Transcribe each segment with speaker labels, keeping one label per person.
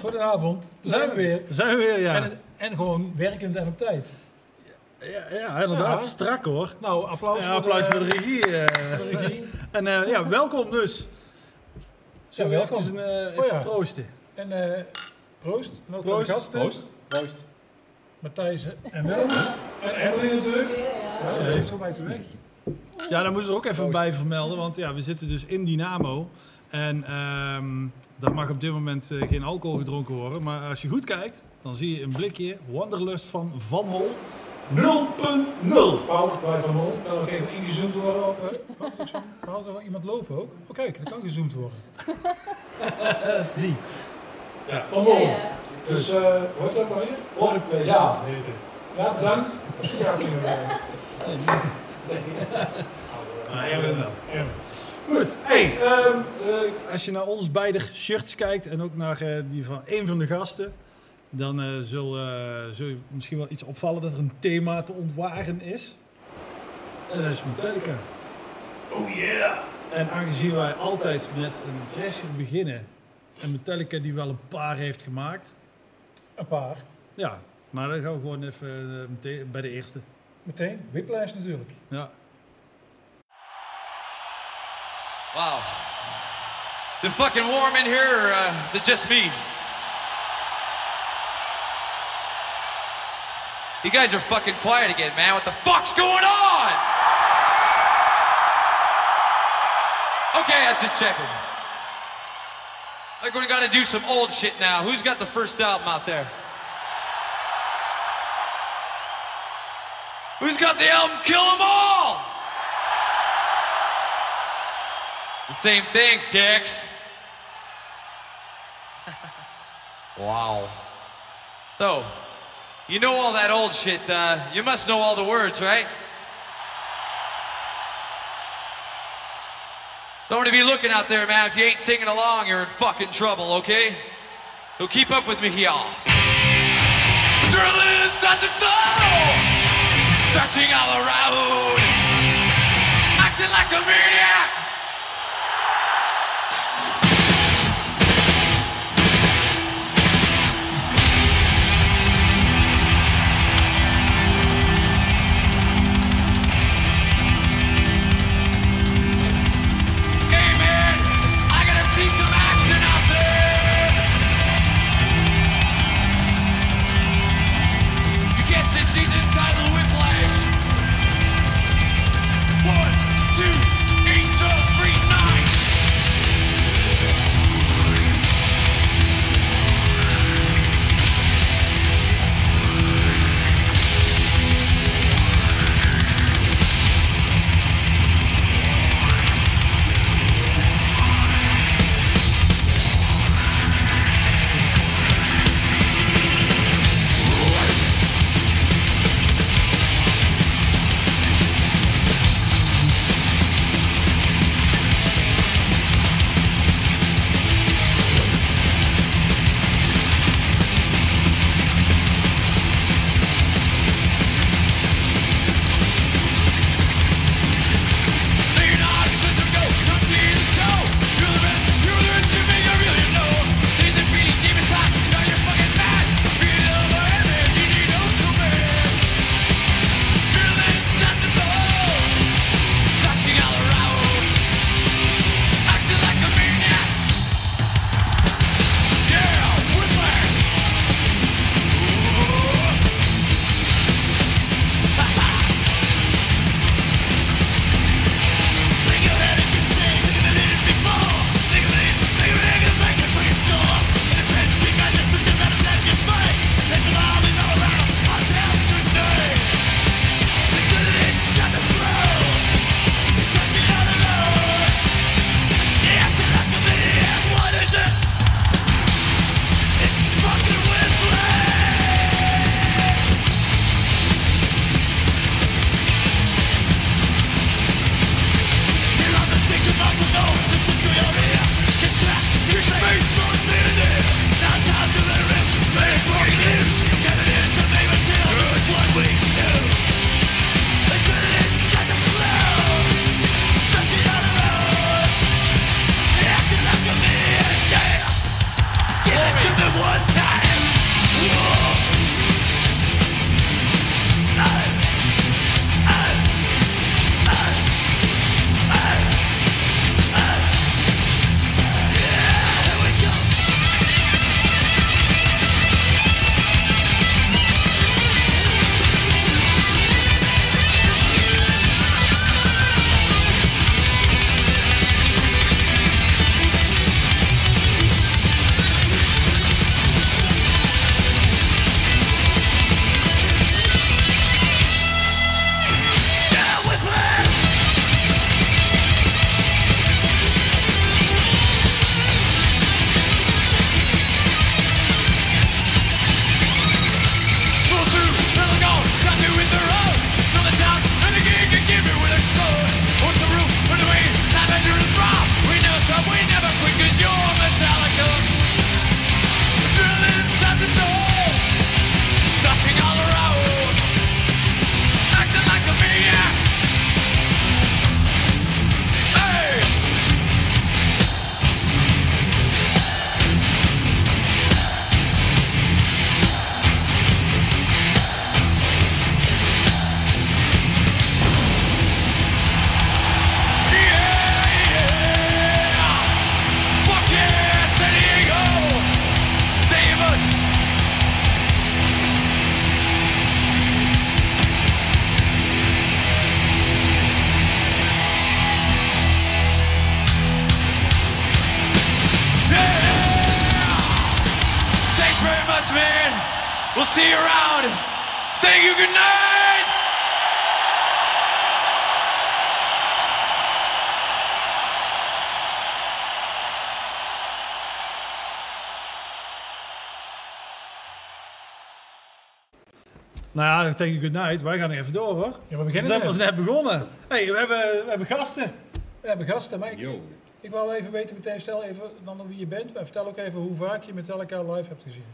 Speaker 1: Goedenavond.
Speaker 2: goedenavond. Daar zijn we weer.
Speaker 1: Zijn we weer, ja.
Speaker 2: En, en gewoon werkend en op tijd.
Speaker 1: Ja, ja inderdaad.
Speaker 2: Ja.
Speaker 1: Strak hoor.
Speaker 2: Nou, applaus,
Speaker 1: Ja, applaus voor de regie. eh.
Speaker 2: voor de regie.
Speaker 1: En eh, ja, welkom dus. We
Speaker 2: welkom.
Speaker 1: even, eh, even
Speaker 2: Oh ja.
Speaker 1: proosten?
Speaker 2: En eh, proost. En ook
Speaker 1: Proost.
Speaker 2: gasten.
Speaker 3: Proost. Proost.
Speaker 2: Matthijs en Willem. En Erwin natuurlijk. Ja, dat is zo bij te weg.
Speaker 1: Ja, daar moeten we er ook even bij vermelden. Want ja, we zitten dus in Dynamo. En ehm daar mag op dit moment eh, geen alcohol gedronken worden. Maar als je goed kijkt, dan zie je een blikje Wanderlust van Van Mol 0.0.
Speaker 2: Paul bij Van Mol. Kan ook even ingezoomd worden op... eh, Wat is zo? Iemand lopen ook? Oh kijk, dat kan gezoomd worden.
Speaker 1: Die. Ja.
Speaker 2: Van Mol. Dus, eh hoort dat maar weer?
Speaker 1: Product placement
Speaker 2: Ja. Ja, bedankt. Misschien ga ik kunnen.
Speaker 1: Ah, jij bent wel. Goed. Hey, ehm, eh, als je naar ons beide shirts kijkt en ook naar eh, die van een van de gasten, dan eh, zul, eh, zul je misschien wel iets opvallen dat er een thema te ontwaren is. En dat is Metallica. Oh yeah! En aangezien wij altijd met een trash beginnen, en Metallica die wel een paar heeft gemaakt,
Speaker 2: Een paar.
Speaker 1: ja, maar dan gaan we gewoon even meteen bij de eerste.
Speaker 2: Meteen. Whiplash natuurlijk.
Speaker 1: Ja.
Speaker 4: Wow. Is it fucking warm in here, or uh, is it just me? You guys are fucking quiet again, man. What the fuck's going on? Okay, I was just checking. Like we're gonna do some old shit now. Who's got the first album out there? Who's got the album Kill 'Em All? The same thing, dicks. wow. So, you know all that old shit. Uh, you must know all the words, right? So I'm gonna be looking out there, man. If you ain't singing along, you're in fucking trouble, okay? So keep up with me, y'all. Adrenaline starts to flow, dashing all around, acting like a maniac.
Speaker 1: Tegen good night. Wij gaan nog even door hoor.
Speaker 2: Ja, we
Speaker 1: zijn
Speaker 2: net.
Speaker 1: pas net begonnen. hey, we, hebben, we hebben gasten.
Speaker 2: We hebben gasten, maar ik,
Speaker 3: Yo.
Speaker 2: ik wil even weten meteen, stel even dan wie je bent. En vertel ook even hoe vaak je Metallica live hebt gezien.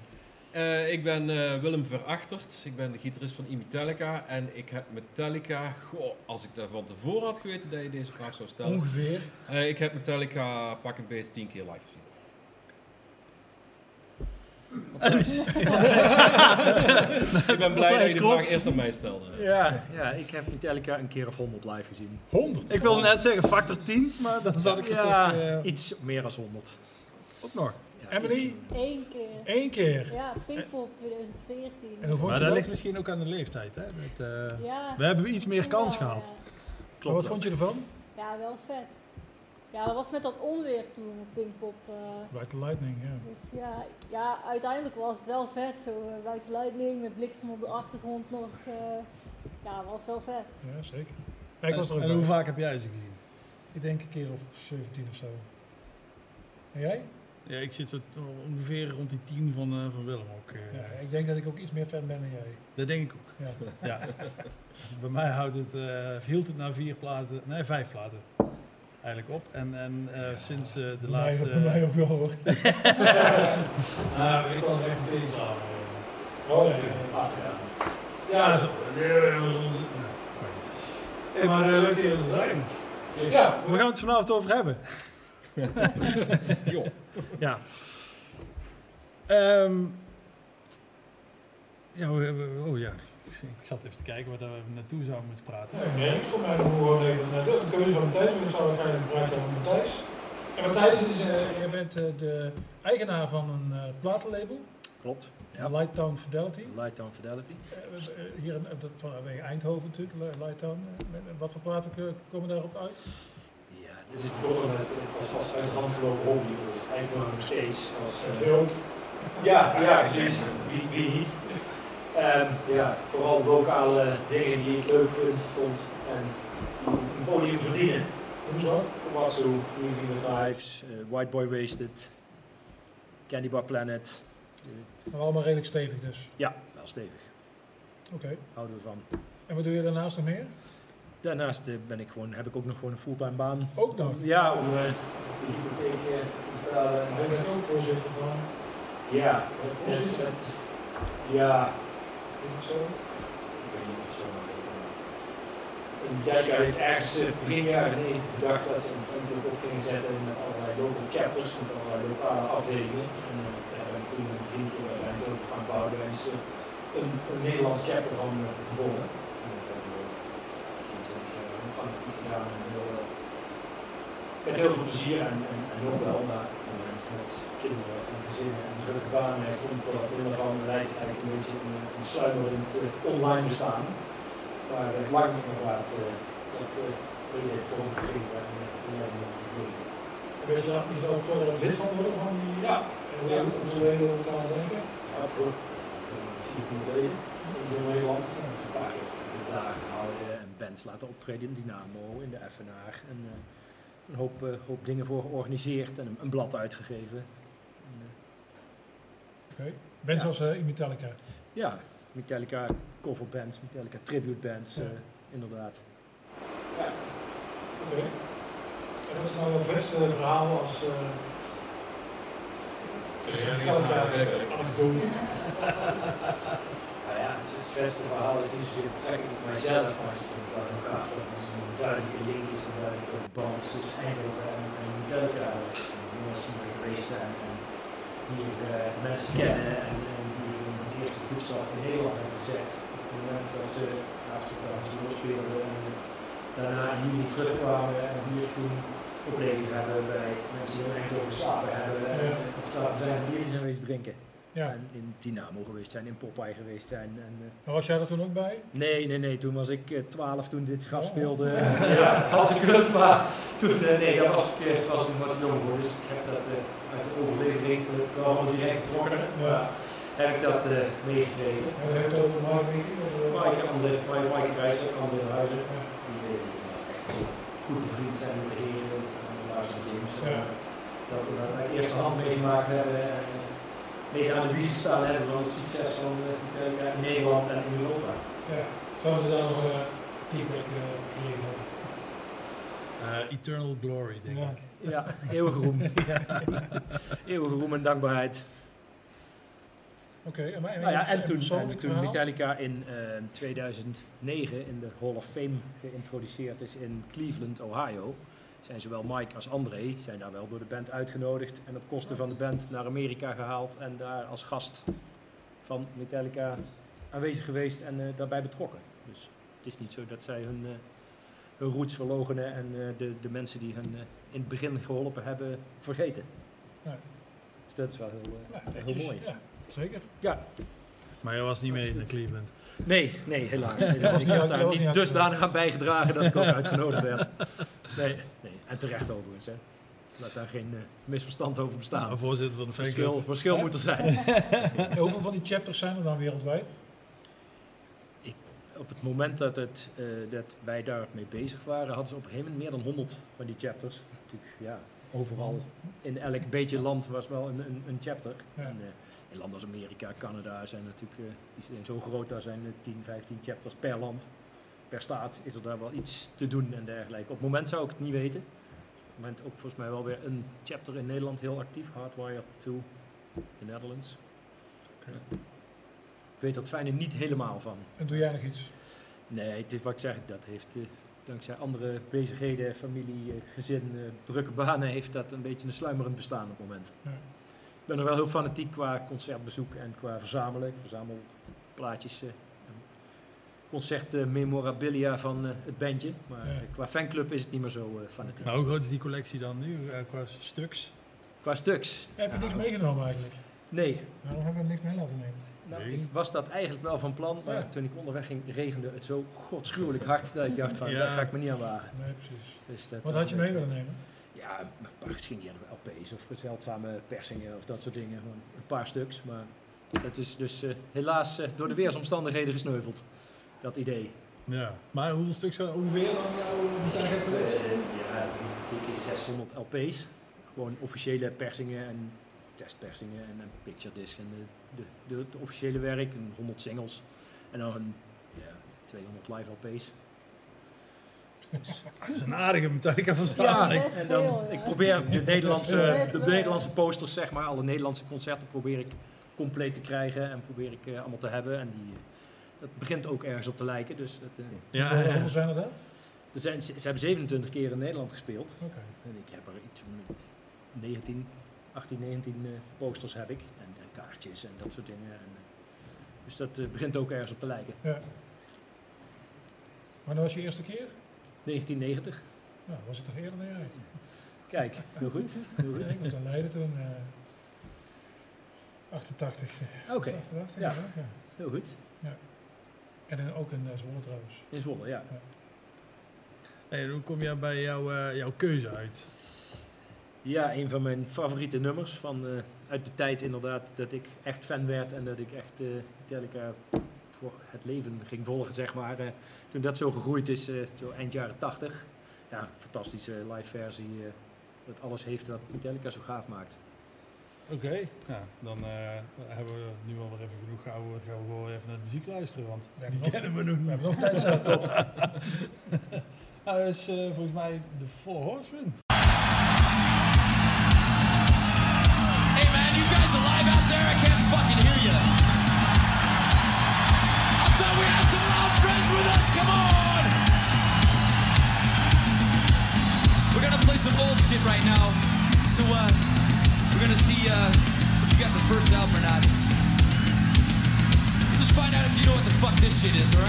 Speaker 3: Eh, ik ben eh, Willem Verachterd. Ik ben de gitarist van Metallica. En ik heb Metallica... Goh, als ik daar van tevoren had geweten dat je deze vraag zou stellen.
Speaker 2: Ongeveer.
Speaker 3: Eh, ik heb Metallica pak een beetje tien keer live gezien. Ik ben blij dat je de vraag eerst aan mij stelde.
Speaker 5: Ja, ja, ik heb Metallica een keer of 100 live gezien.
Speaker 2: 100.
Speaker 1: Ik wilde net zeggen factor 10, maar dan zat ik er
Speaker 5: Ja,
Speaker 1: toch eh,
Speaker 5: iets meer dan 100.
Speaker 1: ook nog.
Speaker 5: Ja,
Speaker 2: Emily,
Speaker 6: Eén keer.
Speaker 2: één keer.
Speaker 6: Ja, Pinkpop 2014.
Speaker 2: En hoe vond
Speaker 1: Maar
Speaker 2: je
Speaker 1: dat
Speaker 2: dat?
Speaker 1: ligt misschien ook aan de leeftijd. Hè? Dat, eh,
Speaker 6: Ja.
Speaker 1: we hebben iets meer kans gehad.
Speaker 6: Ja.
Speaker 2: Maar
Speaker 5: Klopt
Speaker 2: wat vond je ervan?
Speaker 6: Ja, wel vet. Ja, dat was met dat onweer toen op Pinkpop. eh
Speaker 2: the Lightning, ja.
Speaker 6: dus ja, ja, uiteindelijk was het wel vet. Zo, uh, Lightning met bliksem op de achtergrond nog. eh, ja, was wel vet.
Speaker 2: Ja, zeker. Ja, ik was er ook
Speaker 1: en hoe vaak heb jij ze gezien?
Speaker 2: Ik denk een keer of 17 of zo. En jij?
Speaker 1: Ja, ik zit ongeveer rond die 10 van, eh, van Willem ook. eh.
Speaker 2: Ja, ik denk dat ik ook iets meer fan ben dan jij.
Speaker 1: Dat denk ik ook.
Speaker 2: Ja.
Speaker 1: Ja. Bij mij houdt het, eh hield het na vier platen, nee vijf platen eigenlijk op. En, en eh, sinds eh, de laatste...
Speaker 2: mij, bij mij ook wel hoor.
Speaker 1: Nou, ik was echt meteen klaar.
Speaker 2: Oh, ja.
Speaker 1: Ja, zo. Hey, maar eh, leuk dat jullie er zijn.
Speaker 2: Ja,
Speaker 1: We gaan het vanavond over hebben.
Speaker 3: Joh.
Speaker 1: Ja. Ehm, ja, we hebben- oh ja, ik ik zat even te kijken waar we naartoe zouden moeten praten.
Speaker 2: Nee, voor mij. Gewoon even naar de keuze van Matthijs. want Ik zou ik eigenlijk praten over Matthijs. En Matthijs is, eh je bent eh, de eigenaar van een eh, platenlabel,
Speaker 5: Klopt. Ja.
Speaker 2: Lighttown Fidelity.
Speaker 5: Lighttown Fidelity.
Speaker 2: Hier in, dat vanwege Eindhoven natuurlijk, Li- Lighttown. Wat voor platen komen daarop uit?
Speaker 5: Ja, dit is begonnen met als, als uit de hand gelopen hobby. Dus eigenlijk nog steeds als... eh. Ja, ja, precies. Wie, wie niet? Ehm, ja, vooral lokale dingen die ik leuk vind, vond en die een podium verdienen.
Speaker 2: Hoe is dat?
Speaker 5: Komatsu, the Knives, eh, White Boy Wasted, Candy Bar Planet.
Speaker 2: Maar allemaal redelijk stevig dus.
Speaker 5: ja, wel stevig.
Speaker 2: Oké.
Speaker 5: Houden we van.
Speaker 2: En wat doe je daarnaast nog meer?
Speaker 5: Daarnaast eh, ben ik gewoon, heb ik ook nog gewoon een fulltime baan.
Speaker 2: Ook nog.
Speaker 5: Ja, om eh, de hypotheek eh, te betalen.
Speaker 2: Maar je ook voorzitter van.
Speaker 5: Ja, ja,
Speaker 2: het zo?
Speaker 5: Ik weet niet of het zo maar heet, maar- En Dijker heeft ergens begin jaren 90 bedacht dat ze een vriendelijk op gingen zetten met allerlei local chapters, met allerlei lokale afdelingen. En daar hebben we toen een vriendje, uiteindelijk ook Frank Boudewijn, eh, een, een Nederlands chapter van begonnen. En dat hebben we 15, 20 jaar lang fanatiek gedaan. En heel, met heel veel plezier en, en, en ook wel, maar met, met kinderen en gezinnen en drukke banen komt er op lijkt het eigenlijk een beetje een, een sluimerend eh, online bestaan. Maar uh, lang inderdaad uh, dat uh, heeft vormgegeven en uh, ja, gebleven.
Speaker 2: Ben je daar is er ook uh, lid van worden van die?
Speaker 5: Ja.
Speaker 2: En hoe lang hoeveel leden we aan denken?
Speaker 5: Ja, toch. Vier punten leden in Nederland. Een paar dagen gehouden en bands laten optreden in Dynamo, in de FNR. En, uh, een hoop, uh, hoop dingen voor georganiseerd en een blad uitgegeven.
Speaker 2: Okay. Bands ja. als uh, Metallica?
Speaker 5: Ja, Metallica coverbands, Metallica tribute bands, ja. uh, inderdaad.
Speaker 2: Ja. Oké. Okay. En wat is nou het beste verhaal als uh, Metallica anekdote?
Speaker 5: nou ja, het beste verhaal is niet zozeer betrekking op mijzelf, maar ik vind het wel heel gaaf dat er een duidelijke link is, een duidelijke band tussen Eindhoven en, en Metallica. Mensen die geweest zijn hier uh, mensen kennen en, en die hun eerste voetstap in Nederland hebben gezet. Op het moment dat ze afspraken ze speelden en daarna hier terugkwamen en hier toen gebleven hebben bij mensen die echt over slapen hebben en op straat zijn biertjes geweest drinken.
Speaker 2: Ja.
Speaker 5: En in Dynamo geweest zijn, in Popeye geweest zijn. En, uh,
Speaker 2: maar was jij er toen ook bij?
Speaker 5: Nee, nee, nee. Toen was ik uh, 12 toen dit speelde. Oh. ja, had ik het, maar toen, uh, nee, dat was ik was ik wat jong voor. Dus ik heb dat uit de overlevering wel van direct getrokken. Ja. heb ik dat eh, meegekregen.
Speaker 2: En we hebben het over eh,
Speaker 5: Mike, Mike, Mike Krijs, André Huizen, die eh, goed bevriend zijn met de heren en de James.
Speaker 2: Ja.
Speaker 5: Dat we dat uit eerste hand meegemaakt hebben en eh, mede aan de wieg gestaan hebben van het succes van eh, Vitesse in Nederland en in Europa.
Speaker 2: Ja. Zouden ze daar nog een feedback eh, geven?
Speaker 1: Eh, Eternal Glory, denk
Speaker 2: Ja.
Speaker 1: ik.
Speaker 5: Ja, eeuwige roem. eeuwige roem en dankbaarheid.
Speaker 2: Oké, en, maar-
Speaker 5: Nou ja, en toen, en toen? Metallica in eh, 2009 in de Hall of Fame geïntroduceerd is in Cleveland, Ohio, zijn zowel Mike als André zijn daar wel door de band uitgenodigd en op kosten van de band naar Amerika gehaald en daar als gast van Metallica aanwezig geweest en eh, daarbij betrokken. Dus het is niet zo dat zij hun, eh, hun roots verlogenen en eh, de, de mensen die hen in het begin geholpen hebben vergeten.
Speaker 2: Nee.
Speaker 5: Dus dat is wel heel,
Speaker 2: Ja,
Speaker 5: heel mooi.
Speaker 2: Ja, zeker.
Speaker 5: Ja,
Speaker 1: Maar jij was niet mee in Cleveland.
Speaker 5: Nee, nee, helaas. Ik
Speaker 2: niet
Speaker 5: heb daar niet dusdanig aan bijgedragen dat ik ook uitgenodigd werd. Nee, nee. en terecht overigens. Hè. Laat daar geen eh, misverstand over bestaan.
Speaker 1: Nou, voorzitter van de
Speaker 5: verschil, verschil moet er zijn.
Speaker 2: Hoeveel van die chapters zijn er dan wereldwijd?
Speaker 5: Op het moment dat, het, eh, dat wij daarmee bezig waren, hadden ze op een gegeven moment meer dan 100 van die chapters. Natuurlijk, ja, overal in elk beetje land was wel een, een, een chapter.
Speaker 2: Ja.
Speaker 5: En, eh, in landen als Amerika, Canada zijn natuurlijk eh, die zijn zo groot, daar zijn er 10, 15 chapters per land. Per staat is er daar wel iets te doen en dergelijke. Op het moment zou ik het niet weten. Op het moment ook volgens mij wel weer een chapter in Nederland heel actief, Hardwired 2 in Netherlands. Ja. Ik weet dat fijne niet helemaal van.
Speaker 2: En doe jij nog iets?
Speaker 5: Nee, het is wat ik zeg, dat heeft eh, dankzij andere bezigheden, familie, eh, gezin, eh, drukke banen, heeft dat een beetje een sluimerend bestaan op het moment.
Speaker 2: Ja.
Speaker 5: Ik ben er wel heel fanatiek qua concertbezoek en qua verzamelen. Ik verzamel plaatjes, eh, en concert eh, memorabilia van eh, het bandje. Maar
Speaker 2: Ja.
Speaker 5: eh, qua fanclub is het niet meer zo eh, fanatiek.
Speaker 1: Maar hoe groot is die collectie dan nu qua stuks?
Speaker 5: Qua stuks?
Speaker 2: Heb je niks
Speaker 5: Nou,
Speaker 2: meegenomen eigenlijk?
Speaker 5: Nee.
Speaker 2: Waarom hebben we niks mee laten nemen?
Speaker 5: Nou,
Speaker 1: Nee.
Speaker 5: ik was dat eigenlijk wel van plan, maar
Speaker 2: Ja.
Speaker 5: toen ik onderweg ging regende het zo godschuwelijk hard dat ik dacht van,
Speaker 1: Ja.
Speaker 5: daar ga ik me niet aan wagen.
Speaker 2: Nee, precies.
Speaker 5: Dus dat
Speaker 2: Wat had je mee willen nemen?
Speaker 5: Ja, een paar geschiedenis LP's of zeldzame persingen of dat soort dingen. Gewoon een paar stuks. Maar het is dus eh, helaas eh, door de weersomstandigheden gesneuveld. Dat idee.
Speaker 1: Ja. Maar hoeveel stuks zou ongeveer dan jouw?
Speaker 5: Eh, ja, dikke 600 LP's. Gewoon officiële persingen en testpersingen en een picture disc en de, de, de, de officiële werk. En 100 singles. En dan een, ja, 200 live LP's.
Speaker 1: Dat is een aardige Metallica
Speaker 5: Ja,
Speaker 1: verzameling.
Speaker 6: best
Speaker 5: en dan, ik
Speaker 6: ja.
Speaker 5: probeer de Nederlandse, de. Nederlandse posters, zeg maar, alle Nederlandse concerten probeer ik compleet te krijgen en probeer ik eh, allemaal te hebben. En die, eh, dat begint ook ergens op te lijken. Dus dat, eh,
Speaker 1: Ja,
Speaker 2: hoeveel,
Speaker 1: ja.
Speaker 2: hoeveel zijn er dan?
Speaker 5: er zijn, ze, ze hebben 27 keer in Nederland gespeeld.
Speaker 2: Oké.
Speaker 5: En ik heb er iets van 19, 18, 19 eh, posters heb ik. En, en kaartjes en dat soort dingen. En, eh, dus dat eh, begint ook ergens op te lijken.
Speaker 2: Ja. Maar dat was je eerste keer?
Speaker 5: 1990.
Speaker 2: Nou, was het nog eerder dan jij?
Speaker 5: Kijk, heel goed. Heel
Speaker 2: Ja,
Speaker 5: goed.
Speaker 2: ik was in Leiden toen. eh 88. eh,
Speaker 5: Oké,
Speaker 2: 88,
Speaker 5: ja.
Speaker 2: ja. ja.
Speaker 5: heel goed.
Speaker 2: En in- ook in eh, Zwolle trouwens.
Speaker 5: In Zwolle, ja.
Speaker 1: Hey, hoe kom jij bij jouw, eh, jouw keuze uit?
Speaker 5: Ja, een van mijn favoriete nummers van, eh, uit de tijd inderdaad dat ik echt fan werd en dat ik echt eh Metallica voor het leven ging volgen, zeg maar. Toen dat zo gegroeid is, eh, zo eind jaren 80. Ja, fantastische live versie. eh, dat alles heeft wat Metallica zo gaaf maakt.
Speaker 1: Oké, nou, dan eh, hebben we nu al weer even genoeg gehouden. Gaan we gewoon even naar de muziek luisteren, want
Speaker 2: We hebben
Speaker 1: die
Speaker 2: nog-
Speaker 1: kennen we nog
Speaker 2: We hebben nog tijd zat.
Speaker 1: Nou, dat is volgens mij de Four Horsemen.
Speaker 4: Gonna play some old shit right now. So uh, we're gonna see uh, if you got the first album or not. Just find out if you know what the fuck this shit is, all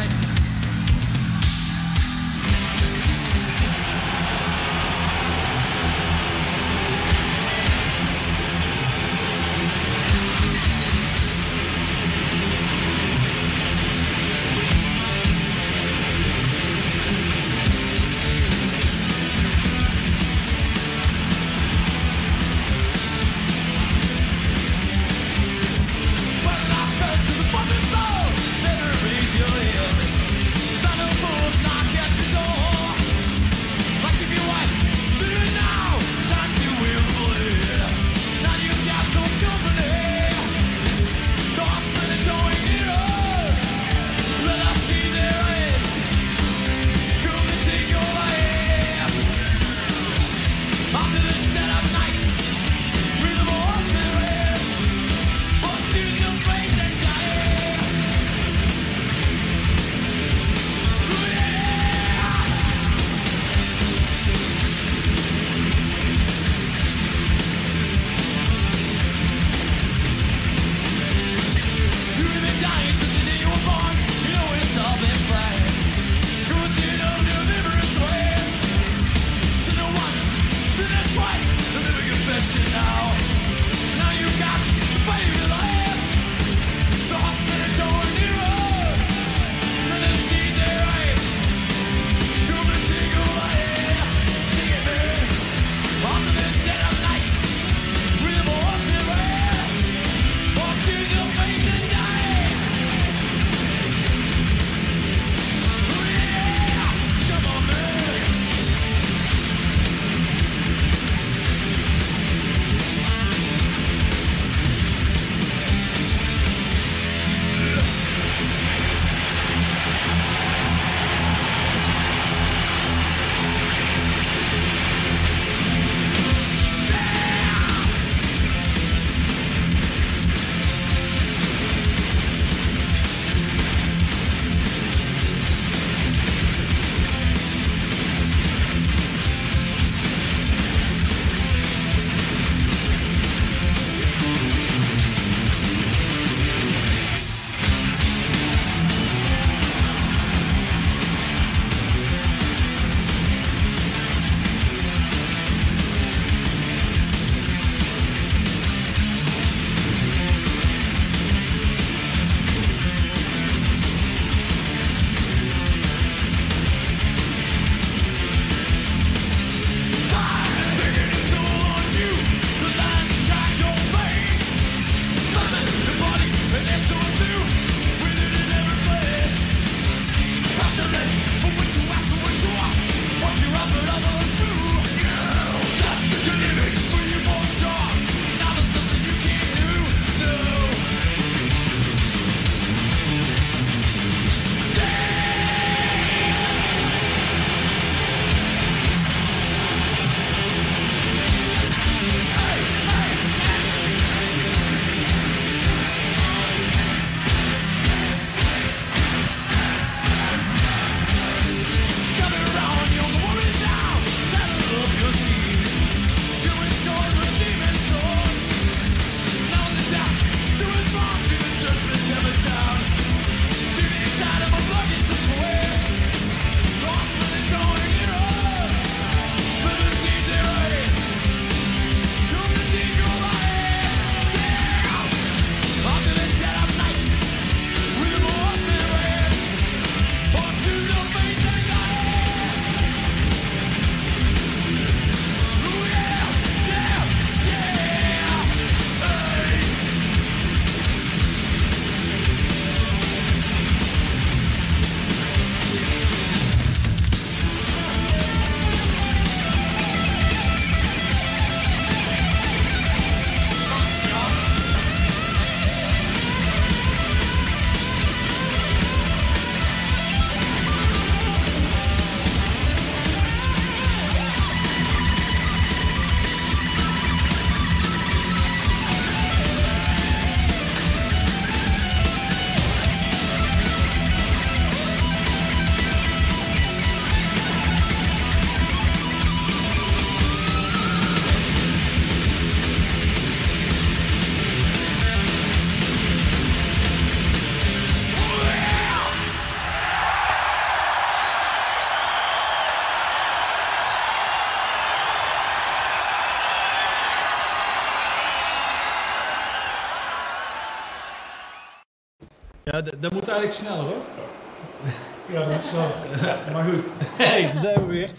Speaker 1: Ja, dat moet eigenlijk sneller hoor.
Speaker 2: Ja, dat is zo.
Speaker 1: Maar goed. Hey, daar zijn we weer.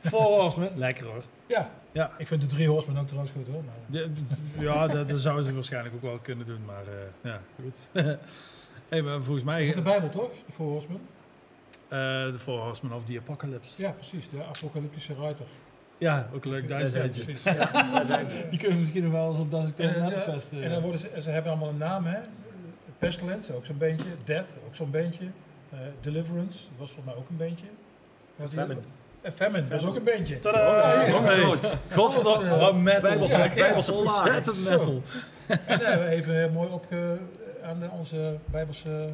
Speaker 1: Four Horsemen. Lekker hoor.
Speaker 2: Ja.
Speaker 1: Ja.
Speaker 2: Ik vind de drie horsemen ook trouwens goed hoor. Maar,
Speaker 1: De- ja, dat, dat zouden ze waarschijnlijk ook wel kunnen doen, maar eh, ja, goed. hey, maar volgens mij...
Speaker 2: is
Speaker 1: eh
Speaker 2: het de Bijbel toch? De Four Horsemen?
Speaker 1: de Four Horsemen of the Apocalypse.
Speaker 2: Ja, precies. De apocalyptische ruiter.
Speaker 1: Ja, ook een leuk Duits
Speaker 5: Ja,
Speaker 1: beetje.
Speaker 2: Precies.
Speaker 5: Ja, daar zijn ze.
Speaker 1: Die kunnen we misschien nog wel eens op dat ik
Speaker 2: En,
Speaker 1: Nettenfest...
Speaker 2: en dan worden ze, ze hebben allemaal een naam, hè? Pestilence, ook zo'n beentje. Death, ook zo'n beentje. Eh, Deliverance, dat was volgens mij ook een beentje.
Speaker 5: Famine.
Speaker 2: Eh, Famine, dat is ook een beentje.
Speaker 1: Tadaa!
Speaker 5: Nog
Speaker 1: Hey,
Speaker 5: groot.
Speaker 1: Godverdomme,
Speaker 2: eh,
Speaker 1: wat metal.
Speaker 5: Bijbelse-.
Speaker 1: Ontzettend metal.
Speaker 2: En daar hebben we even mooi opge... aan onze Bijbelse...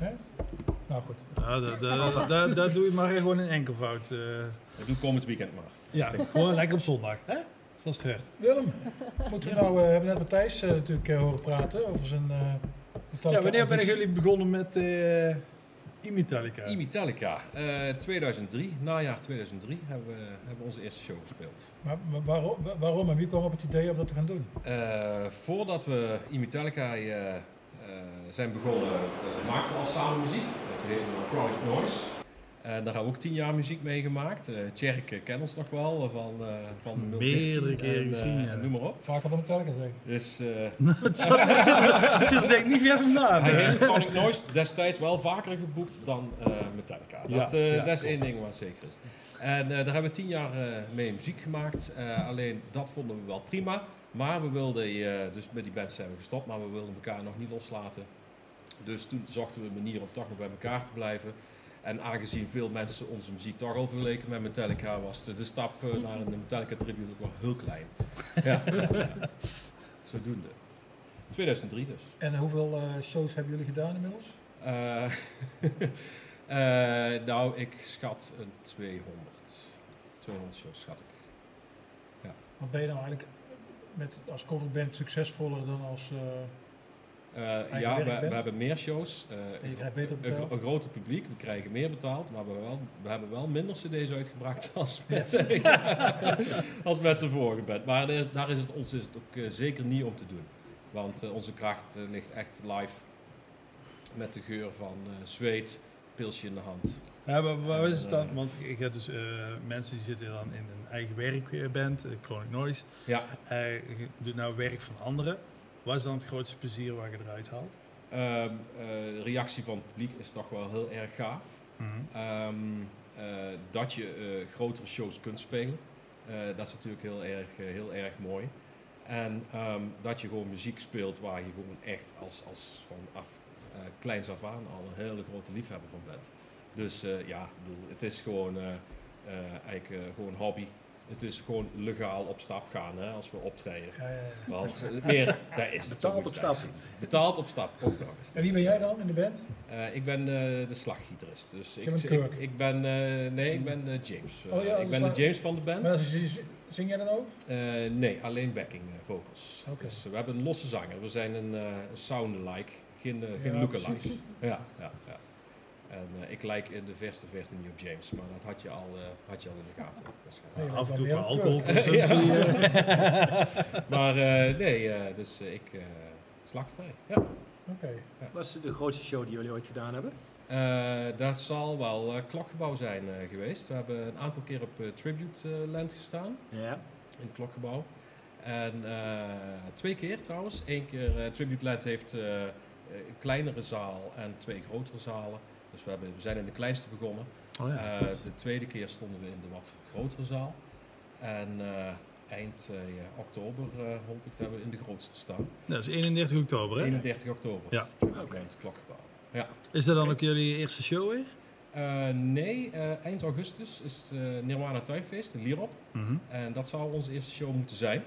Speaker 2: Hè? Nou goed.
Speaker 1: Ja, dat, dat, dat, dat doe je maar gewoon in enkelvoud. eh.
Speaker 3: Ik doe komend weekend maar.
Speaker 1: ja, gewoon lekker op zondag. Hè? Zoals het hoort.
Speaker 2: Willem, moeten we nou... eh, we hebben net Matthijs eh, natuurlijk eh, horen praten over zijn... Metallica
Speaker 1: Ja, wanneer ben
Speaker 2: addiction.
Speaker 1: jullie begonnen met eh Imitalica?
Speaker 3: Imitalica, eh 2003, najaar 2003, hebben we, hebben we onze eerste show gespeeld.
Speaker 2: Maar, maar waarom, wa- waarom en wie kwam op het idee om dat te gaan doen?
Speaker 3: Eh, voordat we Imitalica eh, eh, zijn begonnen, uh, maakten we al samen muziek. Dat heette Chronic Noise. En daar hebben we ook tien jaar muziek mee gemaakt. Eh Tjerk eh, kent ons nog wel van, eh van 013
Speaker 1: Meerdere keren
Speaker 3: en, eh,
Speaker 1: gezien, ja.
Speaker 3: Noem maar op.
Speaker 2: Vaker dan Metallica zeggen.
Speaker 3: Dus eh,
Speaker 1: Het zit er- denk ik niet ver vandaan.
Speaker 3: hij heeft Chronic Noise destijds wel vaker geboekt dan eh, Metallica. Dat,
Speaker 1: Ja,
Speaker 3: eh,
Speaker 1: ja,
Speaker 3: dat is één ding wat zeker is. En eh, daar hebben we tien jaar eh, mee muziek gemaakt. Eh, alleen dat vonden we wel prima. Maar we wilden, eh, dus met die band zijn we gestopt, maar we wilden elkaar nog niet loslaten. Dus toen zochten we een manier om toch nog bij elkaar te blijven. En aangezien veel mensen onze muziek toch al vergeleken met Metallica, was de, de stap eh, naar een Metallica tribute ook wel heel klein. ja, ja, ja. zodoende. 2003 dus.
Speaker 2: En hoeveel eh, shows hebben jullie gedaan inmiddels?
Speaker 3: Eh, nou, ik schat een 200. 200 shows schat ik.
Speaker 2: Want ben je nou eigenlijk met, als coverband succesvoller dan als... eh,
Speaker 3: ja, we, we hebben meer shows. eh,
Speaker 2: en je krijgt beter
Speaker 3: een, gro-
Speaker 2: betaald?
Speaker 3: een groter publiek, we krijgen meer betaald, maar we hebben wel, we hebben wel minder cd's uitgebracht als met, als met de vorige band. Maar daar- is het ons is het ook eh, zeker niet om te doen. Want onze kracht ligt echt live met de geur van zweet, pilsje in de hand.
Speaker 1: Ja, maar is het dan? Want ik heb dus mensen die zitten dan in een eigen werkband, eh, Chronic Noise.
Speaker 3: Ja,
Speaker 1: doet nou werk van anderen. Wat is dan het grootste plezier waar je eruit haalt?
Speaker 3: Ehm, eh, de reactie van het publiek is toch wel heel erg gaaf. Ehm, eh, dat je eh, grotere shows kunt spelen. Dat is natuurlijk heel erg, heel erg mooi. En ehm, dat je gewoon muziek speelt waar je gewoon echt als, als van af, eh, kleins af aan al een hele grote liefhebber van bent. Dus eh, ja, ik bedoel, het is gewoon eh, eigenlijk gewoon hobby. Het is gewoon legaal op stap gaan hè, als we optreden.
Speaker 2: Ja, ja, ja.
Speaker 3: Want meer, daar is het zo
Speaker 5: Betaald op stap.
Speaker 3: Betaald op stap, ook nog eens.
Speaker 2: En wie ben jij dan in de band?
Speaker 3: Eh, ik ben eh, de slaggitarist. Dus ik, ik,
Speaker 2: Kirk.
Speaker 3: ik ben, eh, nee, ik ben eh, James.
Speaker 2: Oh ja,
Speaker 3: ik ben de James van de band.
Speaker 2: Maar zing jij dan ook?
Speaker 3: Eh, nee, alleen backing vocals. Dus we hebben een losse zanger. We zijn een, eh een sound-alike, geen, uh, geen
Speaker 2: Ja,
Speaker 3: look-alike.
Speaker 2: precies.
Speaker 3: Ja, ja, ja. En eh, ik lijk in de verste verte niet op James, maar dat had je al, eh, had je al in de gaten. waarschijnlijk.
Speaker 2: Nee,
Speaker 1: Af en toe qua alcoholconsumptie. eh.
Speaker 3: Maar eh, nee, eh, dus eh, ik uh, slagpartij. Ja.
Speaker 2: Oké.
Speaker 5: Wat is de grootste show die jullie ooit gedaan hebben?
Speaker 3: Eh, dat zal wel eh klokgebouw zijn eh, geweest. We hebben een aantal keer op Tribute Land gestaan,
Speaker 5: Ja.
Speaker 3: in het klokgebouw. En eh, twee keer trouwens. Eén keer, Tribute Land heeft eh, een kleinere zaal en twee grotere zalen. Dus we, hebben, we zijn in de kleinste begonnen.
Speaker 1: Oh ja,
Speaker 3: Eh, de tweede keer stonden we in de wat grotere zaal. En eh, eind eh, ja, oktober eh, hoop ik dat we in de grootste staan.
Speaker 1: dat is 31 oktober, hè?
Speaker 3: 31 oktober.
Speaker 1: Ja.
Speaker 5: Oké.
Speaker 3: Land, klokgebouw. Ja.
Speaker 1: Is dat dan ook jullie eerste show weer?
Speaker 3: Eh, nee, eh, eind augustus is het uh, Nirvana Tuinfeest in Lierop. En dat zou onze eerste show moeten zijn.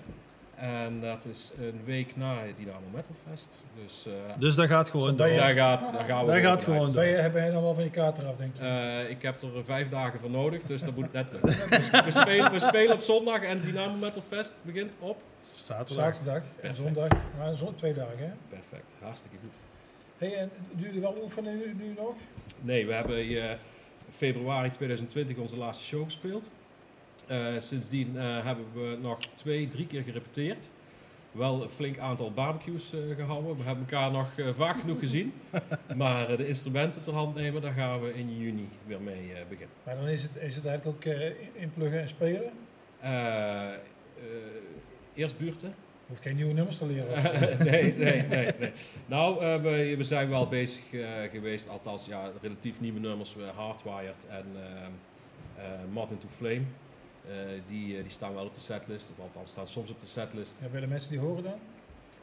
Speaker 3: En dat is een week na het Dynamo Metal Fest. Dus eh,
Speaker 1: Dus dat gaat gewoon door.
Speaker 3: daar, gaat, daar gaan we
Speaker 1: Dat
Speaker 3: door
Speaker 1: gaat gewoon
Speaker 3: vanuit.
Speaker 2: Ben je, heb jij dan wel van je kaart eraf, denk je?
Speaker 3: Eh, ik heb er vijf dagen voor nodig, dus dat moet net. we, we spelen, we spelen op zondag en Dynamo Metal Fest begint op.
Speaker 1: Zaterdag.
Speaker 2: Zaterdag en zondag. Maar zon, twee dagen, hè?
Speaker 3: Perfect, hartstikke goed.
Speaker 2: Hey, en doen jullie wel oefenen nu, nu nog?
Speaker 3: Nee, we hebben eh, februari 2020 onze laatste show gespeeld. Eh, sindsdien eh, hebben we nog twee, drie keer gerepeteerd. wel een flink aantal barbecues eh, gehouden. We hebben elkaar nog vaak genoeg gezien. Maar de instrumenten ter hand nemen, daar gaan we in juni weer mee beginnen.
Speaker 2: Maar dan is het, is het eigenlijk ook inpluggen en spelen.
Speaker 3: Eerst buurten.
Speaker 2: Je hoeft geen nieuwe nummers te leren.
Speaker 3: nee, nee, nee, nee. Nou, we, we zijn wel bezig geweest, althans ja, relatief nieuwe nummers, uh, Hardwired en uh, uh, Moth into Flame. Uh, die, die staan wel op de setlist, of althans staan soms op de setlist.
Speaker 2: Ja, willen mensen die horen dan?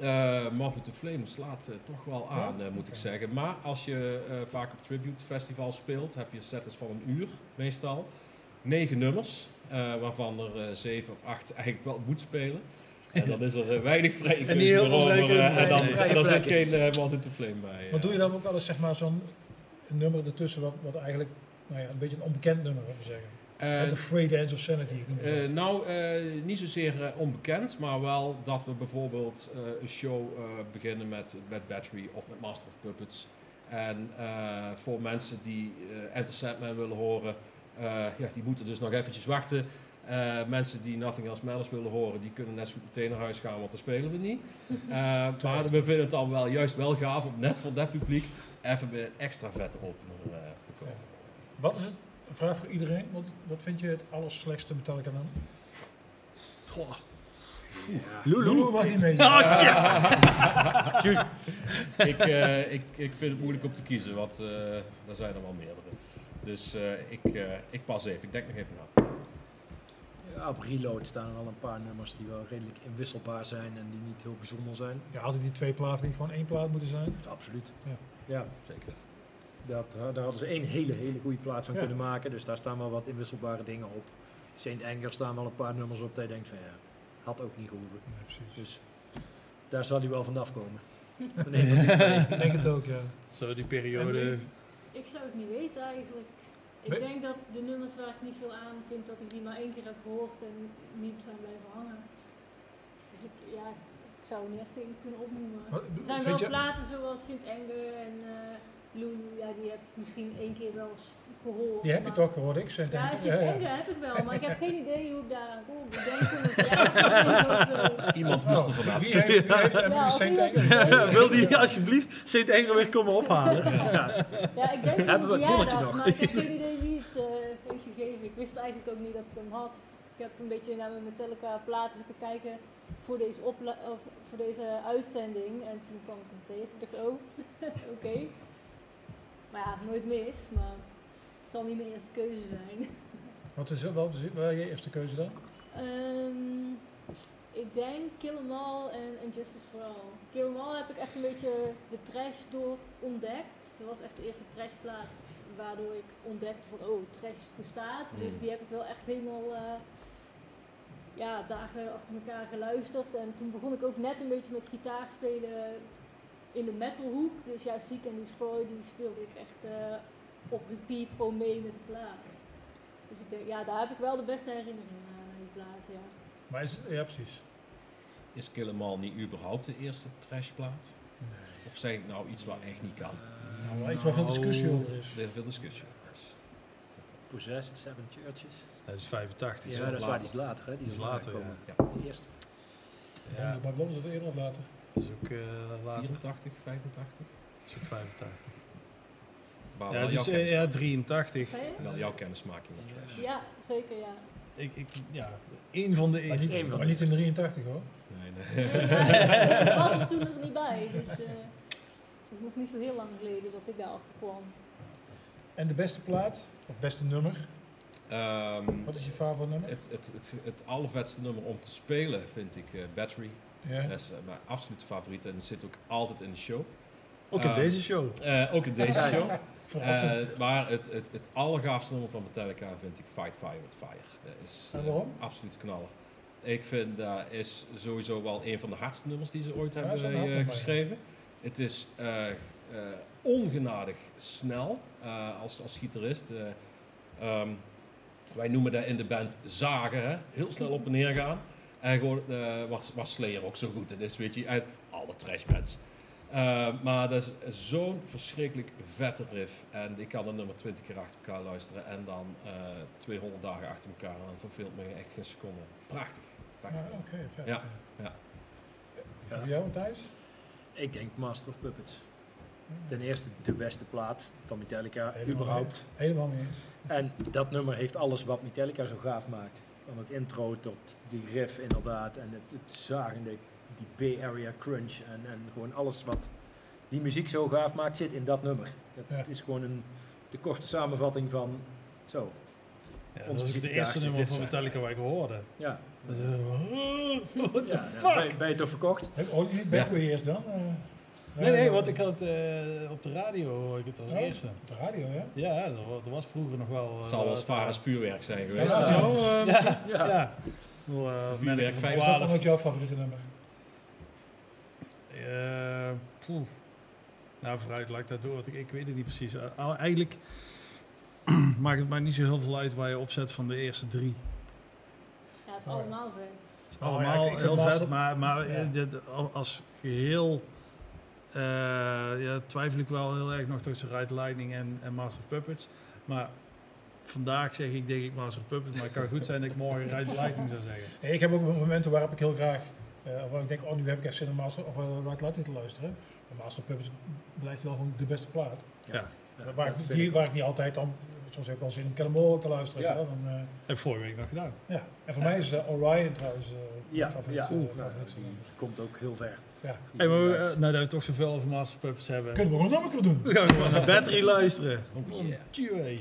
Speaker 3: Uh, into Flame slaat toch wel aan, ja? moet okay. ik zeggen. Maar als je vaak op Tribute Festival speelt, heb je een setlist van een uur meestal. Negen nummers, waarvan er zeven of acht eigenlijk wel moet spelen. En dan is er weinig vrije
Speaker 1: en, heel veel
Speaker 3: en dan, en dan zit geen What into Flame bij.
Speaker 2: Maar doe je dan ook wel eens zeg maar, zo'n nummer ertussen wat, wat eigenlijk nou ja, een beetje een onbekend nummer, wil ik Uh, The Free Dance of Sanity.
Speaker 3: nou, niet zozeer onbekend, maar wel dat we bijvoorbeeld een show beginnen met, met Battery of met Master of Puppets. En voor mensen die Enter Sandman willen horen, ja, die moeten dus nog eventjes wachten. Uh, mensen die Nothing Else Matters willen horen, die kunnen net zo meteen naar huis gaan, want dan spelen we niet. Uh, maar we vinden het dan wel juist wel gaaf om net voor dat publiek even bij een extra vette opener uh, te komen.
Speaker 2: Wat is het, een vraag voor iedereen, wat, wat vind je het allerslechtste Metallica dan?
Speaker 1: Goh.
Speaker 2: Ja. Lulu. Lulu mag niet mee.
Speaker 1: Oh shit!
Speaker 3: ik, ik, ik vind het moeilijk om te kiezen, want er zijn er wel meerdere. Dus ik, ik pas even, ik denk nog even na.
Speaker 7: Ja, op Reload staan al een paar nummers die wel redelijk inwisselbaar zijn en die niet heel bijzonder zijn.
Speaker 2: Ja, hadden die twee platen niet gewoon één plaat moeten zijn?
Speaker 7: Absoluut.
Speaker 2: Ja,
Speaker 7: ja zeker. Dat, daar hadden ze één hele, hele goede plaat van ja. kunnen maken, dus daar staan wel wat inwisselbare dingen op. Saint Anger staan wel een paar nummers op dat je denkt van ja, had ook niet gehoeven. Dus daar zal hij wel vanaf komen.
Speaker 2: Ik denk het ook, ja.
Speaker 1: Zo die periode...
Speaker 6: Ik zou het niet weten eigenlijk. Ik denk dat de nummers waar ik niet veel aan vind, dat ik die maar één keer heb gehoord en niet zijn blijven hangen. Dus ik, ja, ik zou er niet echt in kunnen opnoemen. Er zijn wel platen zoals Sint Anger en uh, Lulu, ja, die heb ik misschien één keer wel eens gehoord.
Speaker 2: Die heb je toch gehoord, ik Sint
Speaker 6: Ja. Sint Anger heb ik wel, maar ik heb geen idee hoe ik daar aan kom. Ik ik ja,
Speaker 3: Iemand moest er vanaf.
Speaker 2: Wie heeft, wie heeft
Speaker 6: Ja?
Speaker 1: Wil die alsjeblieft Sint Engel weer komen ophalen?
Speaker 6: Ja, ik denk
Speaker 7: Hebben we
Speaker 6: een verjaardag,
Speaker 7: nog?
Speaker 6: maar ik heb geen idee wie het uh, heeft gegeven. Ik wist eigenlijk ook niet dat ik hem had. Ik heb een beetje naar mijn Metallica platen zitten kijken voor deze, opla- of voor deze uitzending. En toen kwam ik hem tegen. Ik dacht, oh, oké. Maar ja, nooit mis, maar het zal niet mijn eerste keuze zijn.
Speaker 2: Wat is wel, je eerste keuze dan?
Speaker 6: Um, ik denk Kill 'Em All en, en Justice for All. Kill 'Em All heb ik echt een beetje de trash door ontdekt. Dat was echt de eerste trashplaat waardoor ik ontdekte van oh, trash bestaat. Mm. Dus die heb ik wel echt helemaal uh, ja, dagen achter elkaar geluisterd. En toen begon ik ook net een beetje met gitaar spelen in de metalhoek. Dus ja, Seek and Destroy, die speelde ik echt uh, op repeat gewoon mee met de plaat. Dus ik denk, ja, daar heb ik wel de beste herinneringen aan die plaat, ja.
Speaker 2: Maar is, ja, precies.
Speaker 3: Is Kill 'Em All niet überhaupt de eerste trashplaat?
Speaker 2: Nee.
Speaker 3: Of zeg ik nou iets waar echt niet kan?
Speaker 2: Nou, iets waar veel discussie over is.
Speaker 3: Er is veel discussie over is.
Speaker 7: Possessed, Seven Churches.
Speaker 1: Dat is 85.
Speaker 7: Ja, dat is waar,
Speaker 1: later.
Speaker 7: die is later, hè? Die
Speaker 1: is later,
Speaker 7: komen.
Speaker 3: ja.
Speaker 7: De eerste.
Speaker 2: Ja. Is het eerder of later?
Speaker 1: Dat is ook uh, later.
Speaker 3: 84, 85?
Speaker 1: Dat is ook 85.
Speaker 3: Maar
Speaker 1: Ja,
Speaker 3: wel jouw
Speaker 1: dus, uh,
Speaker 3: kennismaking.
Speaker 1: ja 83.
Speaker 6: Zei je?
Speaker 3: Wel jouw kennismaking met trash.
Speaker 6: Ja, zeker ja.
Speaker 1: Ik, ik, ja, één van de eerste.
Speaker 2: niet,
Speaker 7: van
Speaker 2: maar niet in 83 hoor.
Speaker 3: Nee,
Speaker 6: Nee, ik was er toen nog niet bij, dus uh, het is nog niet zo heel lang geleden dat ik daarachter kwam.
Speaker 2: En de beste plaat, of beste nummer,
Speaker 3: Ehm,
Speaker 2: wat is je favoriete nummer?
Speaker 3: het, het, het, het allervetste nummer om te spelen vind ik eh, Battery.
Speaker 2: Ja.
Speaker 3: Dat is eh, mijn absolute favoriet en zit ook altijd in de show.
Speaker 1: Ook in
Speaker 3: Eh,
Speaker 1: deze show.
Speaker 3: Eh, ook in deze show. Eh, maar het, het, het allergaafste nummer van Metallica vind ik Fight Fire with Fire. Dat is
Speaker 2: waarom?
Speaker 3: absoluut knaller. Ik vind dat is sowieso wel een van de hardste nummers die ze ooit
Speaker 2: Ja,
Speaker 3: hebben
Speaker 2: ja.
Speaker 3: geschreven. Het is ongenadig snel als, als gitarist. eh, ehm, wij noemen dat in de band zagen, hè? heel snel op en neer gaan. En gewoon eh, was, was Slayer ook zo goed in is, weet je. En alle trashbands. Uh, maar dat is zo'n verschrikkelijk vette riff. En ik kan er nummer 20 keer achter elkaar luisteren. En dan uh, 200 dagen achter elkaar. En dan verveelt me echt geen seconde. Prachtig.
Speaker 2: Ja,
Speaker 3: Prachtig.
Speaker 2: Oké, vet.
Speaker 3: Ja, ja.
Speaker 5: gaaf.
Speaker 2: Voor jou, Thijs?
Speaker 5: Ik denk Master of Puppets. Ten eerste de beste plaat van Metallica,
Speaker 2: Helemaal
Speaker 5: überhaupt.
Speaker 2: Helemaal mee eens.
Speaker 5: En dat nummer heeft alles wat Metallica zo gaaf maakt. Van het intro tot die riff inderdaad. En het, het zagende, die Bay Area crunch. En, en gewoon alles wat die muziek zo gaaf maakt, zit in dat nummer. Het,
Speaker 2: Ja.
Speaker 5: is gewoon een, de korte samenvatting van zo.
Speaker 1: Ja, dat is het eerste nummer van Metallica waar ik hoorde.
Speaker 5: Ja.
Speaker 1: Dat is, eh, what the
Speaker 5: Ja, ja,
Speaker 1: fuck?
Speaker 5: Ben, ben je toch verkocht?
Speaker 2: Heb je ook niet Bad Way eerst dan? Eh,
Speaker 1: Nee, nee,
Speaker 2: eh,
Speaker 1: want ik had het eh, op de radio hoor ik het als
Speaker 2: Oh,
Speaker 1: eerste.
Speaker 2: Op de radio, ja?
Speaker 1: Ja, dat wa- dat was vroeger nog wel.
Speaker 3: Het
Speaker 1: eh,
Speaker 3: zal wel
Speaker 1: wat,
Speaker 3: als vaar als
Speaker 1: eh,
Speaker 3: vuurwerk zijn geweest.
Speaker 2: Ja,
Speaker 1: Ja,
Speaker 2: ja.
Speaker 1: zo, eh,
Speaker 5: Ja.
Speaker 1: ja. ja. Wel, eh,
Speaker 3: De
Speaker 1: met
Speaker 3: vuurwerk
Speaker 1: een
Speaker 3: vijf.
Speaker 2: Is dan
Speaker 1: 12.
Speaker 2: ook jouw favoriete nummer?
Speaker 1: Eh, poeh. Nou, vooruit laat ik dat door. want Ik, ik weet het niet precies. Eh, al- eigenlijk maakt het mij niet zo heel veel uit waar je opzet van de eerste drie.
Speaker 6: Ja, het is
Speaker 2: Oh,
Speaker 6: allemaal vet.
Speaker 1: Het is
Speaker 2: Oh, ja,
Speaker 1: allemaal
Speaker 2: ik vind- ik vind
Speaker 1: heel vet, maar, maar
Speaker 2: Ja.
Speaker 1: eh, dit, al- als geheel eh, ja, twijfel ik wel heel erg nog tussen Ride Lightning en, en Master of Puppets. Maar vandaag zeg ik denk ik Master of Puppets, maar het kan goed zijn dat ik morgen Ride Lightning zou zeggen.
Speaker 2: Ik heb ook momenten waarop ik heel graag, eh of waar ik denk, oh nu heb ik echt zin om Master of uh, Right Lightning te luisteren. Maar Master of Puppets blijft wel gewoon de beste plaat.
Speaker 1: Ja.
Speaker 2: waar, ik, die, waar ik niet altijd dan, soms heb ik wel zin om Cannonball te luisteren.
Speaker 5: Ja.
Speaker 2: Dan, eh,
Speaker 1: Heb ik vorige week nog gedaan.
Speaker 2: ja. En voor mij is eh, Orion trouwens eh
Speaker 5: Ja,
Speaker 2: mijn favoriet.
Speaker 5: ja.
Speaker 2: eh,
Speaker 5: die komt ook heel ver.
Speaker 2: Ja.
Speaker 1: Hey, maar we, eh, nou dat we toch zoveel over Master of Puppets hebben.
Speaker 2: Kunnen we gewoon nog een keer doen?
Speaker 1: We gaan gewoon naar Battery luisteren.
Speaker 5: Yeah.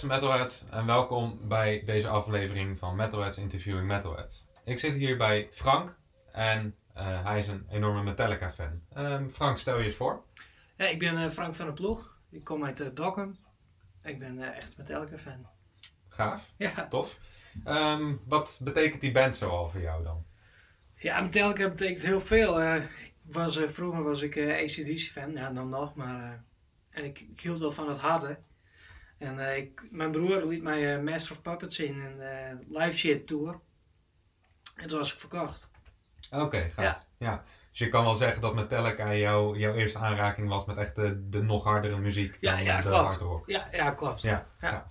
Speaker 8: Beste Metalheads en welkom bij deze aflevering van Metalheads Interviewing Metalheads. Ik zit hier bij Frank en eh, hij is een enorme Metallica fan. Ehm, Frank, stel je eens voor.
Speaker 9: Ja, ik ben eh, Frank van der Ploeg. Ik kom uit uh, Dokkum. Ik ben echt Metallica fan.
Speaker 8: Gaaf,
Speaker 9: Ja.
Speaker 8: tof. Ehm, wat betekent die band zoal voor jou dan?
Speaker 9: ja, Metallica betekent heel veel. Ik was, vroeger was ik ACDC fan, ja dan nog, maar en ik, ik hield wel van het harde. En eh, ik, mijn broer liet mij eh, Master of Puppets zien in de live shit tour. En toen was ik verkocht.
Speaker 8: Oké, gaaf. Ja.
Speaker 9: Ja.
Speaker 8: Dus je kan wel zeggen dat Metallica jou, jouw eerste aanraking was met echt de, de nog hardere muziek
Speaker 9: Ja,
Speaker 8: dan
Speaker 9: ja,
Speaker 8: de
Speaker 9: klopt.
Speaker 8: hard rock.
Speaker 9: Ja, ja klopt.
Speaker 8: Ja,
Speaker 9: Ja.
Speaker 8: gaaf.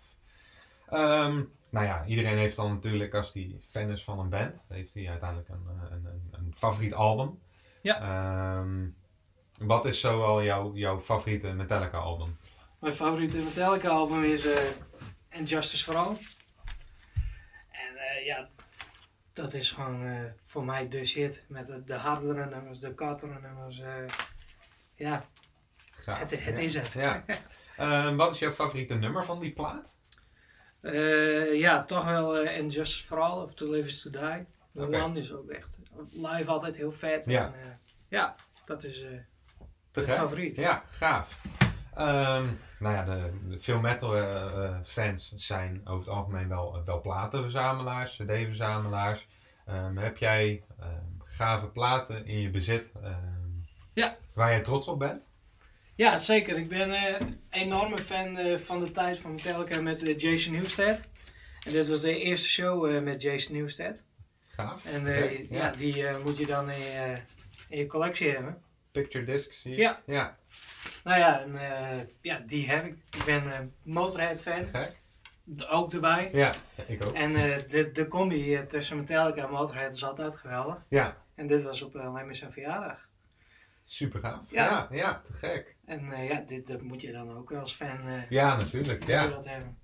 Speaker 8: Ehm, nou ja, iedereen heeft dan natuurlijk, als hij fan is van een band, heeft hij uiteindelijk een, eh, een, een, een favoriet album.
Speaker 9: Ja.
Speaker 8: Ehm, wat is zoal jouw, jouw favoriete Metallica album?
Speaker 9: Mijn favoriete Metallica album is eh And Justice for All. En eh, ja, dat is gewoon eh, voor mij de shit. Met de, de hardere nummers, de kortere nummers. ja,
Speaker 8: Gaaf.
Speaker 9: het, het
Speaker 8: ja.
Speaker 9: is het.
Speaker 8: Ja. Ehm, wat is jouw favoriete nummer van die plaat?
Speaker 9: Ja, toch wel And Justice for All of To Live is To Die. De. One is ook echt live altijd heel vet.
Speaker 8: Ja.
Speaker 9: En, ja, dat is mijn favoriet.
Speaker 8: Ja, gaaf. Ehm, nou ja, de, de veel metal eh, eh, fans zijn over het algemeen wel, wel platenverzamelaars, cd-verzamelaars. Ehm, heb jij ehm, gave platen in je bezit
Speaker 9: Ja.
Speaker 8: waar je trots op bent?
Speaker 9: Ja, zeker. Ik ben eh, een enorme fan eh, van de tijd van Metallica met eh, Jason Newsted. En dit was de eerste show eh, met Jason Newsted.
Speaker 8: Gaaf.
Speaker 9: En eh, ja.
Speaker 8: ja.
Speaker 9: die eh, moet je dan in je, in je collectie hebben.
Speaker 8: Picture discs zie je?
Speaker 9: Ja.
Speaker 8: Ja,
Speaker 9: Nou ja, en, eh, ja die heb ik. Ik ben eh, Motorhead fan,
Speaker 8: gek.
Speaker 9: ook erbij.
Speaker 8: Ja, ik ook.
Speaker 9: En eh, de, de combi tussen Metallica en Motorhead is altijd geweldig.
Speaker 8: Ja,
Speaker 9: En dit was op uh, Lemmy zijn verjaardag.
Speaker 8: super gaaf.
Speaker 9: Ja.
Speaker 8: Ja, ja, te gek.
Speaker 9: En ja, dit, dat moet je dan ook als fan
Speaker 8: Ja, natuurlijk. Ja.
Speaker 9: dat hebben.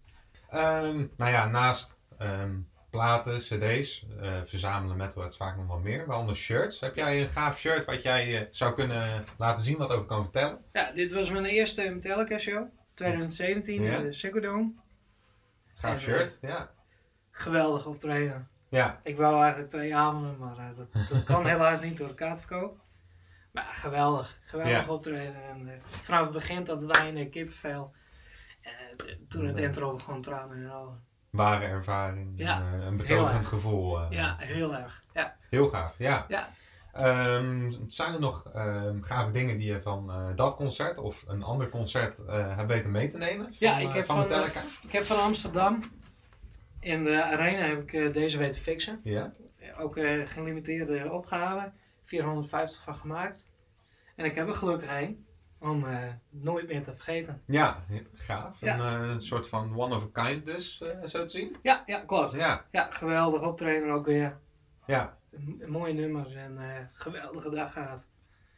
Speaker 8: Ehm, nou ja, naast ehm, platen, cd's, eh, verzamelen metalheads vaak nog wel meer. Waaronder shirts. Heb jij een gaaf shirt wat jij eh, zou kunnen laten zien, wat over kan vertellen?
Speaker 9: Ja, dit was mijn eerste Metallica show. 2017
Speaker 8: Ja.
Speaker 9: in de Dome.
Speaker 8: Gaaf
Speaker 9: En,
Speaker 8: shirt, ja.
Speaker 9: Geweldig optreden.
Speaker 8: Ja,
Speaker 9: Ik wou eigenlijk twee avonden, maar eh, dat, dat kan helaas niet door de kaartverkoop. Maar geweldig, geweldig
Speaker 8: Ja.
Speaker 9: optreden. En, eh, vanaf het begin tot het einde kippenvel. En eh, toen het intro gewoon tranen de ogen.
Speaker 8: Ware ervaring.
Speaker 9: Ja,
Speaker 8: en, eh, een betoverend gevoel. eh.
Speaker 9: Ja, heel erg. Ja,
Speaker 8: Heel gaaf, ja.
Speaker 9: Ja.
Speaker 8: Ehm, zijn er nog ehm, gave dingen die je van eh, dat concert of een ander concert eh hebt weten mee te nemen? Van,
Speaker 9: Ja, ik heb
Speaker 8: van
Speaker 9: ik heb van Amsterdam in de arena heb ik deze weten fixen.
Speaker 8: Ja,
Speaker 9: Ook gelimiteerde opgave. 450 van gemaakt. En ik heb er gelukkig een. Om eh, nooit meer te vergeten.
Speaker 8: ja, gaaf.
Speaker 9: Ja.
Speaker 8: Een eh, soort van one of a kind dus, eh, zo te zien.
Speaker 9: Ja, ja, klopt.
Speaker 8: Ja,
Speaker 9: Ja, geweldig optreden ook weer.
Speaker 8: ja.
Speaker 9: M- mooie nummers en eh, geweldige dag gehad.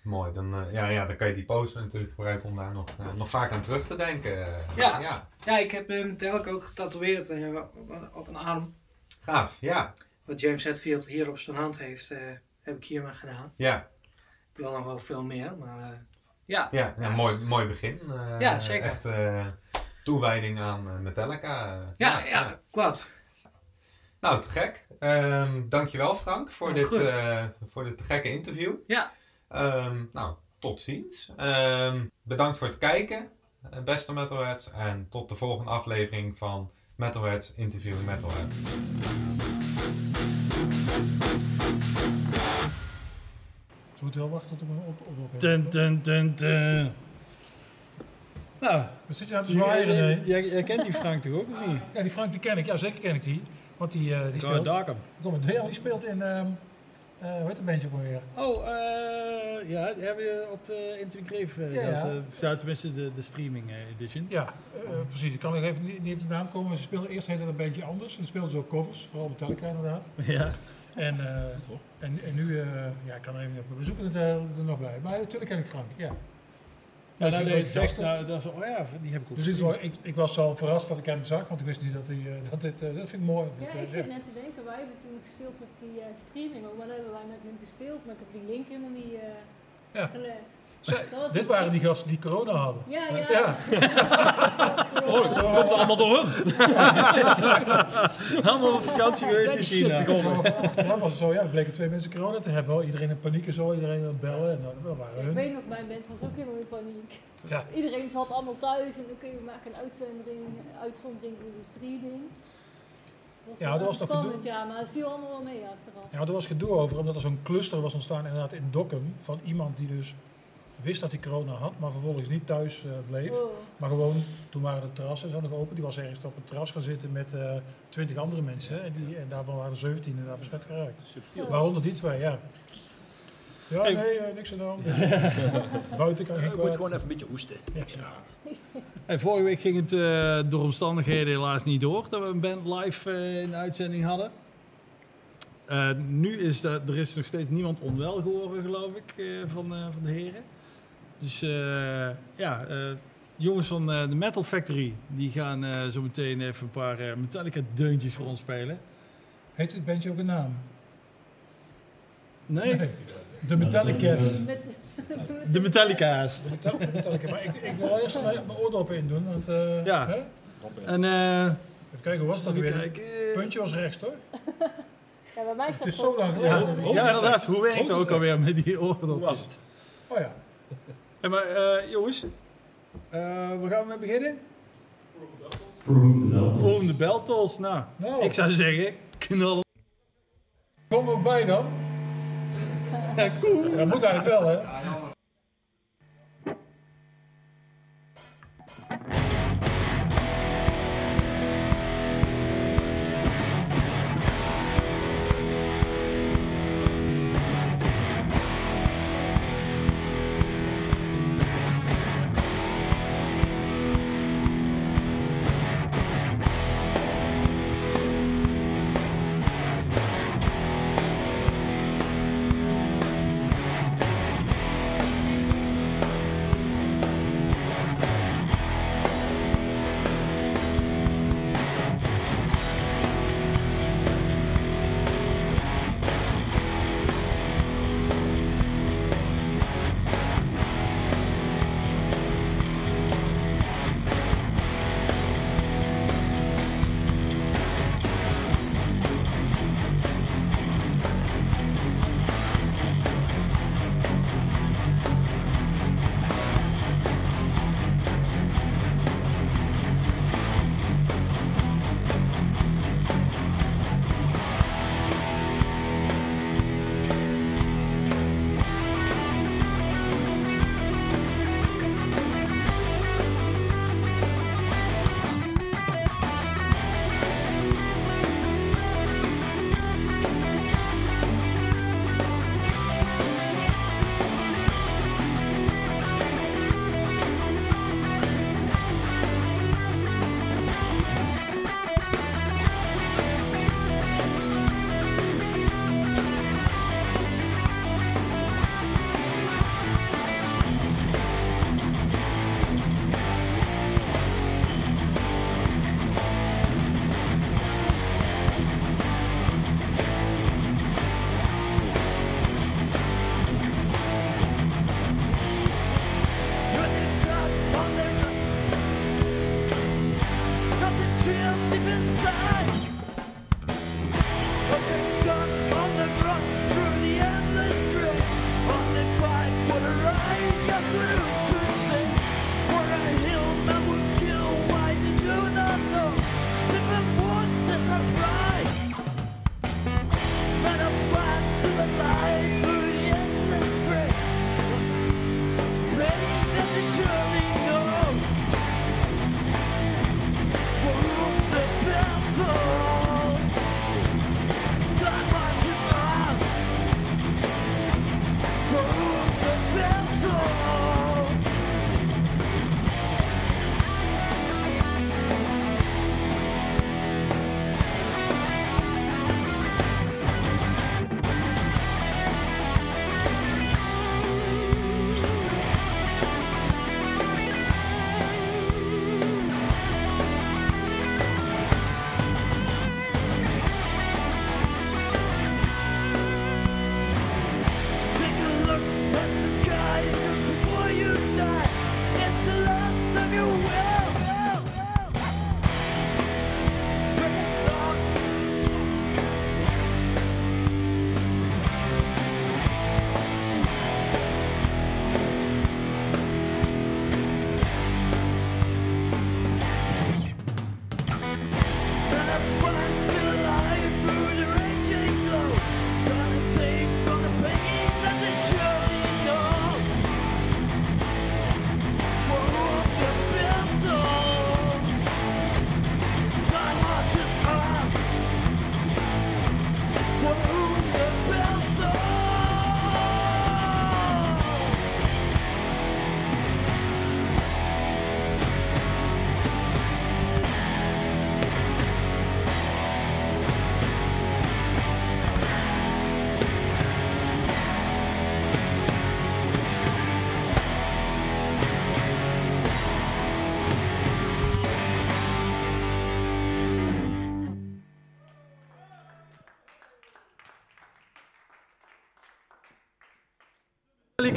Speaker 8: Mooi, dan, eh, ja, ja, dan kan je die poster natuurlijk gebruiken om daar nog, eh, nog vaak aan terug te denken. eh.
Speaker 9: Ja.
Speaker 8: ja.
Speaker 9: Ja, ik heb uh, Metallica ook getatoeëerd eh, op, een arm.
Speaker 8: Gaaf, ja,
Speaker 9: Wat James Hetfield hier op zijn hand heeft, eh, heb ik hier maar gedaan.
Speaker 8: ja,
Speaker 9: Ik wil nog wel veel meer, maar eh, ja.
Speaker 8: ja, mooi,
Speaker 9: is-
Speaker 8: mooi begin. eh,
Speaker 9: Ja, zeker.
Speaker 8: Echt eh, toewijding aan eh, Metallica.
Speaker 9: Ja, ja, klopt.
Speaker 8: Nou, te gek. Ehm, dankjewel Frank voor, dit, voor dit gekke interview.
Speaker 9: Ja.
Speaker 8: Ehm, nou, tot ziens. Ehm, bedankt voor het kijken, beste Metalheads. En tot de volgende aflevering van Metalheads Interview Metalhead.
Speaker 2: Ze moeten wel wachten tot mijn op, op, op.
Speaker 1: Dun, dun, dun, dun. Nou,
Speaker 2: Wat zit je nou te zwaaien,
Speaker 1: jij,
Speaker 2: René?
Speaker 1: jij, jij kent die Frank toch ook, of niet?
Speaker 2: Ja, die Frank die ken ik. Ja, zeker ken ik die. Want die, eh die speelt...
Speaker 1: Darkham.
Speaker 2: Kom die speelt in... ehm eh hoe heet dat bandje ook alweer?
Speaker 1: Oh, eh ja, die hebben we op uh, Into the Grave uh,
Speaker 2: Ja,
Speaker 1: gehad. Uh, tenminste de, de streaming uh, edition.
Speaker 2: Ja, precies. Ik kan nog even niet, niet op de naam komen. Ze speelden eerst heette dat een bandje anders. En dan speelden ze ook covers, vooral Metallica inderdaad.
Speaker 1: Ja.
Speaker 2: En, eh, en, en nu, eh, ja, ik kan er even niet op. We zoeken het eh, er nog bij. Maar natuurlijk ken ik Frank, ja.
Speaker 1: Ja, nou, nee,
Speaker 2: ik
Speaker 1: ik zeg,
Speaker 2: dacht-
Speaker 1: nou, dat is, oh ja, die heb ik ook
Speaker 2: Dus ik, ik was al verrast dat ik hem zag, want ik wist niet dat, hij, eh, dat dit, eh, dat vind ik mooi.
Speaker 6: Ja,
Speaker 2: Dat,
Speaker 6: ik zit net te denken, wij hebben toen gespeeld op die eh, streaming, ook, maar dan hebben wij met hun gespeeld, maar ik heb die link helemaal niet eh
Speaker 2: Ja.
Speaker 6: gelegd. Dat
Speaker 2: dit
Speaker 6: dus
Speaker 2: waren die gasten die corona hadden.
Speaker 6: Ja, ja.
Speaker 2: Ja.
Speaker 1: Oh dat komt allemaal door hun. allemaal op vakantie geweest in China.
Speaker 2: Achteraf was het zo, ja, er bleken twee mensen corona te hebben. Iedereen in paniek en zo, iedereen aan het bellen. En nou, dat waren
Speaker 6: Ik
Speaker 2: hun.
Speaker 6: weet nog, mijn band was ook helemaal in paniek.
Speaker 2: Ja.
Speaker 6: Iedereen zat allemaal thuis en oké, we maken een uitzending, uitzondering in de streaming. Dat
Speaker 2: Ja, dat was toch
Speaker 6: spannend,
Speaker 2: gedoe?
Speaker 6: ja, maar het viel allemaal wel mee achteraf.
Speaker 2: Ja, er was gedoe over, omdat er zo'n cluster was ontstaan inderdaad in Dokkum. Van iemand die dus wist dat hij corona had, maar vervolgens niet thuis eh, bleef.
Speaker 6: Wow.
Speaker 2: Maar gewoon, toen waren de terrassen zo nog open. Die was ergens op het terras gaan zitten met eh, twintig andere mensen. En, die, en daarvan waren er 17 inderdaad besmet geraakt.
Speaker 6: Subtiel.
Speaker 2: Waaronder die twee, ja. Ja,
Speaker 1: Hey.
Speaker 2: nee, eh, niks aan de hand. Buiten kan geen
Speaker 7: Je moet gewoon even een beetje hoesten. Niks aan de hand.
Speaker 1: Hey, vorige week ging het eh, door omstandigheden helaas niet door dat we een band live eh, in de uitzending hadden. Eh, nu is dat, er is nog steeds niemand onwel geworden, geloof ik, eh, van, eh, van de heren. Dus eh, ja, eh, jongens van eh, de Metal Factory, die gaan eh, zo meteen even een paar eh, Metallica deuntjes voor ons spelen.
Speaker 2: Heet het bandje ook een naam?
Speaker 1: Nee?
Speaker 2: De Metallicats.
Speaker 6: Met,
Speaker 1: De Metallica's.
Speaker 2: De Metal- de Metallica. Maar ik, ik wil eerst mijn, mijn oordop in doen. Want, eh,
Speaker 1: Ja.
Speaker 2: hè?
Speaker 1: En eh,
Speaker 2: Even kijken, hoe was het
Speaker 1: even
Speaker 2: weer?
Speaker 1: kijken.
Speaker 2: Het puntje was rechts, toch?
Speaker 6: ja, bij mij
Speaker 2: Het
Speaker 6: staat
Speaker 2: is zo lang
Speaker 1: Ja,
Speaker 2: geleden.
Speaker 1: ja, inderdaad. Hoe werkt het ook alweer met die oordopjes?
Speaker 7: Hoe was het?
Speaker 2: Oh ja.
Speaker 1: Hey, maar eh, jongens, eh, waar gaan we mee beginnen? Volgende beltolls. Nou,
Speaker 2: Nou,
Speaker 1: ik zou zeggen, knallen.
Speaker 2: kom ook bij dan.
Speaker 1: Ja, cool.
Speaker 2: Dat moet eigenlijk wel, hè?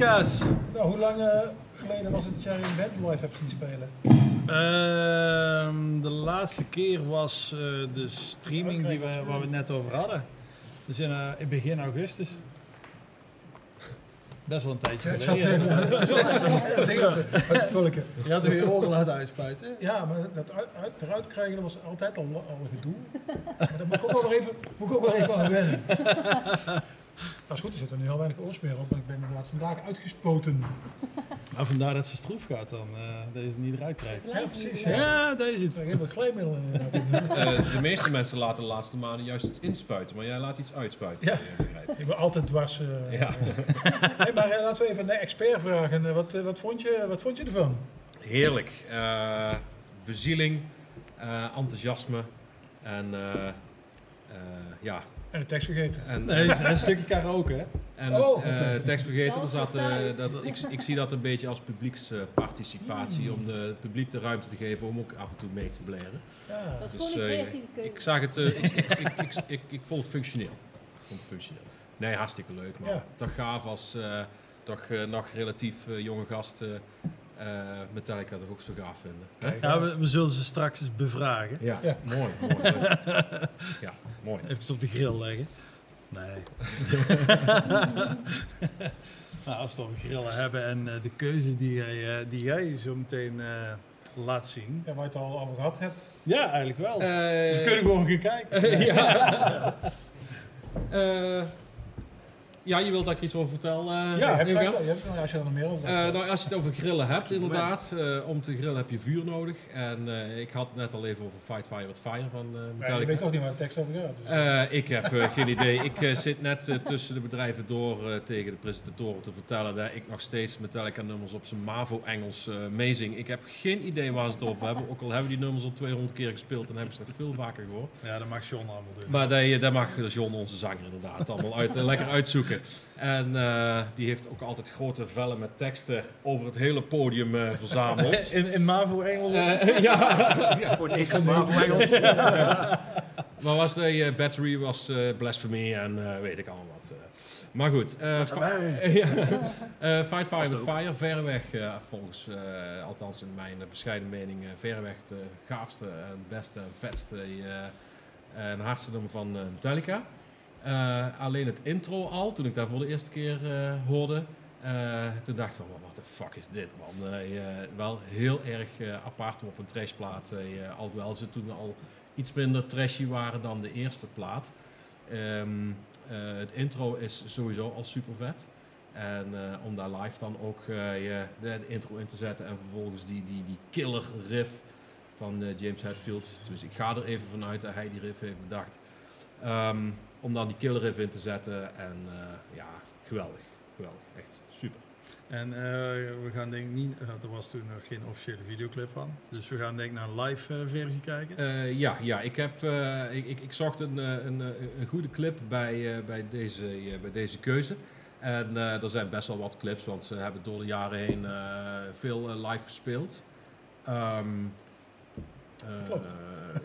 Speaker 2: Nou, hoe lang eh, geleden was het dat jij een band live hebt zien spelen?
Speaker 1: Ehm, de laatste keer was eh, de streaming die we, waar we het net over hadden. Dus in, eh, in begin augustus. Best wel een tijdje
Speaker 2: ik
Speaker 1: geleden.
Speaker 2: vulken.
Speaker 1: Je had er weer oren laten uitspuiten.
Speaker 2: Ja, maar dat uit, uit, eruit krijgen dat was altijd al, al een gedoe. Maar daar moet ik ook wel even, moet ik ook wel even aan wennen. Dat is goed, er zit er nu heel weinig oorsmeer op en ik ben inderdaad vandaag uitgespoten.
Speaker 1: Maar vandaar dat ze stroef gaat dan, eh dat je niet eruit krijgt.
Speaker 2: Ja, precies. Ja.
Speaker 1: Ja, dat is het.
Speaker 2: Ik heb wat glijmiddel inderdaad.
Speaker 3: Eh, de meeste mensen laten de laatste maanden juist iets inspuiten, maar jij laat iets uitspuiten.
Speaker 2: Ja.
Speaker 3: eh, ik.
Speaker 2: Ben altijd dwars. eh.
Speaker 3: Ja.
Speaker 2: Hey, maar laten we even de expert vragen. Wat, wat, vond, je, wat vond je ervan?
Speaker 3: Heerlijk. Eh, bezieling, eh, enthousiasme en eh, eh, ja.
Speaker 2: En de tekst vergeten.
Speaker 3: En,
Speaker 1: Nee, een stukje karaoke, hè?
Speaker 3: En
Speaker 2: Oh,
Speaker 3: eh, tekst vergeten, er zat, eh, dat, ik, ik zie dat een beetje als publieksparticipatie, om de, het publiek de ruimte te geven om ook af en toe mee te blaren.
Speaker 2: Ja.
Speaker 6: Dat is
Speaker 3: Dus,
Speaker 6: gewoon een
Speaker 3: eh,
Speaker 6: creatieve keuze.
Speaker 3: Ik zag het, eh, ik, ik, ik, ik, ik, ik vond het functioneel. Ik vond het functioneel. Nee, hartstikke leuk, maar
Speaker 2: Ja.
Speaker 3: toch gaaf als eh, toch nog relatief jonge gasten eh Metallica toch ook zo gaaf vinden. Hè?
Speaker 1: Ja, we, we zullen ze straks eens bevragen.
Speaker 3: Ja,
Speaker 2: Ja.
Speaker 3: mooi, ja, mooi.
Speaker 1: Even op de grill leggen. Nee. nou, als we het over grillen hebben en eh, de keuze die jij, eh, die jij zo meteen eh, laat zien.
Speaker 2: Ja, waar je het al over gehad hebt.
Speaker 1: Ja, eigenlijk wel. Dus we kunnen gewoon gaan kijken.
Speaker 3: ja. Eh, ja, je wilt dat ik iets over vertel? eh,
Speaker 2: Ja, je hebt
Speaker 3: Ilka?
Speaker 2: gelijk wel. Je hebt, nou, als je er nog meer over
Speaker 3: Eh,
Speaker 2: hebt.
Speaker 3: nou, als je het over grillen hebt, inderdaad. eh, om te grillen heb je vuur nodig. En eh, ik had het net al even over Fight Fire with Fire van eh
Speaker 2: Ja, je
Speaker 3: Metallica.
Speaker 2: weet toch niet waar de tekst over gaat. Dus.
Speaker 3: Eh, ik heb eh, geen idee. Ik eh, zit net eh, tussen de bedrijven door eh, tegen de presentatoren te vertellen dat ik nog steeds Metallica nummers op zijn MAVO-Engels eh meezing. Ik heb geen idee waar ze het over hebben. Ook al hebben die nummers al 200 keer gespeeld en hebben ze nog veel vaker gehoord.
Speaker 1: Ja, dat mag John allemaal doen.
Speaker 3: Maar dat, dat mag John, onze zanger, inderdaad allemaal uit, eh, lekker uitzoeken. En eh, die heeft ook altijd grote vellen met teksten over het hele podium eh, verzameld.
Speaker 1: In, in MAVO Engels?
Speaker 3: Eh, ja, ja.
Speaker 7: Voor niks, maar voor Engels.
Speaker 3: Maar was de battery was eh, blasphemy en eh, weet ik allemaal wat. Maar goed. eh. Eh, Fight Fire with Fire, verreweg volgens, eh, althans in mijn bescheiden mening, eh, verreweg de gaafste en beste en vetste eh, en hardste nummer van eh, Metallica. Eh, alleen het intro al, toen ik daar voor de eerste keer eh, hoorde, eh, toen dacht ik van, wat de fuck is dit man? Wel heel erg apart op een trashplaat, alhoewel ze toen al iets minder trashy waren dan de eerste plaat. Ehm, eh, het intro is sowieso al super vet. En om daar live dan ook je, de, intro in te zetten en vervolgens die, die, die killer riff van James Hetfield. Dus ik ga er even vanuit dat hij die riff heeft bedacht. Ehm, om dan die killer in te zetten. En eh, ja, geweldig. Geweldig. Echt super.
Speaker 1: En eh, we gaan denk ik niet, er was toen nog geen officiële videoclip van. Dus we gaan denk ik naar een live eh, versie kijken.
Speaker 3: Ja, ja, ik, heb, ik, ik, ik zocht een, een, een, goede clip bij, bij, deze, bij deze keuze. En er zijn best wel wat clips, want ze hebben door de jaren heen veel live gespeeld. Ehm, eh,
Speaker 2: Klopt.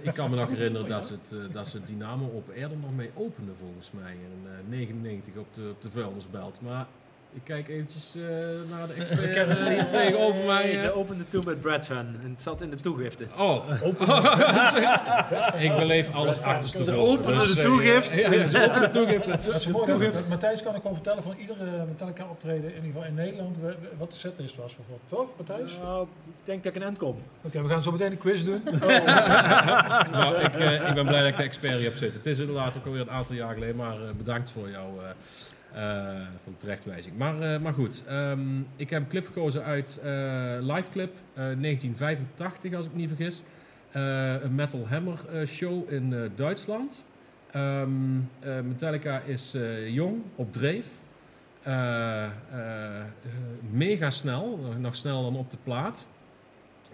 Speaker 3: ik kan me nog herinneren dat ze, het, eh, dat ze Dynamo op eerder nog mee openden volgens mij in eh 99 op de, op de vuilnisbelt. Maar ik kijk eventjes eh, naar de expert eh, hier tegenover mij. eh.
Speaker 7: Ze opende toe met Brad Van en het zat in de toegifte.
Speaker 3: Oh, ik beleef alles achter
Speaker 1: Ze openen de toegift.
Speaker 3: Ja, ja, ze openen de toegift.
Speaker 2: Dat is mooi. Matthijs kan ik gewoon vertellen van iedere Metallica optreden, in ieder geval in Nederland, wat de setlist was bijvoorbeeld. Toch, Matthijs?
Speaker 7: Nou, ik denk dat ik een end kom.
Speaker 2: Oké, we gaan zo meteen een quiz doen.
Speaker 3: Nou, ik, eh, ik ben blij dat ik de expert hier heb zitten. Het is inderdaad ook alweer een aantal jaar geleden, maar eh, bedankt voor jouw eh, de terechtwijzing. Maar, eh, maar goed, ehm, ik heb een clip gekozen uit eh, live clip eh, 1985, als ik me niet vergis. Een Metal Hammer show in Duitsland. Ehm, eh, Metallica is jong, op dreef. Mega snel, nog sneller dan op de plaat.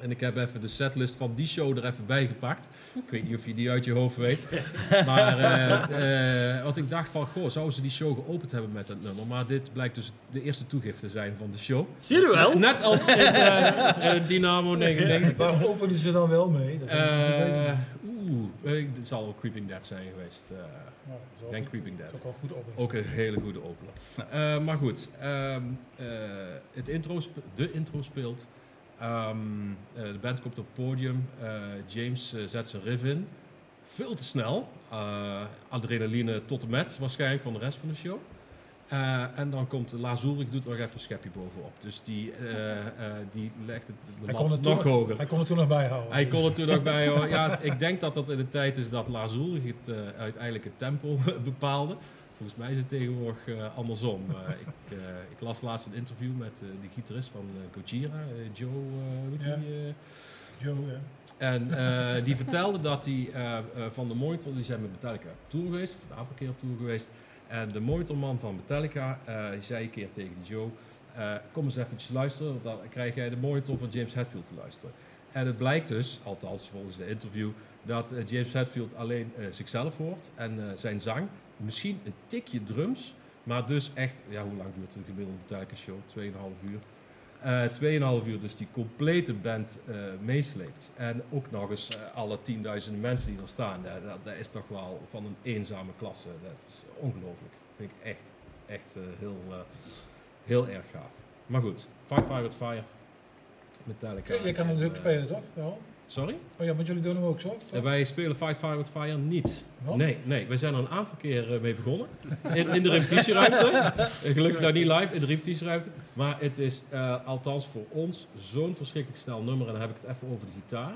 Speaker 3: En ik heb even de setlist van die show er even bij gepakt. Ik weet niet of je die uit je hoofd weet. Maar eh, eh, wat ik dacht van, goh, zouden ze die show geopend hebben met dat nummer? Maar dit blijkt dus de eerste toegifte zijn van de show.
Speaker 1: Zie je wel?
Speaker 3: Net als in eh, Dynamo 99.
Speaker 2: Waar openen ze dan wel mee?
Speaker 3: Eh, Oeh, eh, het zal wel Creeping Dead zijn geweest. eh.
Speaker 2: Ja, wel
Speaker 3: denk. Creeping
Speaker 2: Dat is
Speaker 3: Dead.
Speaker 2: ook wel goed openen.
Speaker 3: Ook een hele goede opener. Eh, maar goed, ehm, eh, het intro de intro speelt. Ehm, eh, de band komt op het podium. Eh, James eh, zet zijn riff in. Veel te snel. Adrenaline tot en met waarschijnlijk van de rest van de show. En dan komt Lars Ulrich doet nog even een schepje bovenop. Dus die, eh, eh, die legt het
Speaker 2: Hij kon, het
Speaker 3: nog
Speaker 2: toen,
Speaker 3: hoger.
Speaker 2: hij kon het toen nog bijhouden.
Speaker 3: Hij kon er toen ook bij hoor. Ja, ik denk dat dat in de tijd is dat Lars Ulrich het uh, uiteindelijk het tempo bepaalde. Volgens mij is het tegenwoordig uh, andersom. Uh, ik, ik, las laatst een interview met de gitarist van Gojira, Joe, weet
Speaker 2: ja.
Speaker 3: die,
Speaker 2: Joe, ja.
Speaker 3: En die vertelde dat hij van de monitor, die zijn met Metallica op tour geweest, een aantal keer op tour geweest. En de monitorman van Metallica die zei een keer tegen die Joe, kom eens eventjes luisteren, dan krijg jij de monitor van James Hetfield te luisteren. En het blijkt dus, althans volgens de interview, dat James Hetfield alleen uh, zichzelf hoort en zijn zang. Misschien een tikje drums, maar dus echt, ja hoe lang duurt een gemiddelde Metallica show? 2,5 uur. Uh, 2,5 uur dus die complete band meesleept. En ook nog eens alle tienduizenden mensen die er staan. Dat, dat, is toch wel van een eenzame klasse. Dat is ongelooflijk. Dat vind ik echt, echt heel Heel erg gaaf. Maar goed, Fight Fire with Fire. Metallica.
Speaker 2: Je kan hem ook spelen, toch? Wel?
Speaker 3: Sorry?
Speaker 2: Oh ja, want jullie doen hem ook zo?
Speaker 3: En wij spelen Fight Fire with Fire niet.
Speaker 2: Wat?
Speaker 3: Nee, nee, wij zijn er een aantal keer uh, mee begonnen. In, in de repetitieruimte. Gelukkig nou niet live, in de repetitieruimte. Maar het is uh, althans voor ons zo'n verschrikkelijk snel nummer. En dan heb ik het even over de gitaar.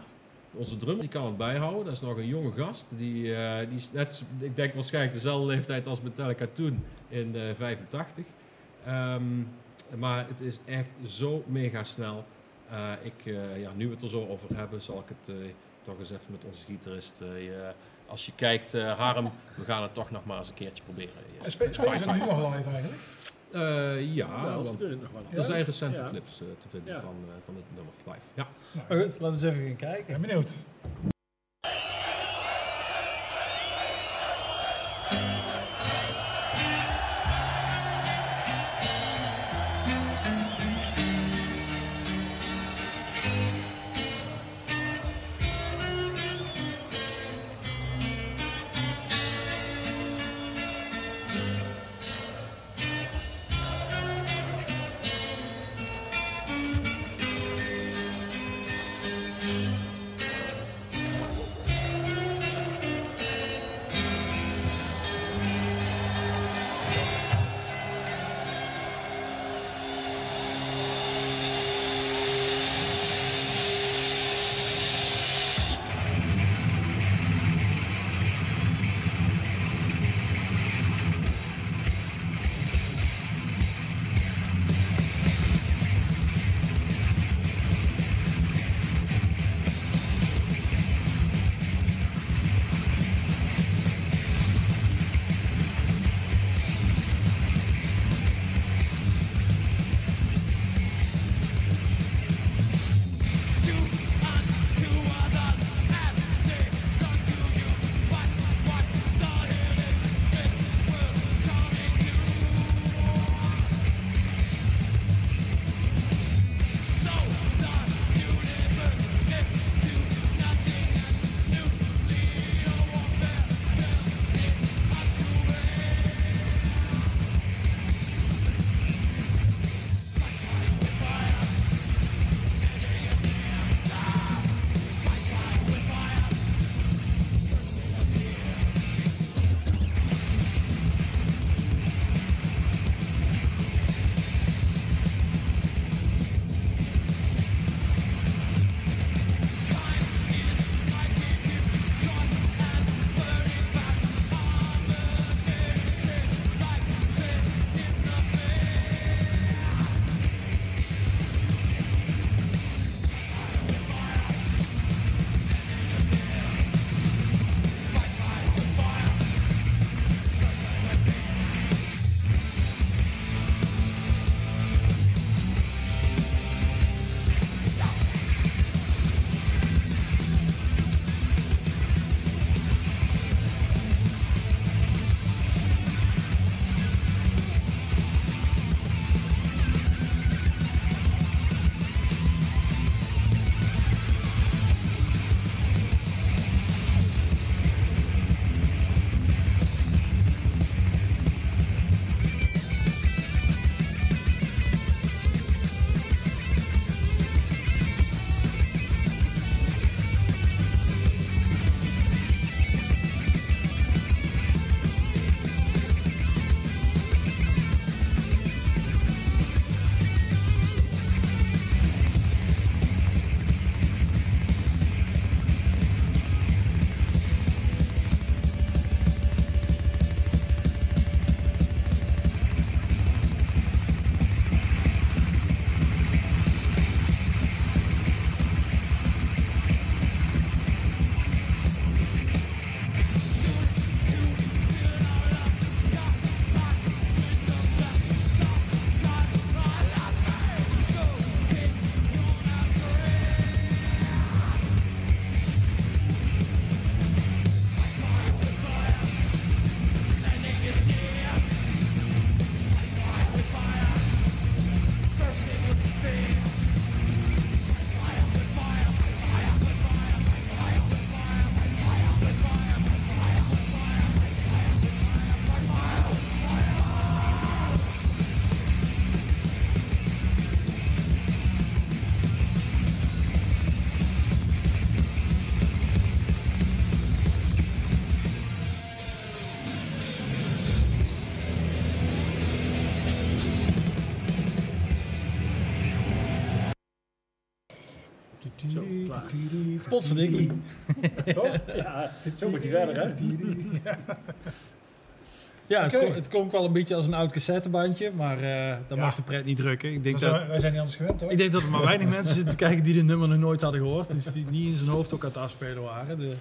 Speaker 3: Onze drummer die kan het bijhouden. Dat is nog een jonge gast. Die, uh, die is net, ik denk waarschijnlijk dezelfde leeftijd als Metallica toen in 85. Um, maar het is echt zo mega snel. Uh, ik, uh, ja, nu we het er zo over hebben, zal ik het uh, toch eens even met onze gitarist. als je kijkt, Harm, we gaan het toch nog maar eens een keertje proberen.
Speaker 2: En spelen ze nu nog live eigenlijk?
Speaker 3: ja, want er zijn recente
Speaker 7: Ja.
Speaker 3: clips te vinden
Speaker 7: Ja.
Speaker 3: van, van het nummer live. Ja.
Speaker 1: Goed, laten we eens even gaan kijken.
Speaker 2: Ik ben benieuwd.
Speaker 1: Potverdikkie.
Speaker 2: Toch?
Speaker 5: Ja, zo moet hij verder, hè?
Speaker 2: Ja.
Speaker 1: Het, klonk- het klonk wel een beetje als een oud cassettebandje, maar eh dan
Speaker 2: Ja.
Speaker 1: mag de pret niet drukken. Ik denk,
Speaker 2: Zo
Speaker 1: dat,
Speaker 2: wij zijn niet anders gewend, hoor.
Speaker 1: ik denk dat er maar weinig mensen zitten te kijken die dit nummer nog nooit hadden gehoord. Dus die niet in zijn hoofd ook aan het afspelen waren. De,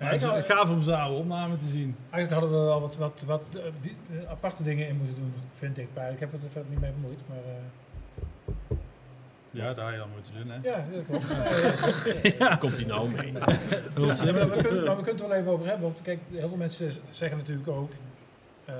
Speaker 1: maar het is gaaf om zijn oude opname te zien.
Speaker 2: Eigenlijk hadden we wel wat, wat, wat eh, eh, aparte dingen in moeten doen, vind ik. Maar ik heb het er verder niet mee bemoeid. Maar eh,
Speaker 1: Ja, dat had je dan moeten doen, hè?
Speaker 2: ja, dat klopt. Ja, ja, ja.
Speaker 3: Komt hij nou mee?
Speaker 2: Ja, maar, we kunnen, maar we kunnen het er wel even over hebben. Want kijk, heel veel mensen zeggen natuurlijk ook. ehm,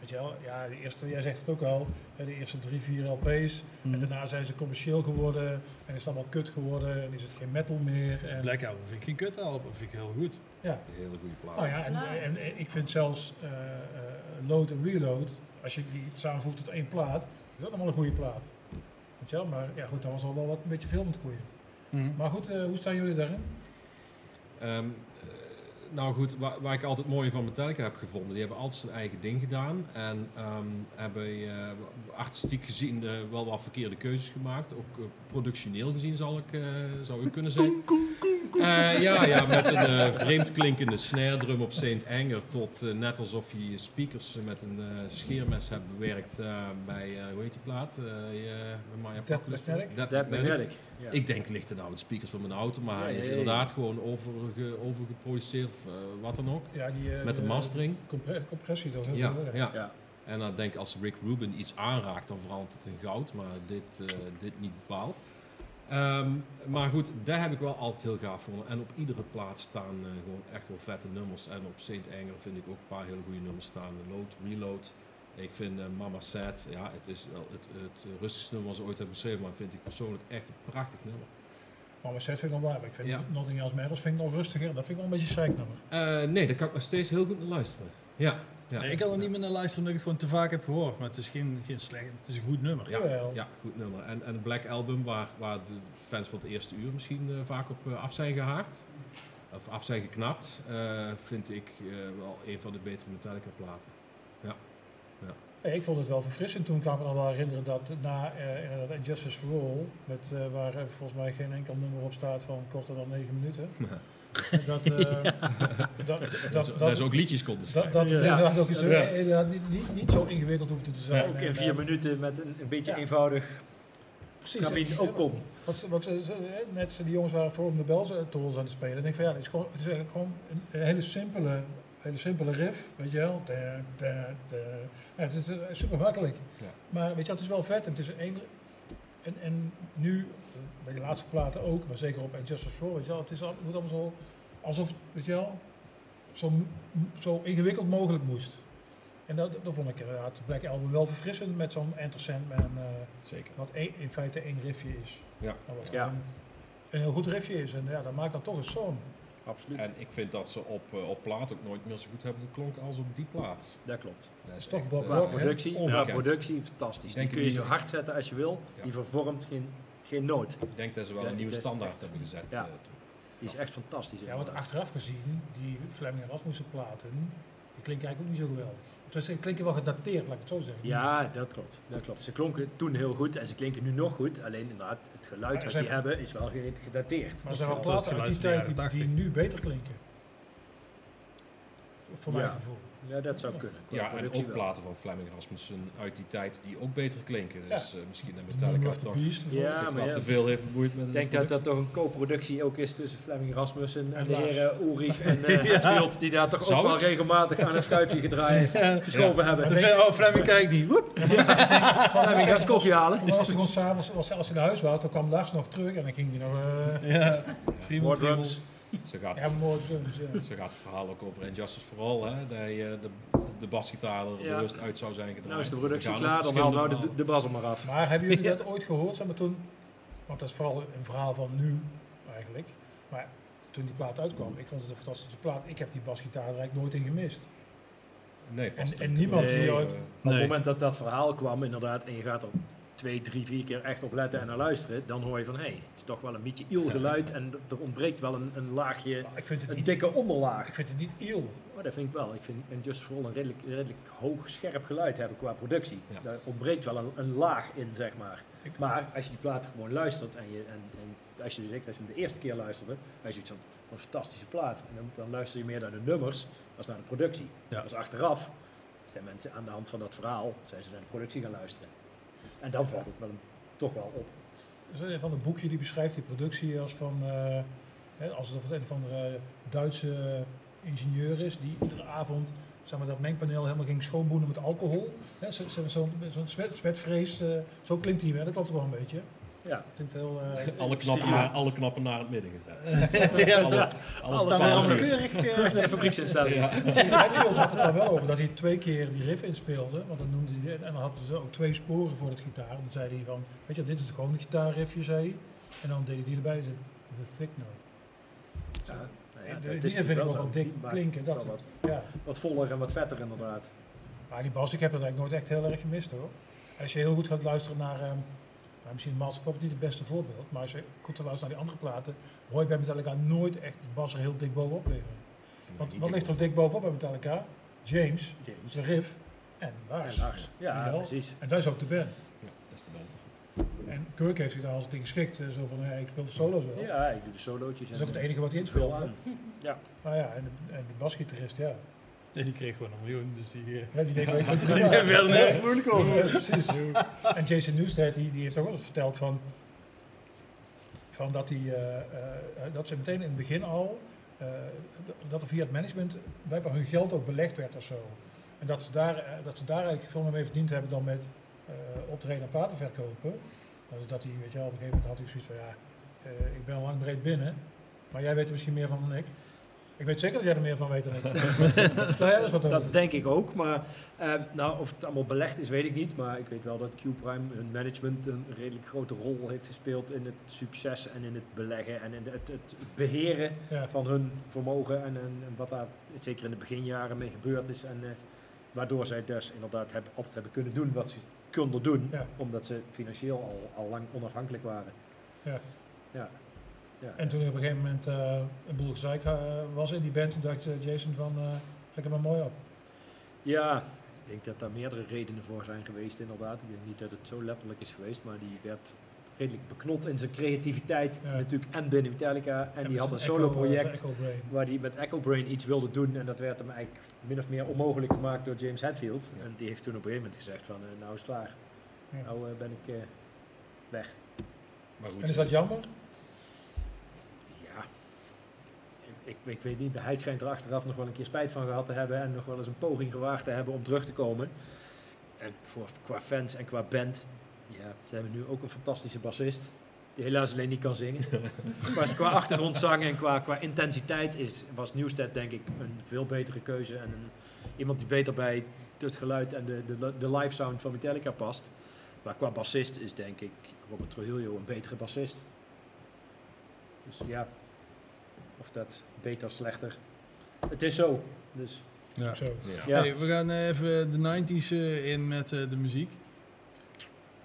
Speaker 2: weet je wel, ja, de eerste, jij zegt het ook al. De eerste drie, vier LP's.
Speaker 1: Mhm.
Speaker 2: En daarna zijn ze commercieel geworden. En is het allemaal kut geworden. En is het geen metal meer. En,
Speaker 1: Black Album vind ik geen kut album, vind ik heel goed.
Speaker 3: Een hele goede plaat.
Speaker 2: Nou ja, en, en, en ik vind zelfs eh, eh, Load en Reload. Als je die samenvoegt tot één plaat. Is dat nog wel een goede plaat. Weet je wel? Maar ja, goed, dat was al wel wat een beetje veel van het goede.
Speaker 1: Mhm.
Speaker 2: Maar goed, eh, hoe staan jullie daarin?
Speaker 3: Ehm, eh, nou goed, waar, waar ik altijd mooi van Metallica heb gevonden, die hebben altijd zijn eigen ding gedaan. En ehm, hebben eh, artistiek gezien eh, wel wat verkeerde keuzes gemaakt. Ook eh, productioneel gezien zal ik, eh, zou ik kunnen zeggen. Eh, ja, ja, met een vreemd klinkende snare drum op Saint Anger tot net alsof je speakers met een scheermes hebt bewerkt bij, eh, hoe heet die plaat? Eh je- Maya
Speaker 2: Death
Speaker 3: Apocalypse?
Speaker 2: Magnetic?
Speaker 3: Ik denk, ligt het nou met speakers van mijn auto, maar hij is inderdaad gewoon overge, overgeproduceerd of wat dan ook.
Speaker 2: Ja, die,
Speaker 3: Met de mastering.
Speaker 2: compre- compressie door heel
Speaker 3: Ja, ja.
Speaker 5: Ja.
Speaker 3: En dan denk ik, als Rick Rubin iets aanraakt, dan verandert het in goud, maar dit, eh, dit niet bepaald. Ehm, maar goed, daar heb ik wel altijd heel gaaf gevonden. En op iedere plaats staan eh, gewoon echt wel vette nummers. En op Saint Anger vind ik ook een paar hele goede nummers staan. Load, Reload. Ik vind eh, Mama Sad, ja, het is wel het, het rustigste nummer wat ze ooit hebben geschreven, maar vind ik persoonlijk echt een prachtig nummer.
Speaker 2: Mijn set vind ik nog wel, maar ik vind
Speaker 3: Ja.
Speaker 2: Nothing Else Matters vind ik nog rustiger. Dat vind ik wel een beetje een zeiknummer.
Speaker 3: Eh, nee, daar kan ik nog steeds heel goed naar luisteren. Ja.
Speaker 1: Nee, ik kan er niet meer naar luisteren omdat ik het gewoon te vaak heb gehoord. Maar het is geen, geen slecht, het is een goed nummer.
Speaker 3: Ja, ja, goed nummer. En, en Black Album, waar, waar de fans van het eerste uur misschien eh, vaak op eh, af zijn gehaakt. Of af zijn geknapt. eh, vind ik eh, wel een van de betere Metallica platen.
Speaker 2: Nee, ik vond het wel verfrissend. Toen kan ik me nog wel herinneren dat na eh inderdaad Justice for All, met, eh, waar volgens mij geen enkel nummer op staat van korter dan 9 minuten. dat, eh, dat, dat,
Speaker 3: Dat,
Speaker 2: dat,
Speaker 3: dat, ze ook liedjes konden
Speaker 2: dat,
Speaker 3: schrijven.
Speaker 2: dat
Speaker 5: Ja.
Speaker 2: inderdaad ook
Speaker 1: Ja.
Speaker 2: eh, inderdaad niet, niet, niet zo ingewikkeld hoefde te zijn.
Speaker 5: Ook in vier
Speaker 2: eh,
Speaker 5: minuten met een, een beetje
Speaker 2: Ja.
Speaker 5: eenvoudig
Speaker 2: Precies.
Speaker 5: ook kom.
Speaker 2: Wat, ze- wat ze, ze- hè, net die jongens waren voor de Bells tools aan het spelen. Ik denk van ja, het is, gewoon, het is eigenlijk gewoon een, een hele simpele, hele simpele riff, weet je wel. Da, da. Ja, het is super makkelijk.
Speaker 3: Ja.
Speaker 2: Maar weet je, wel, het is wel vet. En, het is één, en, en nu, bij de laatste platen ook, maar zeker op And Justice For weet je wel, het, is al, het moet allemaal zo, alsof, het, weet je wel, zo, zo ingewikkeld mogelijk moest. En dat, dat vond ik inderdaad Black Album wel verfrissend met zo'n Enter Sandman, eh,
Speaker 3: Zeker.
Speaker 2: wat in feite één riffje is.
Speaker 3: Ja.
Speaker 2: Nou, wat
Speaker 5: Ja.
Speaker 2: een heel goed riffje is. En ja, dat maakt dan toch een zoon.
Speaker 5: Absoluut.
Speaker 3: En ik vind dat ze op, eh, op plaat ook nooit meer zo goed hebben geklonken als op die plaat.
Speaker 5: Dat klopt.
Speaker 3: Dat
Speaker 2: is toch Bob
Speaker 3: eh,
Speaker 2: hè?
Speaker 5: productie,
Speaker 3: ongekend.
Speaker 5: productie fantastisch.
Speaker 3: Denk
Speaker 5: Die kun je zo hard zetten als je wil.
Speaker 3: Ja.
Speaker 5: Die vervormt geen, geen noot.
Speaker 3: Ik denk dat ze wel
Speaker 5: Ja,
Speaker 3: een nieuwe standaard hebben gezet.
Speaker 5: ja. Die is echt fantastisch.
Speaker 2: Ja, want achteraf gezien, die Fleming en Rasmussen platen, die klinken eigenlijk ook niet zo geweldig. Dus ze klinken wel gedateerd, laat ik het zo zeggen.
Speaker 5: Ja, dat klopt. dat klopt. Ze klonken toen heel goed en ze klinken nu nog goed. Alleen inderdaad, het geluid wat die hebben is wel ge- gedateerd.
Speaker 2: Maar er zijn wel platen uit die tijd die, nu beter klinken. Voor mijn
Speaker 5: Ja.
Speaker 2: gevoel.
Speaker 5: Ja, dat zou kunnen. Qua
Speaker 3: Ja, en ook platen van Fleming Rasmussen uit die tijd die ook beter klinken.
Speaker 2: Ja.
Speaker 3: Dus eh, misschien dat
Speaker 2: Number
Speaker 3: Metallica
Speaker 2: of the
Speaker 3: toch.
Speaker 5: Ja, maar ja.
Speaker 3: te veel heeft bemoeid met
Speaker 5: Ik
Speaker 3: de
Speaker 5: denk dat dat toch een co-productie ook is tussen Fleming Rasmussen en,
Speaker 2: En
Speaker 5: de heren Ulrich en eh Hetfield, die daar toch
Speaker 3: Zou
Speaker 5: ook wel
Speaker 3: het?
Speaker 5: regelmatig aan een schuifje gedraaid, geschoven hebben.
Speaker 1: Oh, Fleming kijkt niet. Woep.
Speaker 5: Fleming, ga eens koffie halen.
Speaker 2: Was hij gewoon s'avonds, als, als hij naar huis was, dan kwam Lars nog terug en dan ging hij nog... eh
Speaker 1: Ja,
Speaker 3: Zo gaat,
Speaker 2: ja, mooi zo.
Speaker 3: Gaat het verhaal ook over And Justice for All. Hè? Dat je de, de basgitaar er
Speaker 5: Ja.
Speaker 3: bewust uit zou zijn gedraaid.
Speaker 5: Nou is de productie klaar, dan haal nou de, de bas er maar af.
Speaker 2: Maar hebben jullie dat ooit gehoord? Zeg maar toen, want dat is vooral een verhaal van nu eigenlijk. Maar toen die plaat uitkwam, ik vond het een fantastische plaat. Ik heb die basgitaar er eigenlijk nooit in gemist.
Speaker 3: Nee,
Speaker 2: En- niemand
Speaker 5: die
Speaker 3: Eh,
Speaker 5: Op het moment dat dat verhaal kwam, inderdaad, en je gaat er twee, drie, vier keer echt op letten en naar luisteren, dan hoor je van, hé, hey, het is toch wel een beetje iel geluid en er ontbreekt wel een, een laagje,
Speaker 2: Maar ik vind het
Speaker 5: een
Speaker 2: niet,
Speaker 5: dikke onderlaag.
Speaker 2: ik vind het niet iel.
Speaker 5: Oh, dat vind ik wel. Ik vind en Just For All een redelijk, redelijk hoog, scherp geluid hebben qua productie.
Speaker 3: Ja.
Speaker 5: Daar ontbreekt wel een, een laag in, zeg maar.
Speaker 2: Ik-
Speaker 5: Maar als je die platen gewoon luistert en, je, en, en als je, zeker als je hem de eerste keer luisterde, je iets van een fantastische plaat. En dan, dan luister je meer naar de nummers als naar de productie.
Speaker 1: Ja.
Speaker 5: Dus achteraf zijn mensen aan de hand van dat verhaal zijn ze naar de productie gaan luisteren. En dan valt het wel toch wel op.
Speaker 2: Een van het boekje die beschrijft die productie als van, eh, hè, als het een of andere Duitse ingenieur is die iedere avond zeg maar, dat mengpaneel helemaal ging schoonboenen met alcohol. Hè, zo- zo- Zo'n zo'n zwet, zwetvrees, eh, zo klinkt hij, dat klopt wel een beetje.
Speaker 5: Ja.
Speaker 2: Heel... eh,
Speaker 3: Alle knappen, naar, alle knappen naar het midden gezet.
Speaker 5: ja,
Speaker 3: alle,
Speaker 5: ja.
Speaker 3: alles staan allemaal
Speaker 5: keurig, eh, terug naar de fabrieksinstelling.
Speaker 3: Ja.
Speaker 2: Had het daar wel over dat hij twee keer die riff inspeelde. Want dan noemde hij, en dan hadden ze ook twee sporen voor het gitaar. Dan zei hij van, weet je, dit is gewoon een gitaarriffje, zei hij. En dan deed hij die erbij, zei, the thick note.
Speaker 5: Ja, nou ja,
Speaker 2: Die-
Speaker 5: is
Speaker 2: vind ik
Speaker 5: wel
Speaker 2: wel dik klinken, dat-
Speaker 5: wat,
Speaker 2: Ja,
Speaker 5: wat voller en wat vetter inderdaad.
Speaker 2: maar die bas, ik heb dat eigenlijk nooit echt heel erg gemist hoor. Als je heel goed gaat luisteren naar, ehm misschien Master Puppet niet het beste voorbeeld, maar als je goed naar die andere platen, hoor je bij Metallica nooit echt de bas er heel dik bovenop liggen. Want wat ligt er dik bovenop bij Metallica? James,
Speaker 5: James.
Speaker 2: de riff en Lars.
Speaker 5: En Lars. Ja, precies.
Speaker 2: En dat is ook de band.
Speaker 3: Ja, dat is de band.
Speaker 2: En Kirk heeft zich daar als ding geschikt. eh, Zo van, ja, ik speel de solo's wel.
Speaker 5: Ja, ik doe de solootjes.
Speaker 2: Dat is ook het enige wat hij
Speaker 5: aan. Ja.
Speaker 2: Maar ja, en de, en de basgitarist, ja.
Speaker 1: Die kreeg gewoon een miljoen, dus die... eh,
Speaker 2: ja die deed wel even
Speaker 1: Die nergens moeilijk over.
Speaker 2: Ja, precies. En Jason Newsted, die, die heeft ook eens verteld van, van dat, die, eh, eh, dat ze meteen in het begin al, dat er via het management blijkbaar hun geld ook belegd werd of zo. En dat ze daar, dat ze daar eigenlijk veel meer mee verdiend hebben dan met optreden en platen verkopen. Dus dat hij, weet je wel, op een gegeven moment had hij zoiets van, ja, ik ben al lang breed binnen, maar jij weet er misschien meer van dan ik. Ik weet zeker dat jij er meer van weet dan ik. Vertel jij eens wat.
Speaker 5: Dat denk ik ook, maar eh, nou, of het allemaal belegd is, weet ik niet. Maar ik weet wel dat Q-Prime, hun management, een redelijk grote rol heeft gespeeld in het succes en in het beleggen en in het, het beheren
Speaker 2: Ja.
Speaker 5: van hun vermogen. En, en, en wat daar zeker in de beginjaren mee gebeurd is. En eh, waardoor zij dus inderdaad hebben, altijd hebben kunnen doen wat ze konden doen,
Speaker 2: Ja.
Speaker 5: omdat ze financieel al, al lang onafhankelijk waren.
Speaker 2: Ja.
Speaker 5: Ja. Ja.
Speaker 2: En toen er op een gegeven moment eh, een boel gezeik eh, was in die band, toen dacht eh, Jason van, eh flikker maar mooi op.
Speaker 5: Ja, ik denk dat daar meerdere redenen voor zijn geweest inderdaad. Ik denk niet dat het zo letterlijk is geweest, maar die werd redelijk beknot in zijn creativiteit.
Speaker 2: Ja.
Speaker 5: Natuurlijk en binnen Metallica. En, die had een solo project waar hij met Echo Brain iets wilde doen. En dat werd hem eigenlijk min of meer onmogelijk gemaakt door James Hetfield. En die heeft toen op een gegeven moment gezegd van, nou is het klaar.
Speaker 2: Ja.
Speaker 5: Nou ben ik eh, weg.
Speaker 3: Maar goed,
Speaker 2: En is dat jammer?
Speaker 5: Ja, ik, ik, weet niet. Hij schijnt er achteraf nog wel een keer spijt van gehad te hebben en nog wel eens een poging gewaagd te hebben om terug te komen. En voor, qua fans en qua band, ja, ze hebben nu ook een fantastische bassist. Die helaas alleen niet kan zingen. maar qua achtergrondzang en qua, qua intensiteit is, was Newsted denk ik een veel betere keuze. En een, iemand die beter bij het geluid en de, de, de live sound van Metallica past. Maar qua bassist is denk ik Robert Trujillo een betere bassist. Dus ja, of dat beter, slechter. Het is zo. Dus
Speaker 1: Ja.
Speaker 2: zo.
Speaker 3: ja.
Speaker 5: ja.
Speaker 1: Hey, we gaan eh, even de 90s eh, in met eh, de muziek.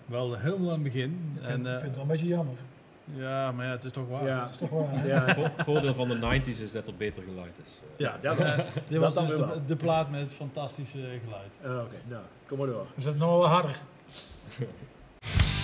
Speaker 1: Wel helemaal aan het begin.
Speaker 2: Ik vind,
Speaker 1: En,
Speaker 2: ik
Speaker 1: eh,
Speaker 2: vind het wel een beetje jammer.
Speaker 1: ja, maar ja, het is toch waar.
Speaker 5: Ja.
Speaker 2: Dat is toch wel. hè?
Speaker 5: Ja,
Speaker 3: Vo- voordeel van de 90s is dat er beter geluid is. Eh,
Speaker 1: Ja,
Speaker 5: dat-
Speaker 1: eh, dit was dus de, plaat met het fantastische geluid.
Speaker 5: Oh, Oké, nou, kom maar door.
Speaker 2: Dat is nog wel harder.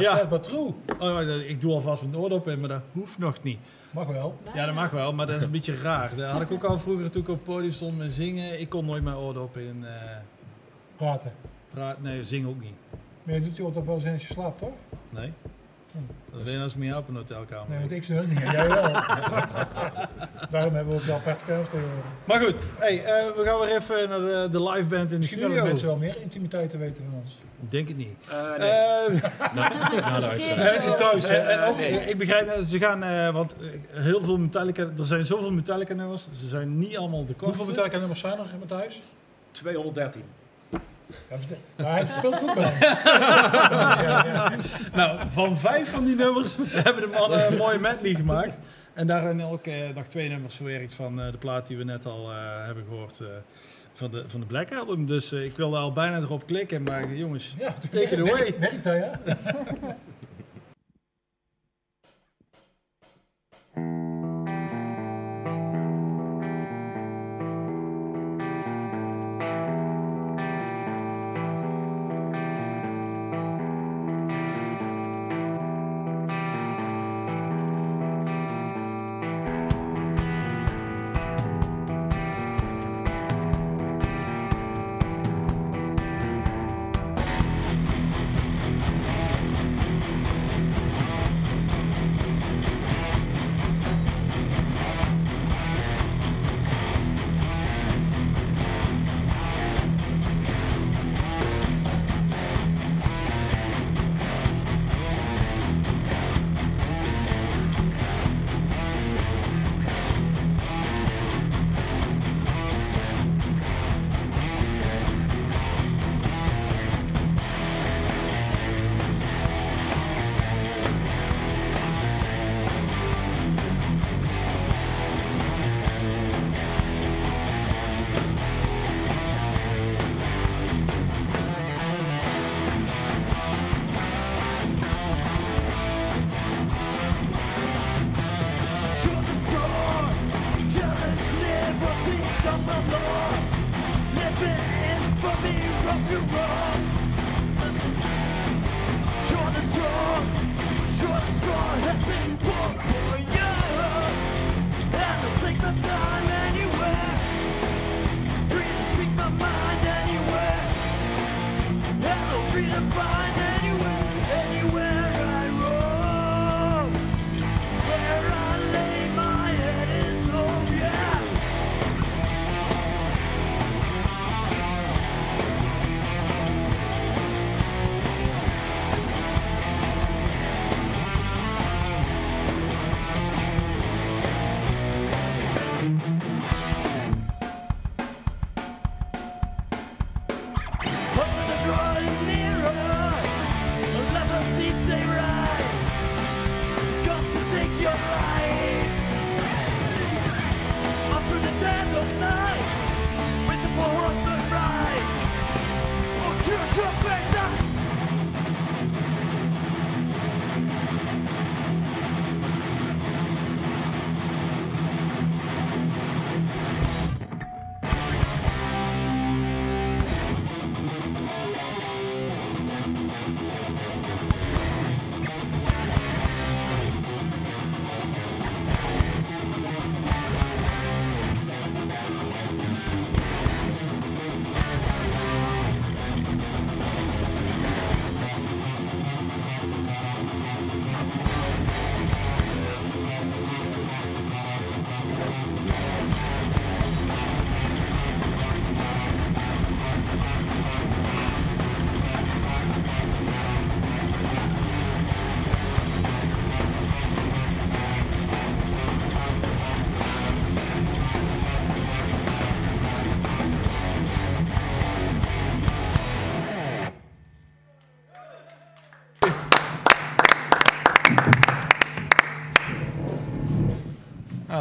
Speaker 6: Ja, sad but true.
Speaker 1: Oh, ik doe alvast mijn oordop in, maar dat hoeft nog niet.
Speaker 6: Mag wel.
Speaker 1: Ja, dat mag wel, maar dat is een beetje raar. Dat had ik ook al vroeger toen ik op het podium stond met zingen. Ik kon nooit mijn oordop in eh
Speaker 6: Praten.
Speaker 1: praten. Nee, zingen ook niet.
Speaker 6: Maar je doet je ook wel eens als je slaapt, toch?
Speaker 1: Nee. Alleen als ik me help in een hotelkamer.
Speaker 6: Nee, want ik ze ook niet. Jij wel. Daarom hebben we ook wel aparte kamers tegenwoordig.
Speaker 1: Maar goed, hey, eh, we gaan weer even naar de, de live band in de
Speaker 6: Misschien willen
Speaker 1: studio.
Speaker 6: mensen wel meer intimiteit te weten van ons.
Speaker 1: Ik denk het niet.
Speaker 5: Eh, nee.
Speaker 1: Eh,
Speaker 3: Na de uitzending.
Speaker 1: Mensen thuis.
Speaker 5: Nee,
Speaker 1: hè. en ook,
Speaker 5: nee.
Speaker 1: Ik begrijp, dat ze gaan, eh, want eh, heel veel Metallica, er zijn zoveel Metallica nummers, ze zijn niet allemaal de
Speaker 6: Hoeveel
Speaker 1: kortste.
Speaker 6: Metallica nummers zijn er, Matthijs?
Speaker 5: 213.
Speaker 6: Maar hij speelt goed bij hem. ja, ja.
Speaker 1: Nou, van vijf van die nummers hebben de mannen een mooie medley gemaakt. En daarin ook eh, nog twee nummers verwerkt van eh, de plaat die we net al eh, hebben gehoord eh, van, de, van de Black Album. Dus ik wilde al bijna erop klikken, maar jongens,
Speaker 6: Ja,
Speaker 1: Take it away.
Speaker 6: Werkt hij, ja?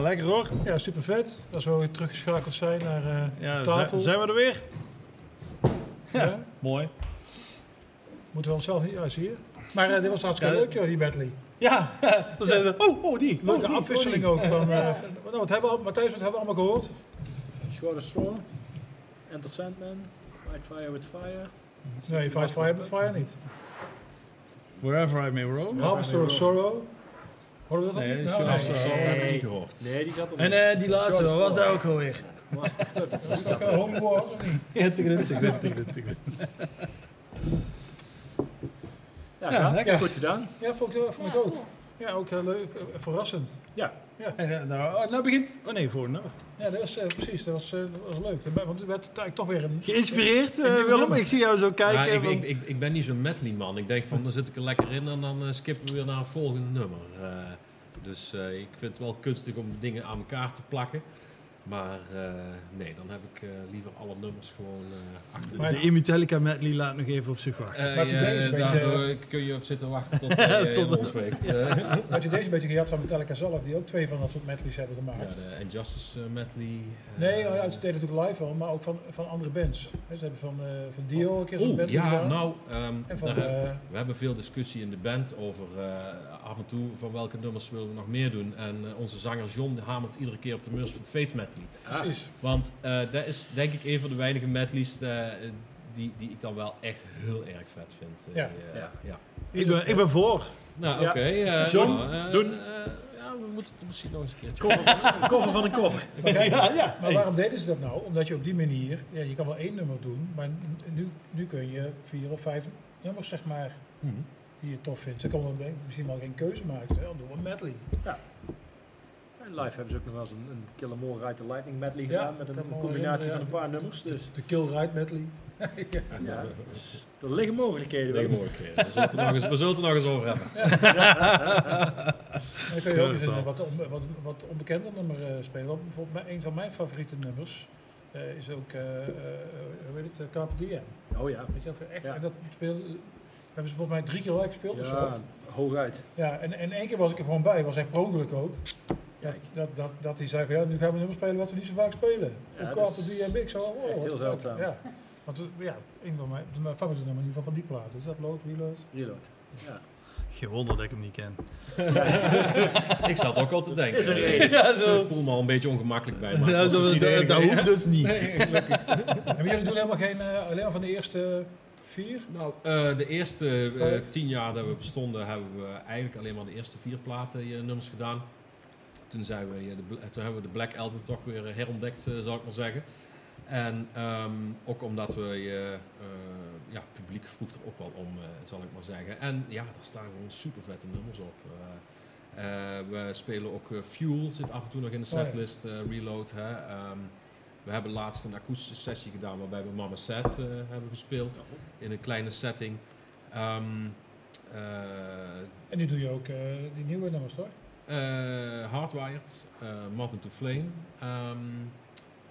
Speaker 1: Lekker hoor.
Speaker 2: Ja, super vet. Als we weer teruggeschakeld zijn naar eh,
Speaker 1: Ja,
Speaker 2: tafel.
Speaker 1: zijn, zijn we er weer?
Speaker 2: Ja.
Speaker 1: Mooi.
Speaker 2: Moeten we onszelf niet... Ja, zie je. Maar eh, dit was hartstikke
Speaker 1: Ja,
Speaker 2: leuk, joh, die medley.
Speaker 1: Ja, dan zijn we... Oh, oh, die.
Speaker 2: Leuke
Speaker 1: oh, die,
Speaker 2: afwisseling
Speaker 1: oh,
Speaker 2: ook van... eh, van- nou, wat hebben we, al- Matthijs, wat hebben we allemaal gehoord?
Speaker 7: Short Straw, Enter Sandman, Fight Fire with Fire.
Speaker 2: Nee, Fight Fire met Fire niet.
Speaker 1: Wherever I may roam.
Speaker 2: Harvester of Sorrow. Hoorden we dat
Speaker 1: Nee,
Speaker 2: niet?
Speaker 1: dat is Short
Speaker 2: nee.
Speaker 3: Heb ik gehoord.
Speaker 7: Nee, die zat er
Speaker 1: En eh, die laatste, wat was dat ook alweer?
Speaker 7: Master Puppets.
Speaker 2: Dat is toch Home Wars, of niet?
Speaker 1: Ja.
Speaker 7: Ja,
Speaker 1: Ja, lekker.
Speaker 7: goed gedaan.
Speaker 2: Ja, vond ik, vond ik
Speaker 6: Ja,
Speaker 2: ook.
Speaker 6: cool.
Speaker 2: Ja, ook heel leuk. eh,
Speaker 1: En, eh, nou, oh, nou begint... Oh nee, voor nummer.
Speaker 2: Ja, dat was eh, precies. Dat was, eh, dat was leuk. Want u werd eigenlijk toch weer een...
Speaker 1: Geïnspireerd, eh, Willem? Ik zie jou zo kijken.
Speaker 3: Ja, ik,
Speaker 1: van-
Speaker 3: ik, ik, ik ben niet zo'n medley man. Ik denk van, dan zit ik er lekker in en dan eh, skippen we weer naar het volgende nummer. Eh, dus eh, ik vind het wel kunstig om dingen aan elkaar te plakken. Maar eh, nee, dan heb ik eh, liever alle nummers gewoon eh achter
Speaker 2: Maar-
Speaker 1: de Metallica medley laat nog even op zich wachten.
Speaker 2: Maar beetje-
Speaker 3: kun je op zitten wachten tot hij
Speaker 1: Tot-
Speaker 3: ons. Eh,
Speaker 2: Had je deze een beetje gehad van Metallica zelf, die ook twee van dat soort medleys hebben
Speaker 3: ja,
Speaker 2: gemaakt?
Speaker 3: de Injustice medley.
Speaker 2: Nee, oh ja, ze deden natuurlijk live al, maar ook van, van andere bands. Hè, Ze hebben van, eh, van Dio een keer zo'n
Speaker 3: Oeh,
Speaker 2: medley
Speaker 3: ja,
Speaker 2: gedaan.
Speaker 3: nou, ehm,
Speaker 2: en van, eh,
Speaker 3: we hebben veel discussie in de band over eh, af en toe van welke nummers willen we nog meer doen. En eh, onze zanger John hamert iedere keer op de murs van Fate Medley.
Speaker 2: precies.
Speaker 3: Want eh, dat is denk ik een van de weinige medleys eh, die, die ik dan wel echt heel erg vet vind. Eh,
Speaker 2: Ja.
Speaker 7: Ja.
Speaker 3: ja.
Speaker 1: Ik ben, ik ben voor.
Speaker 3: Nou,
Speaker 7: Ja.
Speaker 3: oké. eh,
Speaker 7: John,
Speaker 3: nou,
Speaker 7: doen.
Speaker 3: ja, we moeten het misschien nog eens een keertje.
Speaker 7: Cover van, cover van een cover.
Speaker 2: Kijk,
Speaker 1: Ja, ja.
Speaker 2: maar waarom deden ze dat nou? Omdat je op die manier, ja, je kan wel één nummer doen, maar nu, nu kun je vier of vijf nummers zeg maar,
Speaker 3: Mhm.
Speaker 2: Die je tof vindt. Ze konden denk ik misschien wel geen keuze maken. Dan doen we een medley.
Speaker 7: En live hebben ze ook nog wel eens een, een Kill 'Em All Ride the Lightning medley
Speaker 2: Ja,
Speaker 7: gedaan. Met een, combinatie van een paar nummers. Dus
Speaker 2: De Kill Ride medley.
Speaker 7: ja, dus er liggen mogelijkheden.
Speaker 3: We zullen het er nog eens, we zullen het er nog eens over hebben.
Speaker 2: Dan kun je ook eens een wat, on- wat, wat onbekender nummer eh, spelen. Want bijvoorbeeld een van mijn favoriete nummers eh, is ook, eh, eh, hoe heet het, eh, Carpe Diem.
Speaker 7: Oh ja.
Speaker 2: Weet je, wel, echt,
Speaker 7: Ja.
Speaker 2: en dat speelde, hebben ze volgens mij drie keer live gespeeld of zo.
Speaker 7: Ja, hooguit.
Speaker 2: Ja, en, en één keer was ik er gewoon bij, was echt per ongeluk ook. Dat, dat, dat, dat hij zei van ja, nu gaan we een nummer spelen wat we niet zo vaak spelen.
Speaker 7: Ja,
Speaker 2: Op
Speaker 7: is
Speaker 2: Diem, ik zo, oh,
Speaker 7: echt heel zeldzaam.
Speaker 2: Ja, want ja, een van mijn, mijn favoriete nummer in ieder geval van die plaat. Is dat Load, Reload?
Speaker 7: Reload. Ja.
Speaker 1: Geen wonder dat ik hem niet ken.
Speaker 3: Ik zat ook al te denken.
Speaker 7: Is er een.
Speaker 1: Ja,
Speaker 3: Ik voel me al een beetje ongemakkelijk bij. Maar
Speaker 1: Ja,
Speaker 3: dat
Speaker 1: hoeft dus niet.
Speaker 2: Nee, gelukkig. en jullie doen helemaal geen, eh, alleen maar van de eerste vier?
Speaker 3: Nou, eh, de eerste
Speaker 2: Vijf.
Speaker 3: tien jaar dat we bestonden, hebben we eigenlijk alleen maar de eerste vier platen eh, nummers gedaan. Toen, zijn we, de, toen hebben we de Black Album toch weer herontdekt, zal ik maar zeggen. En ehm, ook omdat we, ja, het publiek vroeg er ook wel om, zal ik maar zeggen. En ja, daar staan gewoon super vette nummers op. We spelen ook Fuel, zit af en toe nog in de
Speaker 2: Oh
Speaker 3: setlist, Reload. Hè. Ehm, we hebben laatst een akoestische sessie gedaan waarbij we Mama Set eh, hebben gespeeld in een kleine setting. Ehm, eh,
Speaker 2: En nu doe je ook eh, die nieuwe nummers, toch?
Speaker 3: eh, Hardwired, eh Moth into Flame. Ehm,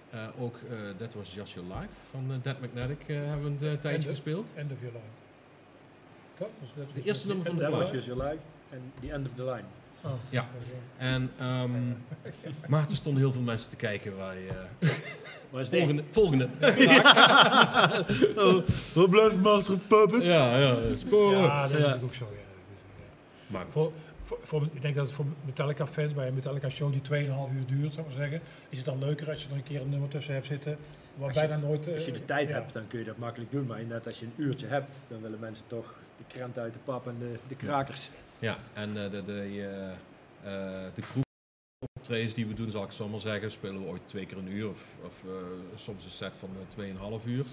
Speaker 3: eh, ook eh, That Was Just Your Life van Dead Magnetic eh, hebben we een tijdje gespeeld.
Speaker 2: End of Your Life. Dus dat
Speaker 3: De eerste nummer van de
Speaker 7: That was. Just Your Life. En The End of the Line.
Speaker 2: Oh,
Speaker 3: Ja. En, ehm, maar er stonden heel veel mensen te kijken. Waar je, eh, volgende. volgende.
Speaker 1: Oh, wat blijft Master of Puppets?
Speaker 3: ja, ja, sporen.
Speaker 2: Ja, dat is
Speaker 1: Ja.
Speaker 2: natuurlijk ook zo. Ja. Dat is, ja.
Speaker 3: Maar
Speaker 2: Voor, voor, voor- ik denk dat het voor Metallica-fans bij een Metallica-show die 2,5 uur duurt, zou ik maar zeggen, is het dan leuker als je er een keer een nummer tussen hebt zitten, wat
Speaker 7: Als je-
Speaker 2: bijna nooit... eh,
Speaker 7: Als je de tijd
Speaker 2: ja.
Speaker 7: hebt, dan kun je dat makkelijk doen. Maar net als je een uurtje hebt, dan willen mensen toch de krent uit de pap en de, de krakers.
Speaker 3: Ja, en eh, de, de, eh, eh, de groep optredens die we doen, zal ik zo maar zeggen, spelen we ooit twee keer een uur of, of eh, soms een set van uh, 2,5 uur.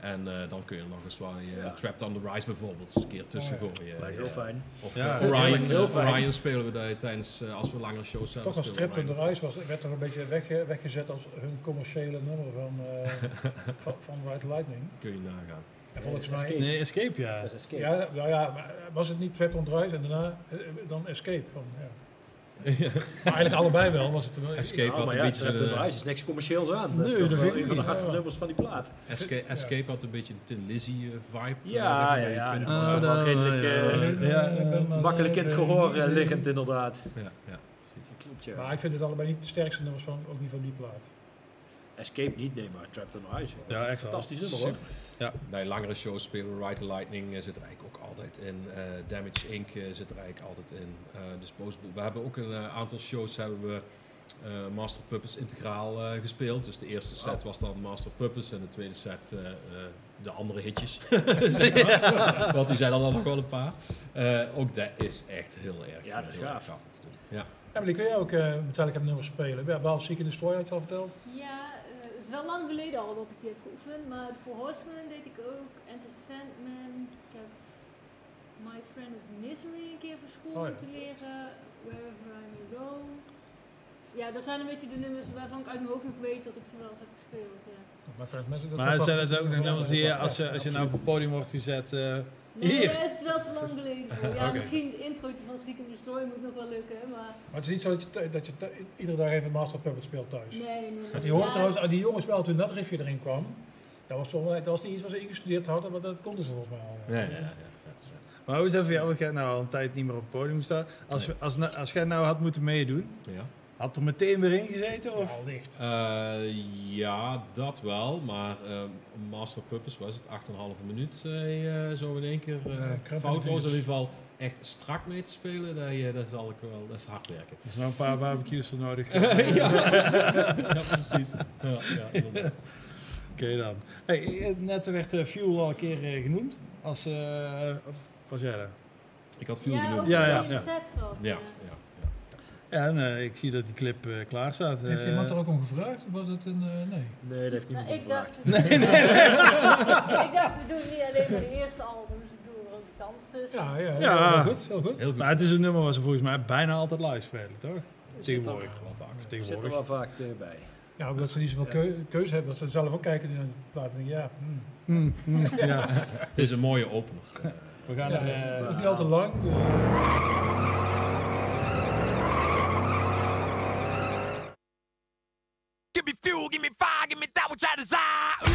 Speaker 3: En eh, dan kun je er nog eens wel je
Speaker 7: Ja.
Speaker 3: Trapped on the Rise bijvoorbeeld eens een keer tussen
Speaker 2: Oh ja.
Speaker 3: gooien.
Speaker 7: Lijkt
Speaker 3: Ja.
Speaker 7: heel fijn.
Speaker 3: Of
Speaker 1: Ja,
Speaker 3: Orion,
Speaker 7: heerlijk, heel fijn.
Speaker 3: Orion spelen we daar tijdens, als we langere shows hebben.
Speaker 2: Toch als Trapped on the. Rise was, werd toch een beetje wegge- weggezet als hun commerciële nummer van, eh, van, van White Lightning.
Speaker 3: Kun je nagaan.
Speaker 2: En volgens
Speaker 7: Nee,
Speaker 2: mij...
Speaker 7: Escape.
Speaker 1: Nee, Escape, ja.
Speaker 7: Dat is escape.
Speaker 2: Ja, nou ja, maar was het niet Trapped on Rise en daarna eh, dan Escape? Van, ja. Maar eigenlijk allebei wel. Was het wel-
Speaker 3: Escape
Speaker 7: Ja,
Speaker 3: had
Speaker 7: maar
Speaker 3: een
Speaker 7: ja,
Speaker 3: beetje...
Speaker 7: Trapped on
Speaker 3: eh,
Speaker 7: Rise is niks commercieels aan. Dat
Speaker 1: Nee,
Speaker 7: is toch
Speaker 1: dat
Speaker 7: wel
Speaker 1: vind ik
Speaker 7: een van de hardste
Speaker 2: Ja.
Speaker 7: nummers van die plaat.
Speaker 3: Escape, Escape had een beetje een Tin Lizzy eh, vibe. eh,
Speaker 7: Ja,
Speaker 3: zeg maar,
Speaker 7: ja, ja.
Speaker 3: 20
Speaker 7: Dat was toch wel redelijk eh, makkelijk in het gehoor eh, liggend inderdaad.
Speaker 3: Ja, ja,
Speaker 7: ja.
Speaker 2: Maar ik vind het allebei niet de sterkste nummers van, ook niet van die plaat.
Speaker 7: Escape niet, nee, maar Trapped on Ice.
Speaker 1: Ja, echt wel.
Speaker 7: Fantastisch nummer hoor.
Speaker 3: Bij langere shows spelen Ride the Lightning eh, zit er eigenlijk ook altijd in. Eh, Damage Inc. eh, zit er eigenlijk altijd in. Eh Disposable. We hebben ook een aantal shows hebben we eh, Master Puppets integraal eh, gespeeld. Dus de eerste set was dan Master Puppets en de tweede set eh, eh, de andere hitjes. zeg maar. Want die zijn er dan nog wel een paar. Eh, ook dat is echt heel erg,
Speaker 7: Ja, dat is
Speaker 3: heel
Speaker 7: gaaf.
Speaker 3: gaaf om te doen. Ja.
Speaker 2: Emily, kun jij ook uh, Metallica nummers spelen? Ja, behalve Seek and Destroy had je al verteld.
Speaker 6: Ja, wel lang geleden al dat ik die heb geoefend, maar voor Horseman deed ik ook Enter Sandman. Ik heb My Friend of Misery een keer voor school
Speaker 2: Oh ja.
Speaker 6: moeten leren. Wherever I May Go. Ja, dat zijn een beetje de nummers waarvan ik uit mijn hoofd nog weet dat ik ze wel eens heb gespeeld. Ja.
Speaker 1: Maar
Speaker 2: mijn
Speaker 1: zijn het ook
Speaker 2: nummer
Speaker 1: nummers die, als je, als je nou op het podium wordt gezet... eh,
Speaker 6: Nee,
Speaker 1: Hier.
Speaker 6: daar is wel te lang geleden. Ja, misschien het introotje van Seek and Destroy moet nog wel lukken, maar
Speaker 2: Maar het is niet zo dat je, dat je iedere dag even Master of Puppets speelt thuis.
Speaker 6: nee, nee, nee.
Speaker 2: Want die hoorden
Speaker 6: Ja,
Speaker 2: trouwens aan die jongens wel toen dat riffje erin kwam. Dat was, mij- dat was niet iets wat ze ingestudeerd hadden, maar dat konden ze volgens mij al. ja.
Speaker 3: Ja, ja, ja, ja.
Speaker 1: Maar hoe is het voor jou, want jij nou al een tijd niet meer op het podium staan. Als,
Speaker 3: Nee.
Speaker 1: als, als, als jij nou had moeten meedoen,
Speaker 3: Ja.
Speaker 1: Had er meteen weer in gezeten? Of?
Speaker 2: Ja, allicht.
Speaker 3: Eh, ja, dat wel. Maar eh, Master of Puppets was het 8,5 minuut eh, zo in één keer eh, foutloos. In ieder geval echt strak mee te spelen, dat, je, dat zal ik wel, dat is hard werken.
Speaker 1: Er nog een paar barbecues voor nodig.
Speaker 3: ja. ja, precies. Ja, ja.
Speaker 1: Oké dan. Hey, net werd Fuel al een keer genoemd. Als, eh, of was jij daar?
Speaker 3: Ik had
Speaker 6: ja,
Speaker 3: genoemd.
Speaker 1: ja. ja, ja.
Speaker 3: Ja,
Speaker 1: en eh, ik zie dat die clip eh, klaar staat.
Speaker 2: Heeft
Speaker 1: Eh,
Speaker 2: iemand er ook om gevraagd? Of was het een. eh, nee.
Speaker 7: Nee, dat heeft niemand
Speaker 6: Nou, ik
Speaker 7: gevraagd.
Speaker 6: dacht, nee, nee, ik dacht, we doen niet alleen maar de eerste albums, we doen er ook iets anders tussen.
Speaker 2: Ja, ja,
Speaker 1: Ja.
Speaker 2: heel goed. Heel goed.
Speaker 3: Heel goed.
Speaker 1: Maar het is een nummer waar ze volgens mij bijna altijd live spelen, toch?
Speaker 7: Zit
Speaker 1: Tegenwoordig.
Speaker 7: er-
Speaker 3: wel vaak.
Speaker 7: Zit er wel vaak bij.
Speaker 2: Ja, omdat ze niet zoveel keu- keuze hebben, dat ze zelf ook kijken naar de plaat en denken, ja, hmm,
Speaker 1: ja,
Speaker 3: Het is een mooie opener.
Speaker 1: we gaan
Speaker 2: ja,
Speaker 1: er... eh,
Speaker 2: niet al te lang. Dus,
Speaker 4: fire, give me that which I desire.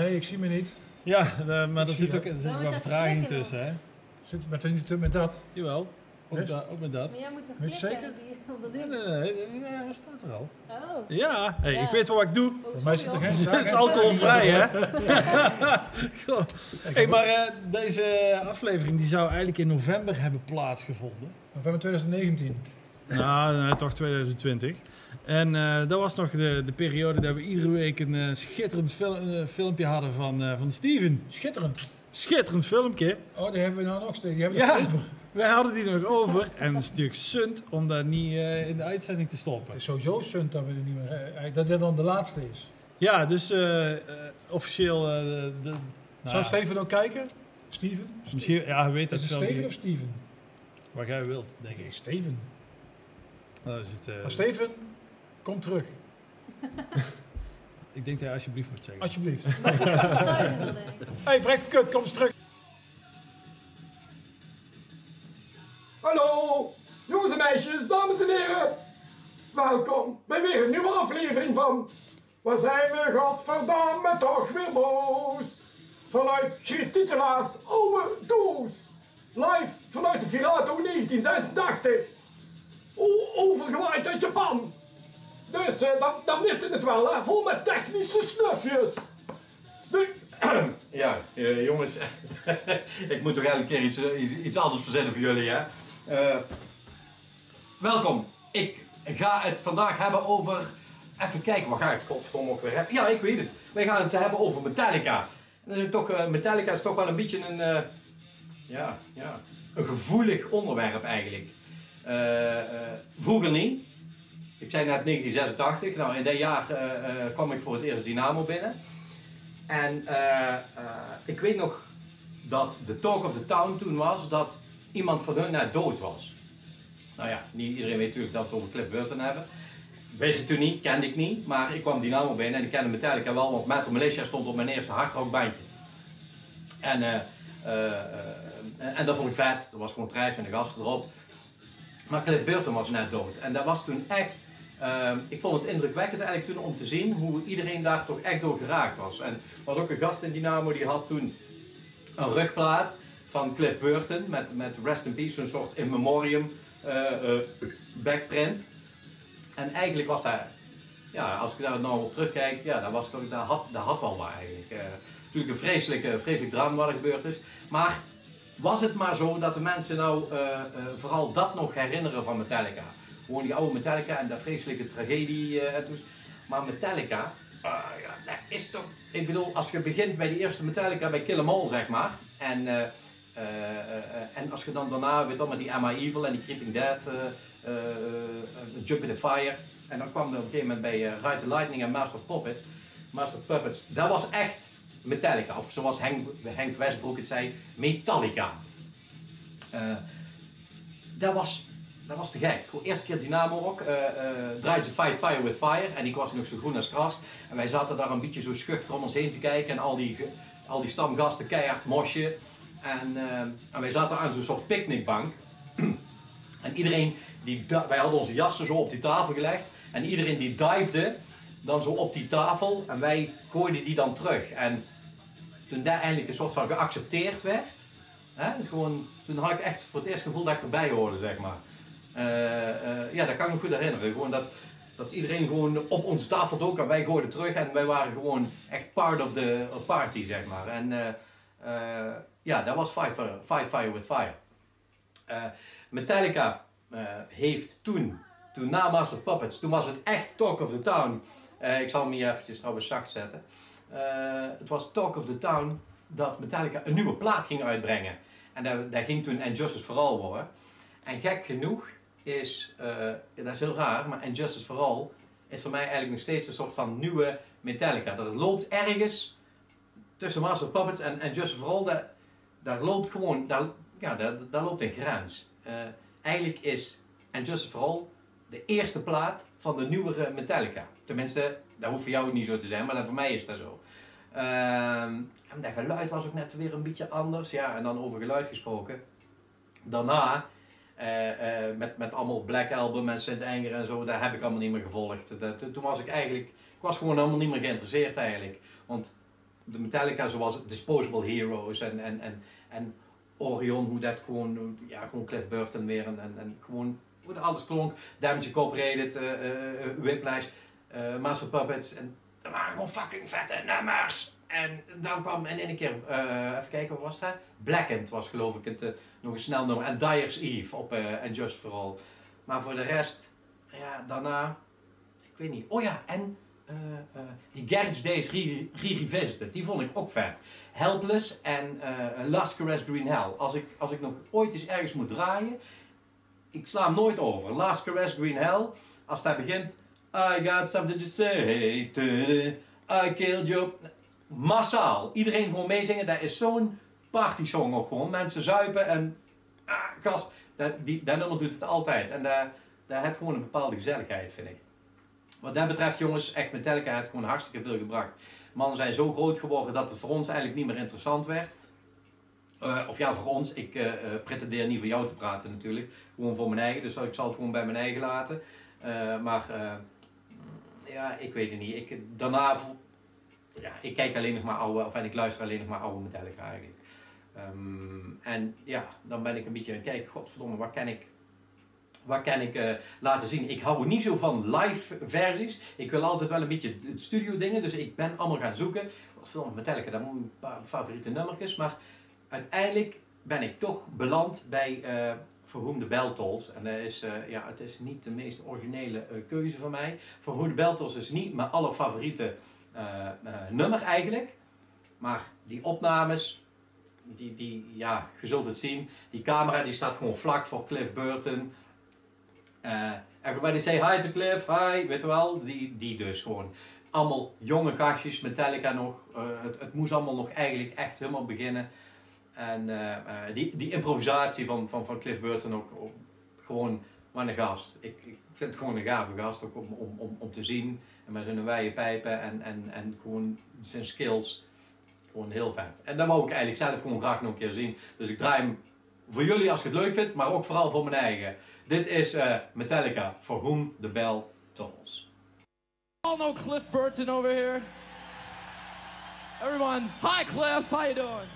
Speaker 2: Nee, ik zie me niet.
Speaker 1: Ja, eh, maar er zit ook er zit ook
Speaker 6: ik
Speaker 1: wel vertraging tussen, hè?
Speaker 2: Zit met, niet met dat.
Speaker 1: Jawel, ook,
Speaker 2: Yes?
Speaker 1: da- ook met dat.
Speaker 6: Maar jij moet nog
Speaker 2: Weet je
Speaker 6: klikken
Speaker 2: zeker?
Speaker 6: op die- op
Speaker 1: Nee, nee, nee, nee, hij staat er al.
Speaker 6: Oh.
Speaker 1: Ja, hey,
Speaker 6: Ja.
Speaker 1: ik weet wel wat ik doe.
Speaker 6: Oh,
Speaker 2: Voor mij zit er geen.
Speaker 1: Het is alcoholvrij, hè? Goh. hey, maar eh, deze aflevering die zou eigenlijk in november hebben plaatsgevonden.
Speaker 2: November 2019.
Speaker 1: Nou, nee, toch 2020. En eh, dat was nog de, de periode dat we iedere week een eh, schitterend fil- eh, filmpje hadden van, van Steven.
Speaker 2: Schitterend.
Speaker 1: Schitterend filmpje.
Speaker 2: Oh, die hebben we nou nog steeds. Die hebben we
Speaker 1: Ja.
Speaker 2: nog over.
Speaker 1: Wij hadden die nog over. En het is natuurlijk sunt om dat niet in de uitzending te stoppen.
Speaker 2: Het is sowieso sunt dat we er niet meer... dat dit dan de laatste is.
Speaker 1: Ja, dus officieel... de, nou
Speaker 2: Zou
Speaker 1: ja,
Speaker 2: Steven ook kijken? Steven?
Speaker 1: Misschien, ja, weet dat
Speaker 2: Is het Steven of Steven?
Speaker 1: wat jij wilt, denk ik.
Speaker 2: Steven.
Speaker 1: Nou, is het,
Speaker 2: Steven, kom terug.
Speaker 1: ik denk dat hij alsjeblieft moet zeggen.
Speaker 2: Alsjeblieft. Hey, vrek kut, kom eens terug.
Speaker 10: Hallo, jongens en meisjes, dames en heren. Welkom bij weer een nieuwe aflevering van... Waar zijn we godverdamme toch weer boos? Vanuit Griet Titelaars oude doos. Live vanuit de Virato 1986. O- overgewaaid uit Japan. Dus dan, dan weet het wel, hè? Vol met technische snufjes. Nu,
Speaker 11: Ja, eh, jongens, ik moet toch elke keer iets, eh, iets, anders verzinnen voor jullie, hè? Eh, welkom. Ik ga het vandaag hebben over. Even kijken, waar ga ik het godverdomme ook weer hebben? Ja, ik weet het. Wij gaan het hebben over Metallica. Eh, toch, Metallica is toch wel een beetje een. ja, ja, een gevoelig onderwerp eigenlijk. Vroeger niet. Ik zei net 1986. Nou, in dat jaar eh, eh, kwam ik voor het eerst Dynamo binnen. En eh, ik weet nog dat de talk of the town toen was dat iemand van hun net dood was. Nou ja, niet iedereen weet natuurlijk dat we het over Cliff Burton hebben. Wist ik toen niet, kende ik niet, maar ik kwam Dynamo binnen en ik kende Metallica wel, want Metal Militia stond op mijn eerste hardrockbandje. En, en dat vond ik vet, er was gewoon trash en de gasten erop. Maar Cliff Burton was net dood en dat was toen echt, eh, ik vond het indrukwekkend eigenlijk toen om te zien hoe iedereen daar toch echt door geraakt was. En er was ook een gast in Dynamo die had toen een rugplaat van Cliff Burton met, met Rest in Peace, zo'n soort in memoriam eh, eh, backprint. En eigenlijk was daar, ja, als ik daar nou op terugkijk, ja, dat, was toch, dat, had, dat had wel waar eigenlijk. Eh, natuurlijk een vreselijke, vreselijk drama wat er gebeurd is. Maar was het maar zo dat de mensen nou vooral dat nog herinneren van Metallica? Gewoon die oude Metallica en dat vreselijke tragedie eh, en toen. Maar Metallica, ah, ja, dat is toch... Ik bedoel, als je begint bij die eerste Metallica, bij Kill 'Em All, zeg maar. En, eh, eh, en als je dan daarna, weet je met die Emma Evil en die Creeping Death, Jump in the Fire. En dan kwam er op een gegeven moment bij Ride the Lightning en Master Puppets. Master Puppets, dat was echt Metallica. Of zoals Henk, Henk Westbroek het zei, Metallica. Dat was, dat was te gek. Gewoon eerste keer Dynamo eh eh draaide ze Fight Fire with Fire en ik was nog zo groen als gras. En wij zaten daar een beetje zo schuchter om ons heen te kijken en al die, al die stamgasten keihard mosje. En, eh, en wij zaten aan zo'n soort picknickbank. en iedereen, die, wij hadden onze jassen zo op die tafel gelegd. En iedereen die divede dan zo op die tafel en wij gooiden die dan terug. En toen daar eindelijk een soort van geaccepteerd werd, hè, dus gewoon, toen had ik echt voor het eerst gevoel dat ik erbij hoorde, zeg maar. Eh, eh, ja, dat kan ik me goed herinneren. Gewoon dat, dat iedereen gewoon op onze tafel dook en wij gooiden terug en wij waren gewoon echt part of the party, zeg maar. En eh, ja, dat was Fight Fire, with Fire. Metallica heeft toen, toen na Master Puppets, toen was het echt Talk of the Town. Ik zal hem hier eventjes trouwens zacht zetten. Het was Talk of the Town dat Metallica een nieuwe plaat ging uitbrengen. En dat ging toen And Justice for All worden. En gek genoeg is, eh, dat is heel raar, maar And Justice for All is voor mij eigenlijk nog steeds een soort van nieuwe Metallica. Dat het loopt ergens tussen Master of Puppets en, en Justice for All, daar, loopt gewoon, daar, ja, daar, loopt een grens. Eh, eigenlijk is And Justice for All de eerste plaat van de nieuwere Metallica. Tenminste, dat hoeft voor jou niet zo te zijn, maar voor mij is dat zo. Ehm, en dat geluid was ook net weer een beetje anders. Ja, en dan over geluid gesproken. Daarna, met, met allemaal Black Album en Sint Anger en zo, daar heb ik allemaal niet meer gevolgd. Dat, toen was ik eigenlijk, ik was gewoon helemaal niet meer geïnteresseerd eigenlijk. Want de Metallica zoals Disposable Heroes en, en, en, en Orion, hoe dat gewoon, ja, gewoon Cliff Burton weer en, en, en gewoon hoe dat alles klonk. Damage Incorporated, eh eh, eh, Whiplash, eh, Master Puppets. En dat waren gewoon fucking vette nummers. En dan kwam in één keer, eh, even kijken, wat was dat? Blackened was geloof ik het, eh, nog een snel nummer. En Dyer's Eve op eh And Just For All. Maar voor de rest, ja, daarna, ik weet niet. Oh ja, en die Garage Days Re- Re-Revisited, die vond ik ook vet. Helpless en Last Caress Green Hell. Als ik, als ik nog ooit eens ergens moet draaien, ik sla hem nooit over. Last Caress Green Hell, als dat begint, I got something to say, I killed you. Massaal, iedereen gewoon meezingen, dat is zo'n partysong ook gewoon. Mensen zuipen en, ah, gast, dat, die, dat nummer doet het altijd. En dat, dat heeft gewoon een bepaalde gezelligheid, vind ik. Wat dat betreft, jongens, echt Metallica heeft gewoon hartstikke veel gebracht. Mannen zijn zo groot geworden dat het voor ons eigenlijk niet meer interessant werd. Eh, of ja, voor ons. Ik eh, eh, pretendeer niet voor jou te praten natuurlijk. Gewoon voor mijn eigen. Dus ik zal het gewoon bij mijn eigen laten. Maar ja, ik weet het niet. Ik, daarna, ja, ik kijk alleen nog maar oude, of en ik luister alleen nog maar oude Metallica eigenlijk. Ehm, en ja, dan ben ik een beetje aan het kijken, godverdomme, wat kan ik, wat kan ik eh, laten zien? Ik hou niet zo van live versies. Ik wil altijd wel een beetje het studio dingen, dus ik ben allemaal gaan zoeken. Godverdomme, Metallica, dat een paar favoriete nummertjes, maar uiteindelijk ben ik toch beland bij eh Whom the Bell Tolls. En dat is, eh, ja, het is niet de meest originele eh, keuze van mij. Bell Tolls is niet mijn allerfavoriete eh, eh, nummer eigenlijk. Maar die opnames, die, die, ja, je zult het zien. Die camera die staat gewoon vlak voor Cliff Burton. Eh, everybody say hi to Cliff, hi, weet wel. Die, die dus gewoon. Allemaal jonge gastjes, Metallica nog. Eh, het, het moest allemaal nog eigenlijk echt helemaal beginnen. En eh, eh, die, die improvisatie van, van, van Cliff Burton ook, gewoon wat een gast. Ik, ik vind het gewoon een gave gast ook om, om, om, om te zien. Met zijn wijde pijpen en, en, en gewoon zijn skills. Gewoon heel vet. En dat wou ik eigenlijk zelf gewoon graag nog een keer zien. Dus ik draai hem voor jullie als je het leuk vindt, maar ook vooral voor mijn eigen. Dit is eh, Metallica, For Whom the Bell Tolls.
Speaker 4: All know Cliff Burton over here. Everyone, hi Cliff, how you doing?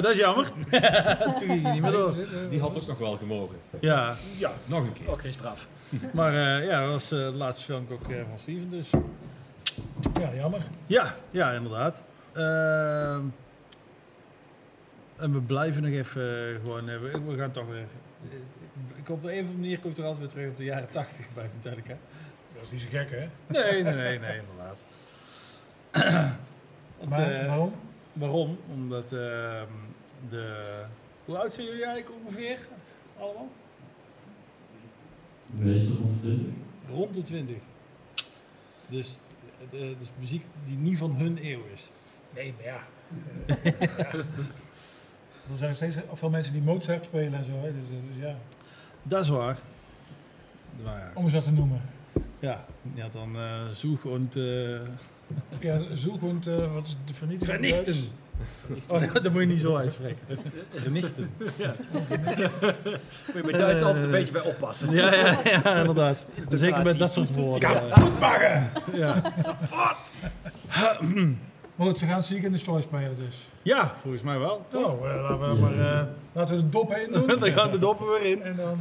Speaker 1: Ah, dat is jammer. Toen ging je niet meer door.
Speaker 3: Die had ook nog wel gemogen.
Speaker 1: Ja,
Speaker 5: Ja,
Speaker 3: Nog een keer.
Speaker 5: ook geen straf.
Speaker 1: maar eh, ja, dat was eh, de laatste film ook eh, van Steven dus.
Speaker 12: Ja, jammer.
Speaker 1: Ja, ja, inderdaad. Ehm, en we blijven nog even gewoon, we, we gaan toch weer... Ik op de een of andere manier kom ik er altijd weer terug op de jaren 80 bij Metallica.
Speaker 12: Dat is niet zo gek, hè?
Speaker 1: Nee, nee, nee, nee, inderdaad. Want,
Speaker 12: Maar waarom?
Speaker 1: waarom? Omdat ehm, de... Hoe oud zijn jullie eigenlijk ongeveer? Allemaal?
Speaker 13: Meestal rond de
Speaker 1: Rond de 20. Dus eh, het is muziek die niet van hun eeuw is.
Speaker 12: Nee, maar ja. Eh, ja. Er zijn steeds veel mensen die Mozart spelen en zo, hè? Dus, eh, dus ja.
Speaker 1: Dat is waar. Maar ja,
Speaker 12: Om eens wat te noemen.
Speaker 1: ja, ja dan eh zoek en eh,
Speaker 12: Ja, en eh, wat is de vernietiging? in
Speaker 1: vernichten. Oh, dat, dat moet je niet zo uitspreken. Vernichten.
Speaker 5: Moet je bij Duits
Speaker 1: Eh,
Speaker 5: altijd een beetje bij oppassen.
Speaker 1: Ja, ja, ja inderdaad. Zeker met dat soort woorden. Ja.
Speaker 12: Maar goed, ze gaan Seek in the Story spelen dus.
Speaker 1: ja, volgens mij wel.
Speaker 12: Nou, eh, laten, we maar, eh, laten we de dop heen doen.
Speaker 1: dan gaan de doppen weer in.
Speaker 12: En dan...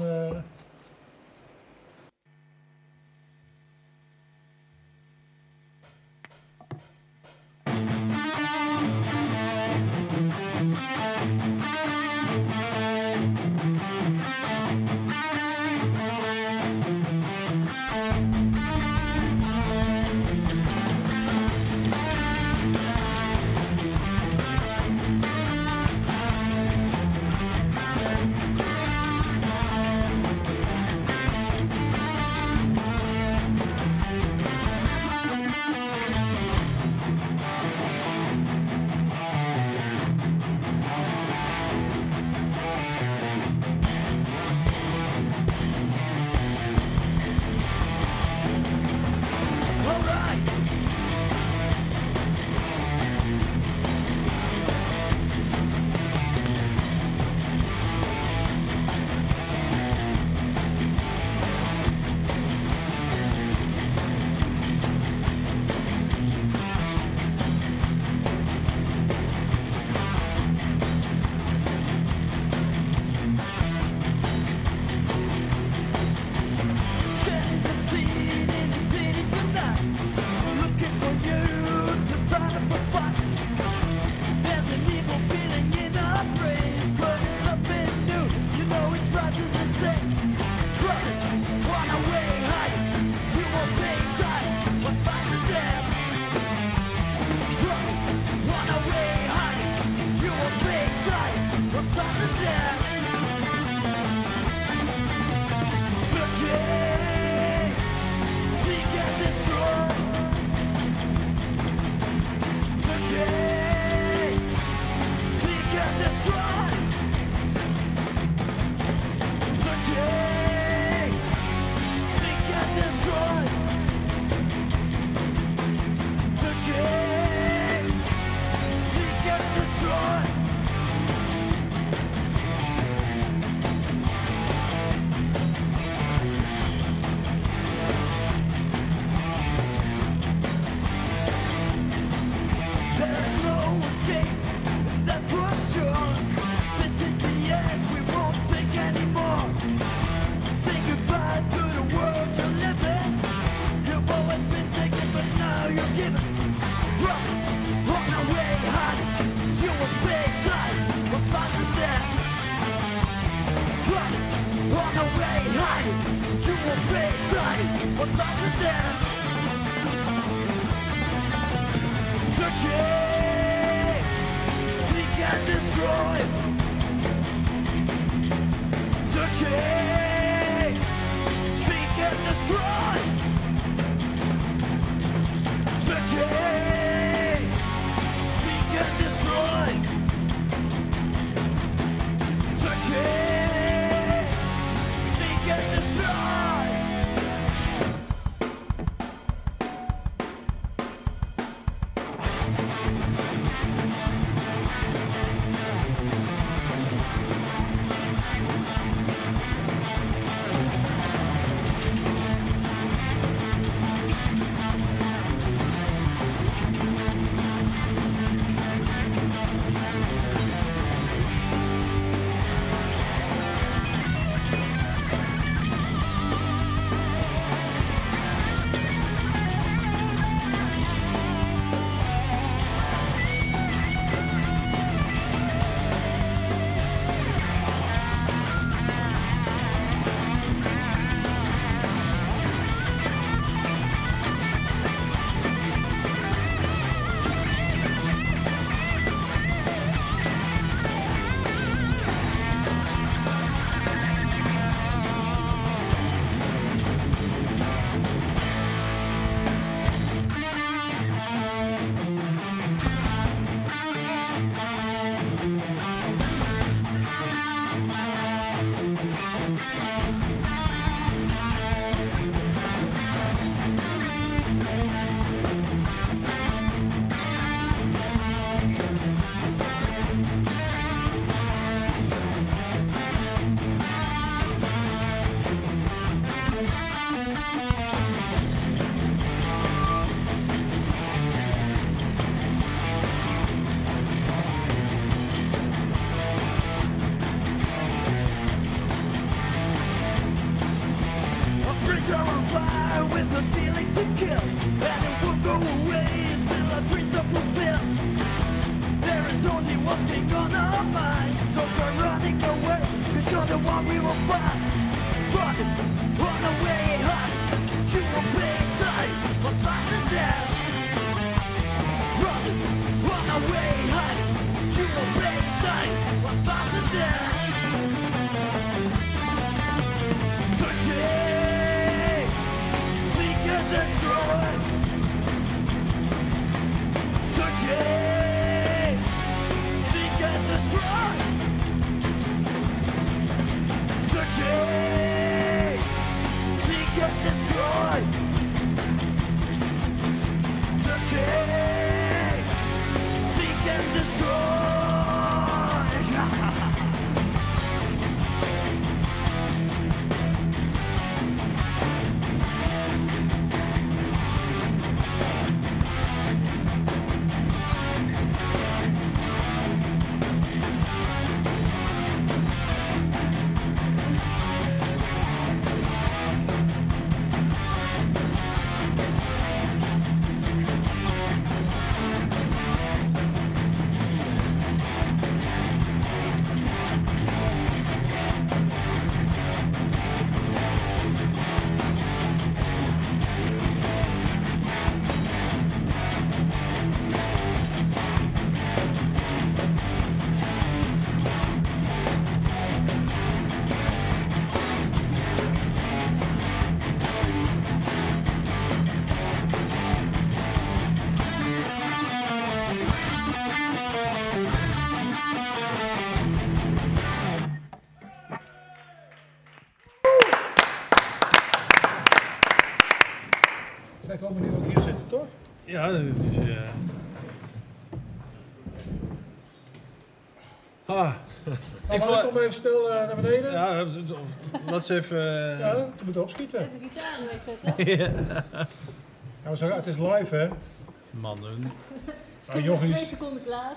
Speaker 1: Ja, dat is... eh Ah.
Speaker 2: Nou,
Speaker 1: Ik
Speaker 2: kom even snel eh, naar beneden.
Speaker 1: Ja, laat ze even... eh,
Speaker 2: Ja, we moeten opschieten.
Speaker 6: Even gitaar wegzetten.
Speaker 1: ja.
Speaker 2: Zeggen, het is live, hè?
Speaker 1: Mannen.
Speaker 2: Nou, jochies.
Speaker 6: Twee seconden klaar.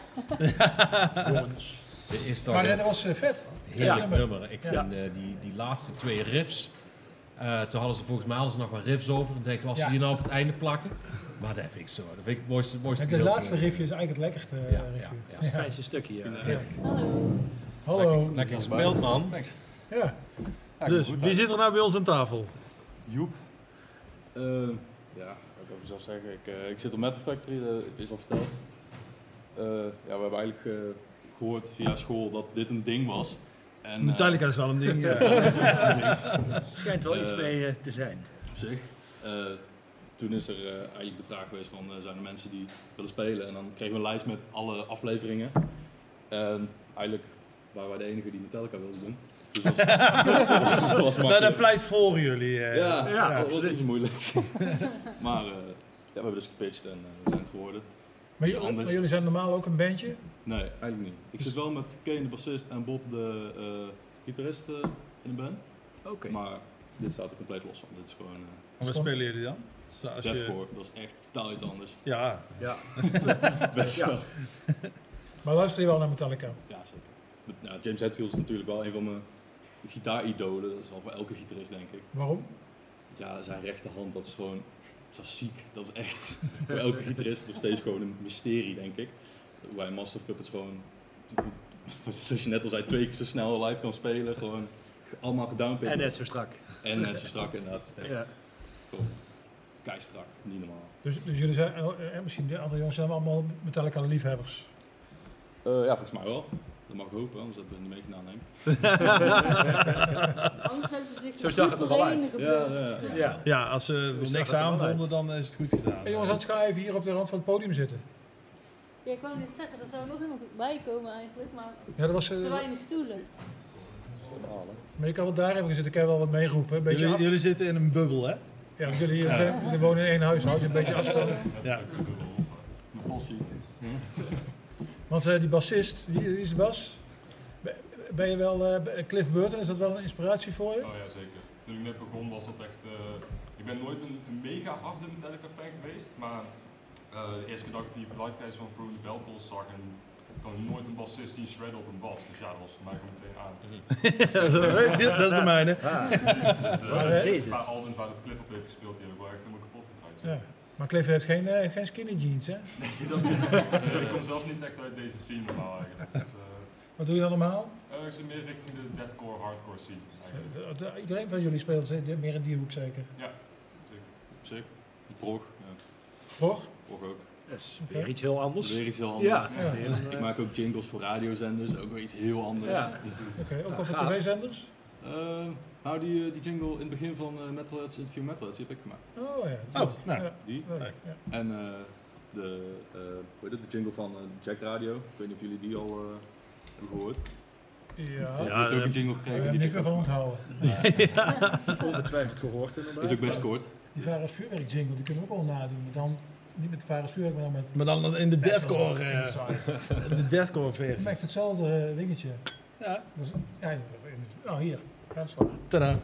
Speaker 3: Is toch
Speaker 2: Maar
Speaker 3: een
Speaker 2: dat was vet.
Speaker 3: heerlijk
Speaker 2: nummer.
Speaker 3: nummer. Ik
Speaker 2: Ja.
Speaker 3: vind eh, die, die laatste twee riffs. eh, toen hadden ze volgens mij hadden ze nog wat riffs over. Dan denk ik, als ze
Speaker 2: Ja.
Speaker 3: die nou op het einde plakken. Maar dat vind ik zo. Dat vind ik het mooiste, mooiste
Speaker 2: Het
Speaker 3: gedeelte.
Speaker 2: laatste riffje is eigenlijk het lekkerste eh,
Speaker 3: Ja,
Speaker 2: riffje.
Speaker 3: ja,
Speaker 7: Het fijnste stukje, ja.
Speaker 2: Ja.
Speaker 6: Hallo.
Speaker 2: Hallo.
Speaker 3: Lekker gespeeld, man.
Speaker 14: Thanks.
Speaker 2: Ja.
Speaker 1: Dus, wie zit er nou bij ons aan tafel?
Speaker 14: Joep. Eh, ja, kan ik over zelf zeggen. Ik, eh, ik zit op Metal Factory, dat is al verteld. Eh, ja, we hebben eigenlijk eh, gehoord via school dat dit een ding was. En, eh,
Speaker 1: Metallica is wel een ding, ja.
Speaker 14: ding.
Speaker 7: Schijnt wel iets
Speaker 14: Eh,
Speaker 7: mee eh, te zijn.
Speaker 14: Op zich. Toen is er eh, eigenlijk de vraag geweest van, eh, zijn er mensen die willen spelen? En dan kregen we een lijst met alle afleveringen. En eigenlijk waren wij de enige die Metallica wilden doen. Dus dat was, dat was
Speaker 1: Nou, dat
Speaker 14: makkelijk.
Speaker 1: pleit voor jullie. eh.
Speaker 14: Ja,
Speaker 7: Ja,
Speaker 14: dat was iets moeilijk. maar eh, ja, we hebben dus gepitcht en we zijn het geworden.
Speaker 2: Maar,
Speaker 14: anders.
Speaker 2: maar jullie zijn normaal ook een bandje?
Speaker 14: Nee, eigenlijk niet. Ik zit wel met Kane de bassist en Bob de eh, gitarist in een band.
Speaker 7: Oké.
Speaker 14: Maar dit staat er compleet los van. Dit is gewoon eh
Speaker 1: En wat spelen jullie dan? Zo, Als je...
Speaker 14: deathcore. Dat is echt totaal iets anders.
Speaker 1: Ja,
Speaker 7: Ja.
Speaker 14: Best
Speaker 7: Ja.
Speaker 14: wel.
Speaker 2: Maar luister je wel naar Metallica?
Speaker 14: Ja, zeker. Met- nou, James Hetfield is natuurlijk wel een van mijn gitaaridolen. Dat is wel voor elke gitarist, denk ik.
Speaker 2: Waarom?
Speaker 14: Ja, zijn rechterhand, dat is gewoon... Dat is ziek. Dat is echt voor elke gitarist nog steeds gewoon een mysterie, denk ik. Hoe hij Master of Puppets gewoon... Zoals je net al zei, twee keer zo snel live kan spelen. Gewoon allemaal gedownpicked.
Speaker 7: En net zo strak.
Speaker 14: En net zo strak, inderdaad. Echt
Speaker 7: Ja.
Speaker 14: gewoon keistrak. Niet normaal.
Speaker 2: Dus, dus jullie zijn, eh, eh, misschien de andere jongens zijn allemaal Metallica liefhebbers.
Speaker 14: Eh, ja, volgens mij wel. Dat mag ik hopen, anders hebben we niet meegedaan, denk ik.
Speaker 6: Anders hebben ze zich
Speaker 7: Zo zag het er wel uit.
Speaker 14: Ja,
Speaker 6: gebeurd.
Speaker 14: ja.
Speaker 7: Ja.
Speaker 1: ja als ze niks aanvonden, dan is het goed gedaan.
Speaker 2: Hey jongens, had ga even hier op de rand van het podium zitten.
Speaker 6: Ja, ik wou net zeggen, er zou nog iemand bij komen eigenlijk, maar
Speaker 2: Ja, dat was... eh,
Speaker 6: te weinig stoelen.
Speaker 2: maar je kan wel daar even zitten, kan je wel wat meeroepen. Beetje
Speaker 1: jullie,
Speaker 2: af-
Speaker 1: jullie zitten in een bubbel, hè?
Speaker 2: Ja, jullie, zijn, jullie wonen in één huishouden, een beetje afstand.
Speaker 1: Ja.
Speaker 14: Mijn passie.
Speaker 2: Want eh, die bassist, wie, wie is de bas? Ben- je wel, eh, Cliff Burton, is dat wel een inspiratie voor je?
Speaker 15: Oh ja, zeker. Toen ik net begon was dat echt... eh, ik ben nooit een, een mega harde Metallica fan geweest, maar eh, de eerste ik die live van Through the Beltles zag en ik kon nooit een bassist zien shredden op een bas. Dus ja, dat was voor mij gewoon meteen aan.
Speaker 1: dat is de mijne.
Speaker 7: Ah.
Speaker 15: Dus, eh,
Speaker 2: Maar,
Speaker 15: dus
Speaker 2: eh,
Speaker 15: een paar albums waar het Cliff op heeft gespeeld, die heb ik wel echt helemaal kapot gedraaid.
Speaker 2: Ja. Maar Cliff heeft geen, eh, geen skinny jeans, hè?
Speaker 15: Nee, dat niet. Ik kom zelf niet echt uit deze scene normaal eigenlijk. Dus, eh,
Speaker 2: Wat doe je dan normaal?
Speaker 15: eh, ik zit meer richting de deathcore, hardcore scene eigenlijk.
Speaker 2: De- de- Iedereen van jullie speelt meer in die hoek zeker.
Speaker 15: Ja, zeker.
Speaker 14: Op zich. Prog. Ja.
Speaker 2: Prog?
Speaker 14: Prog ook.
Speaker 7: Is weer iets heel anders.
Speaker 14: Weer iets heel anders.
Speaker 7: Ja. Ja.
Speaker 14: Ik, ik maak ook jingles voor radiozenders, ook weer iets heel anders.
Speaker 7: Ja.
Speaker 14: Dus,
Speaker 2: Oké, ook al voor tv-zenders?
Speaker 14: eh, nou, die, eh, die jingle in het begin van eh Metalheads, Interview Metalheads, die heb ik gemaakt.
Speaker 2: Oh ja.
Speaker 1: Oh, nou.
Speaker 2: Ja.
Speaker 14: Die.
Speaker 2: Ja.
Speaker 14: En eh, de, eh, hoe heet het, de jingle van eh, Jack Radio. Ik weet niet of jullie die al eh, hebben gehoord.
Speaker 2: Ja.
Speaker 14: Die
Speaker 1: Ja,
Speaker 14: heeft ook
Speaker 1: eh,
Speaker 14: een jingle gekregen. die
Speaker 2: niks meer van onthouden.
Speaker 7: Ongetwijfeld gehoord inderdaad.
Speaker 14: is ook best kort.
Speaker 2: Die Varus Vuurwerk jingle, die kunnen we ook wel nadoen. Maar dan niet met Varus Vuurwerk, maar dan met...
Speaker 1: Maar dan in de deathcore, eh, in de deathcore
Speaker 2: Je
Speaker 1: versie.
Speaker 2: merkt hetzelfde eh, dingetje.
Speaker 1: Ja.
Speaker 2: Dus, ja, in- nou hier.
Speaker 1: Tada.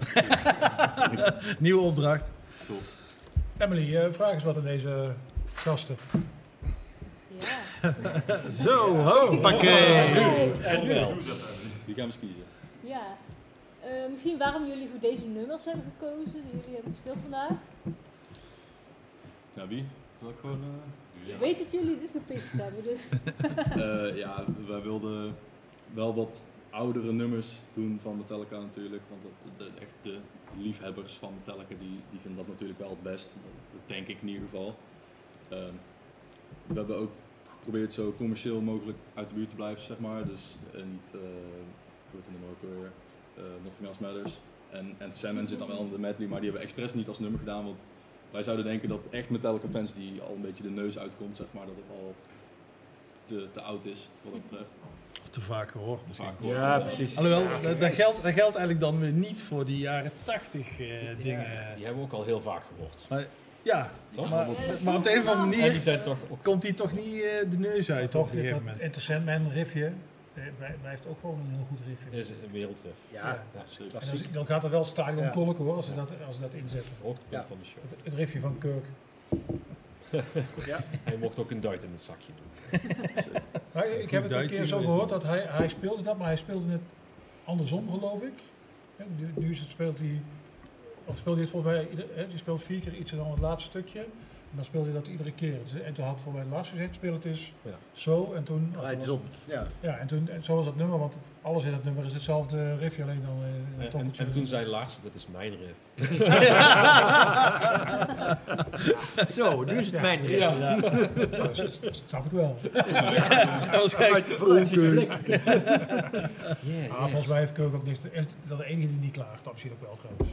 Speaker 1: Nieuwe opdracht.
Speaker 14: Top.
Speaker 2: Emily, eh, vraag eens wat aan deze gasten.
Speaker 6: Ja.
Speaker 1: Zo, hoppakee.
Speaker 6: Hey.
Speaker 14: En
Speaker 15: Emily.
Speaker 14: Die gaan we eens kiezen.
Speaker 6: Ja. Eh, misschien waarom jullie voor deze nummers hebben gekozen, die jullie hebben gespeeld vandaag.
Speaker 14: Nou, wie? Zal ik gewoon... eh,
Speaker 6: Ik weet dat jullie dit gepitcht hebben, dus...
Speaker 14: Eh, ja, wij wilden wel wat oudere nummers doen van Metallica natuurlijk. Want dat, de, echt de liefhebbers van Metallica die, die vinden dat natuurlijk wel het best. Dat, denk ik in ieder geval. Ehm, we hebben ook geprobeerd zo commercieel mogelijk uit de buurt te blijven, zeg maar. Dus eh, niet, eh hoe heet het nummer ook weer, Nothing Else Matters. En, en zit dan wel in de medley, maar die hebben we expres niet als nummer gedaan. Want wij zouden denken dat echt Metallica fans die al een beetje de neus uitkomt, zeg maar, dat het al te, te oud is wat dat betreft.
Speaker 1: Of te vaak gehoord.
Speaker 14: Te vaak
Speaker 7: Ja, precies.
Speaker 1: Alhoewel, dat, dat, geldt, dat geldt eigenlijk dan weer niet voor die jaren 80 eh, dingen.
Speaker 3: Die hebben we ook al heel vaak gehoord.
Speaker 1: Maar, ja,
Speaker 3: Toch?
Speaker 1: maar, maar op de een of andere
Speaker 3: En die
Speaker 1: manier
Speaker 3: zijn toch
Speaker 1: komt hij toch niet eh, de neus uit
Speaker 2: Toch,
Speaker 1: op een gegeven moment.
Speaker 2: Interessant Man riffje, blijft ook gewoon een heel goed riffje.
Speaker 3: is een wereldriff.
Speaker 7: Ja,
Speaker 3: Ja,
Speaker 14: Zeker.
Speaker 2: En dan, gaat er wel stadion
Speaker 7: Ja.
Speaker 2: klonken hoor, als ze dat, als ze dat inzetten.
Speaker 3: Hoogtepunt
Speaker 7: Ja.
Speaker 3: van de show.
Speaker 2: Het, het riffje van Kirk.
Speaker 3: Hij mocht ook een duit in het zakje doen.
Speaker 2: Ik heb het een keer zo gehoord dat hij, hij speelde dat, maar hij speelde het andersom geloof ik. Hè, Nu, nu is het, speelt hij, of speelt hij het volgens mij, die speelt vier keer iets en dan het laatste stukje. En dan speelde hij dat iedere keer. En toen had voor mij Lars gezegd, speel het eens
Speaker 3: Ja.
Speaker 2: zo. En toen,
Speaker 7: Draait het. Ja.
Speaker 2: Ja, en, toen, en zo was dat nummer, want alles in het nummer is hetzelfde riffje, alleen dan eh, een
Speaker 3: En, en toen zei Lars, dat is mijn riff.
Speaker 7: Zo, nu is het mijn riff.
Speaker 2: Ja, dat, dat- dat snap ik wel.
Speaker 1: Dat was
Speaker 7: je blik.
Speaker 2: Ah, volgens mij heeft Kirk ook niks. te- is dat de enige die niet klaagt, dat misschien ook wel trouwens.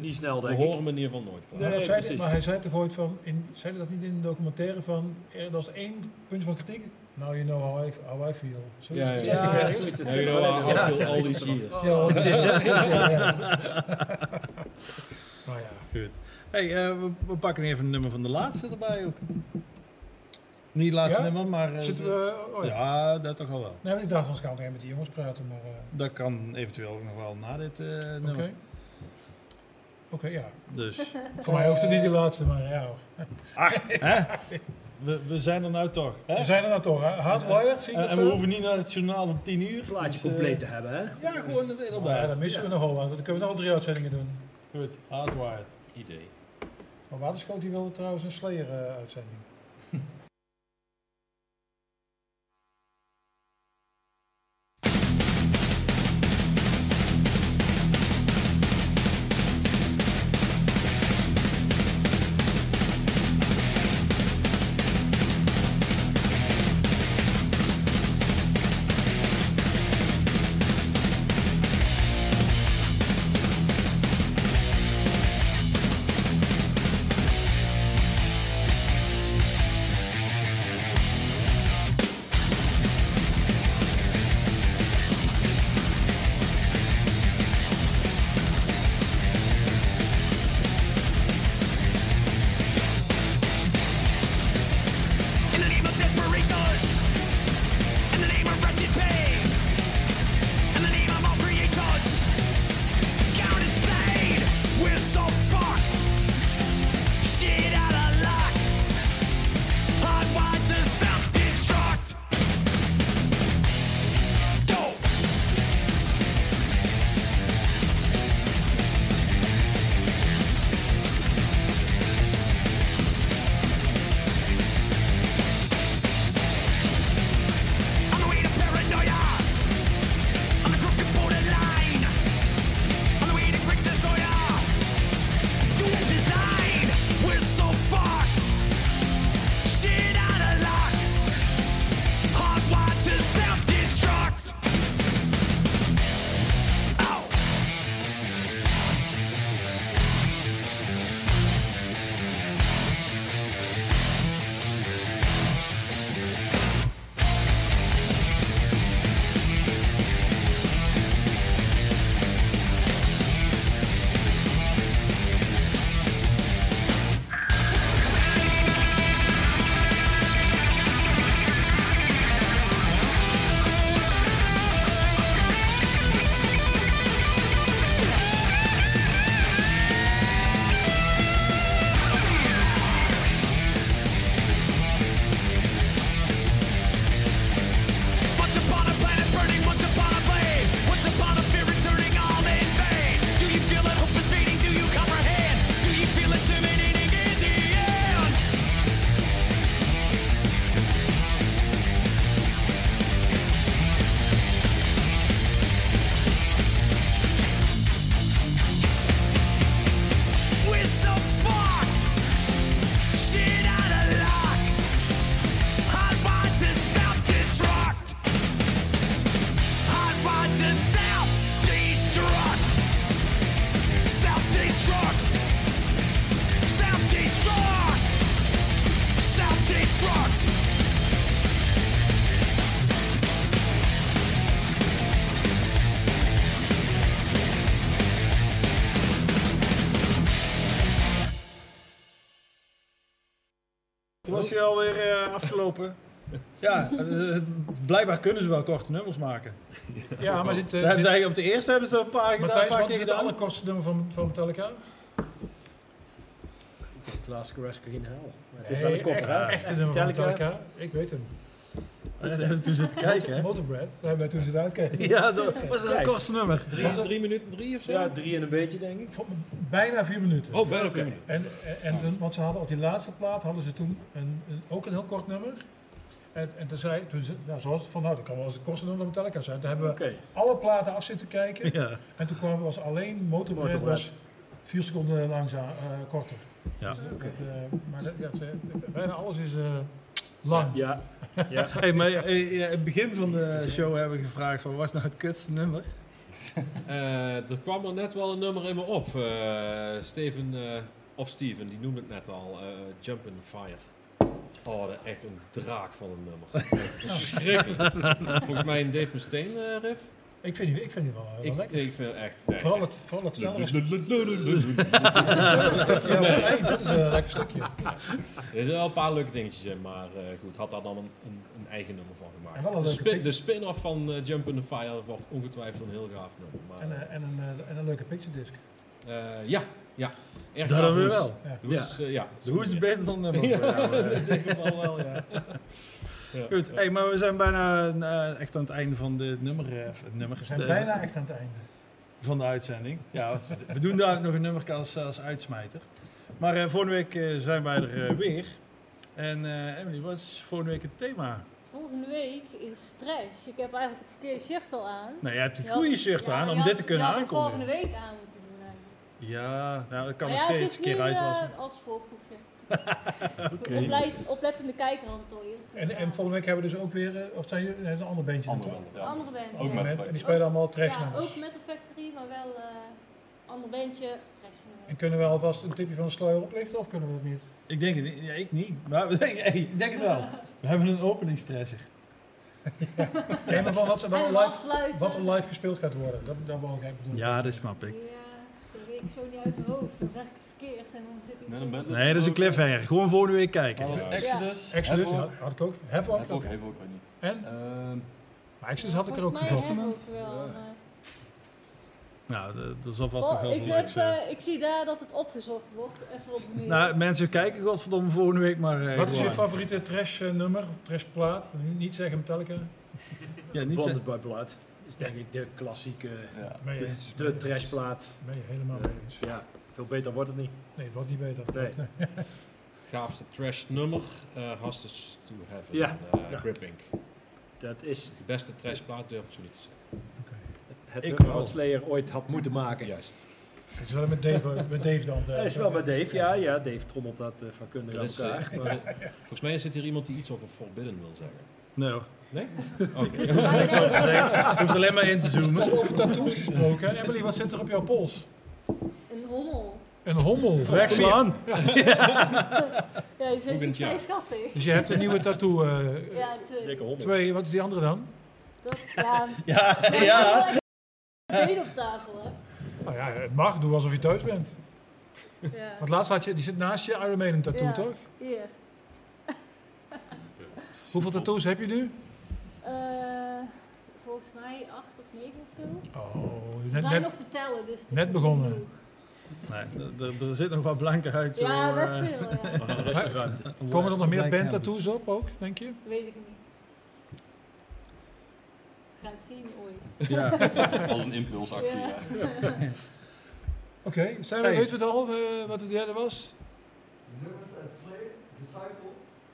Speaker 7: Niet snel,
Speaker 3: We
Speaker 7: denk ik.
Speaker 3: horen hem in ieder geval nooit klaar.
Speaker 2: Maar,
Speaker 7: Nee,
Speaker 2: dat zei, maar hij zei toch ooit van, in, zei hij dat niet in de documentaire van, er was één puntje van kritiek. Now you know how I, how I feel. Zo
Speaker 3: Ja,
Speaker 2: is
Speaker 3: ja, ja. You know. I feel all these years.
Speaker 2: ja, ja, ja. Nou ja.
Speaker 1: Goed. Hey, eh, we, we pakken even een nummer van de laatste erbij ook. Niet het laatste
Speaker 2: Ja?
Speaker 1: nummer, maar... eh,
Speaker 2: Zitten we, oh ja.
Speaker 1: ja, dat toch al wel.
Speaker 2: Nee, ik dacht, anders gaan we nog even met die jongens praten, maar... eh,
Speaker 1: Dat kan eventueel ook nog wel na dit eh,
Speaker 2: Oké.
Speaker 1: nummer.
Speaker 2: Oké, ja.
Speaker 1: Dus,
Speaker 2: Voor mij hoeft het niet die laatste, maar ja. hoor.
Speaker 1: hè? We, we zijn er nou toch. Hè?
Speaker 2: We zijn er nou toch, hè? Hardwired, zie ik
Speaker 1: En,
Speaker 2: dat
Speaker 1: en we
Speaker 2: zo?
Speaker 1: hoeven niet naar het journaal van 10 uur.
Speaker 7: Plaatje
Speaker 1: dus,
Speaker 7: compleet te hebben, hè?
Speaker 1: Ja, gewoon het
Speaker 2: Oh, ja,
Speaker 1: inderdaad.
Speaker 2: dan missen we nog wel wat. Dan kunnen we nog drie uitzendingen doen.
Speaker 1: Goed, hardwired.
Speaker 3: Idee.
Speaker 2: Maar Waterschoot die wilde trouwens een Slayer-uitzending.
Speaker 1: Afgelopen. Ja, blijkbaar kunnen ze wel korte nummers maken.
Speaker 2: Ja, maar dit...
Speaker 1: Daar hebben
Speaker 2: dit-
Speaker 1: ze eigenlijk op de eerste hebben ze een paar, gedaan, een
Speaker 2: Matthijs,
Speaker 1: paar
Speaker 2: wat
Speaker 1: keer
Speaker 2: is het
Speaker 1: gedaan.
Speaker 2: allerkortste nummer van, van Metallica?
Speaker 7: Het Last Caress in Hell. Maar het is wel een koffer,
Speaker 2: echt, echte nummer van.
Speaker 7: Metallica.
Speaker 2: Ik weet hem.
Speaker 1: Daar hebben we toen zitten kijken, hè?
Speaker 2: Motorbread. Daar hebben wij toen zitten uitkijken.
Speaker 1: Ja, zo. Was dat het kortste nummer?
Speaker 3: Drie, drie minuten drie of zo?
Speaker 7: Ja, drie en een beetje, denk ik.
Speaker 2: Bijna vier minuten.
Speaker 3: Oh, bijna vier minuten.
Speaker 2: En, en, en toen, want ze hadden op die laatste plaat hadden ze toen een, een, ook een heel kort nummer. En, en toen zei, toen ze, nou, zoals het van, nou, dat kan wel eens het nummer van Metallica zijn. Toen hebben we alle platen af zitten kijken.
Speaker 1: Ja.
Speaker 2: En toen kwam was alleen Motorbread
Speaker 7: Motorbread.
Speaker 2: was vier seconden langzaam, eh, korter.
Speaker 1: Ja.
Speaker 2: Dus, dat, eh, maar dat, ja, ze- bijna alles is eh, lang.
Speaker 7: Ja. ja.
Speaker 1: Hey, maar eh, ja, in het begin van de show hebben we gevraagd van, wat is nou het kutste nummer?
Speaker 3: Eh, er kwam er net wel een nummer in me op. Eh, Steven, eh, of Steven, die noemde het net al. eh, Jump in the Fire. Oh, dat is echt een draak van een nummer. Verschrikkelijk. Volgens mij een Dave Mustaine eh, riff.
Speaker 2: Ik vind die, ik vind die wel, wel
Speaker 3: Ik,
Speaker 2: lekker.
Speaker 3: ik vind het echt... nee.
Speaker 2: Vooral het, vooral het snellere stukje.
Speaker 3: Nee.
Speaker 2: dat is een lekker stukje.
Speaker 3: Er zitten wel een paar leuke dingetjes in, maar eh, goed, had daar dan een, een, een eigen nummer van gemaakt.
Speaker 2: En wel een
Speaker 3: de, spin- de spin-off van eh, Jump in the Fire wordt ongetwijfeld een heel gaaf nummer. Maar,
Speaker 2: En, eh, en, een, en een leuke picture disc.
Speaker 3: eh, ja, ja. Erg
Speaker 1: Dat
Speaker 3: hoes.
Speaker 1: wel.
Speaker 2: Ja.
Speaker 3: Eh, ja.
Speaker 1: De hoe is beter dan nummer
Speaker 3: in dit geval wel, ja. Ja.
Speaker 1: Goed, hey, maar we zijn bijna eh, echt aan het einde van de nummer, of het nummer
Speaker 2: We zijn
Speaker 1: de-
Speaker 2: bijna echt aan het einde.
Speaker 1: van de uitzending. Ja, we doen daar nog een nummer als, als uitsmijter. Maar eh, volgende week zijn wij er weer. En eh, Emily, wat is volgende week het thema?
Speaker 6: Volgende week is stress. Ik heb eigenlijk het verkeerde shirt al aan.
Speaker 1: Nou, je hebt het
Speaker 6: Je had-
Speaker 1: goede shirt aan om
Speaker 6: had-
Speaker 1: dit te kunnen aankondigen.
Speaker 6: volgende week aan moeten doen eigenlijk.
Speaker 1: Ja, nou, dat kan nog
Speaker 6: ja, het
Speaker 1: steeds
Speaker 6: is
Speaker 1: een keer
Speaker 6: nu,
Speaker 1: uitwassen.
Speaker 6: als voorproefje. Oplei- oplettende kijker had het al eerder
Speaker 2: En, en volgende week hebben we dus ook weer, eh, of zijn jullie, nee, dat is een ander bandje
Speaker 15: Andere band, ja.
Speaker 6: Andere band.
Speaker 15: Ook
Speaker 6: ja.
Speaker 15: met
Speaker 2: En die spelen allemaal trash
Speaker 6: Ja, ook met de Factory, maar wel eh ander bandje, trash.
Speaker 2: En kunnen we alvast een tipje van de sluier oplichten of kunnen we dat niet?
Speaker 1: Ik denk het niet. Ja, ik niet. Maar hey, ik denk het wel. We hebben een openingstresser.
Speaker 2: Nee, maar van wat, ze- er
Speaker 6: dan
Speaker 2: live, wat er live gespeeld gaat worden. Dat, dat wou ik eigenlijk bedoelen.
Speaker 1: Ja, dat snap ik.
Speaker 6: Ja, dat weet ik zo niet uit mijn hoofd. Dan zeg ik het verkeerd en dan zit ik...
Speaker 14: Nee, dan ben-
Speaker 1: Nee, dat is een cliffhanger. Gewoon volgende week kijken.
Speaker 14: Dat was. Exodus.
Speaker 2: Exodus had, had ik ook. Havoc.
Speaker 14: Havoc, Havoc, ik weet niet.
Speaker 2: En?
Speaker 14: Ehm,
Speaker 2: Maar Exodus had ik er ook
Speaker 6: Volgens mij
Speaker 2: gekocht.
Speaker 6: we ook wel. maar-
Speaker 1: Nou, d- er zal vast nog
Speaker 6: Oh,
Speaker 1: heel
Speaker 6: ik,
Speaker 1: veel
Speaker 6: heb,
Speaker 1: zijn.
Speaker 6: eh, ik zie daar dat het opgezocht wordt. Even op de mail.
Speaker 1: Nou, mensen kijken godverdomme volgende week maar... eh,
Speaker 2: Wat is je favoriete trash eh, nummer of trash plaat? Niet- zeggen Metallica.
Speaker 1: Ja, niet
Speaker 7: Bonded
Speaker 1: zeggen.
Speaker 7: by Blood. Is denk ik de klassieke,
Speaker 14: ja.
Speaker 7: De, de trashplaat.
Speaker 2: Ben je helemaal mee eens.
Speaker 7: Ja, veel beter wordt het niet.
Speaker 2: Nee, het wordt niet beter.
Speaker 7: Nee.
Speaker 3: Het gaafste trash nummer, eh Hostage to Heaven,
Speaker 7: Ja.
Speaker 3: eh,
Speaker 7: Ja.
Speaker 3: Gripping.
Speaker 7: Dat is
Speaker 3: De beste trashplaat durf ik zo niet te zeggen.
Speaker 7: het
Speaker 1: Ik
Speaker 7: nummer wat Slayer ooit had moeten maken.
Speaker 3: Juist.
Speaker 2: Het is wel met Dave, met Dave dan. eh,
Speaker 7: Hij is wel met Dave, ja. ja Dave trommelt dat uh, aan elkaar.
Speaker 3: eh,
Speaker 7: maar-
Speaker 3: Volgens mij zit hier iemand die iets over Forbidden wil zeggen.
Speaker 1: Nee hoor.
Speaker 3: Nee?
Speaker 1: Ik hoef er niks over te zeggen. Je hoeft alleen maar in te zoomen.
Speaker 2: Over tattoos gesproken. Emily, wat zit er op jouw pols?
Speaker 6: Een hommel.
Speaker 2: Een hommel.
Speaker 1: Wegslaan.
Speaker 6: Ja, je vindt
Speaker 3: bent
Speaker 6: het
Speaker 3: jij?
Speaker 6: vrij schattig.
Speaker 2: Dus je hebt een nieuwe tattoo. eh,
Speaker 6: Ja,
Speaker 7: Dikke hommel.
Speaker 2: twee, wat is die andere dan?
Speaker 6: dat, ja.
Speaker 1: Ja,
Speaker 6: Ja,
Speaker 1: ja.
Speaker 6: Been op tafel, hè.
Speaker 2: Nou ja, het mag. Doe alsof je thuis bent.
Speaker 6: Ja.
Speaker 2: Want laatst had je, die zit naast je Iron Maiden tattoo,
Speaker 6: Ja.
Speaker 2: toch?
Speaker 6: Hier.
Speaker 2: Hoeveel tattoos heb je nu?
Speaker 6: Eh, volgens mij acht of negen of zo.
Speaker 2: Oh,
Speaker 6: Ze
Speaker 2: net,
Speaker 6: zijn
Speaker 2: net,
Speaker 6: nog te tellen, dus... het
Speaker 2: net
Speaker 6: is
Speaker 2: begonnen.
Speaker 1: Nee, er- zit nog wat blanke uit. Zo,
Speaker 6: Ja, best veel, ja.
Speaker 7: Er ruimte.
Speaker 2: komen er nog meer
Speaker 1: Blanke
Speaker 2: band
Speaker 1: canvas.
Speaker 2: tattoos op ook, denk je?
Speaker 6: Weet ik niet. Ga het zien ooit.
Speaker 1: Ja.
Speaker 14: Als een impulsactie.
Speaker 6: Ja.
Speaker 14: Ja.
Speaker 2: Oké, zijn we,
Speaker 1: Hey.
Speaker 2: weten we het al eh, wat het derde was?
Speaker 16: Nummers as Slayer, Disciple.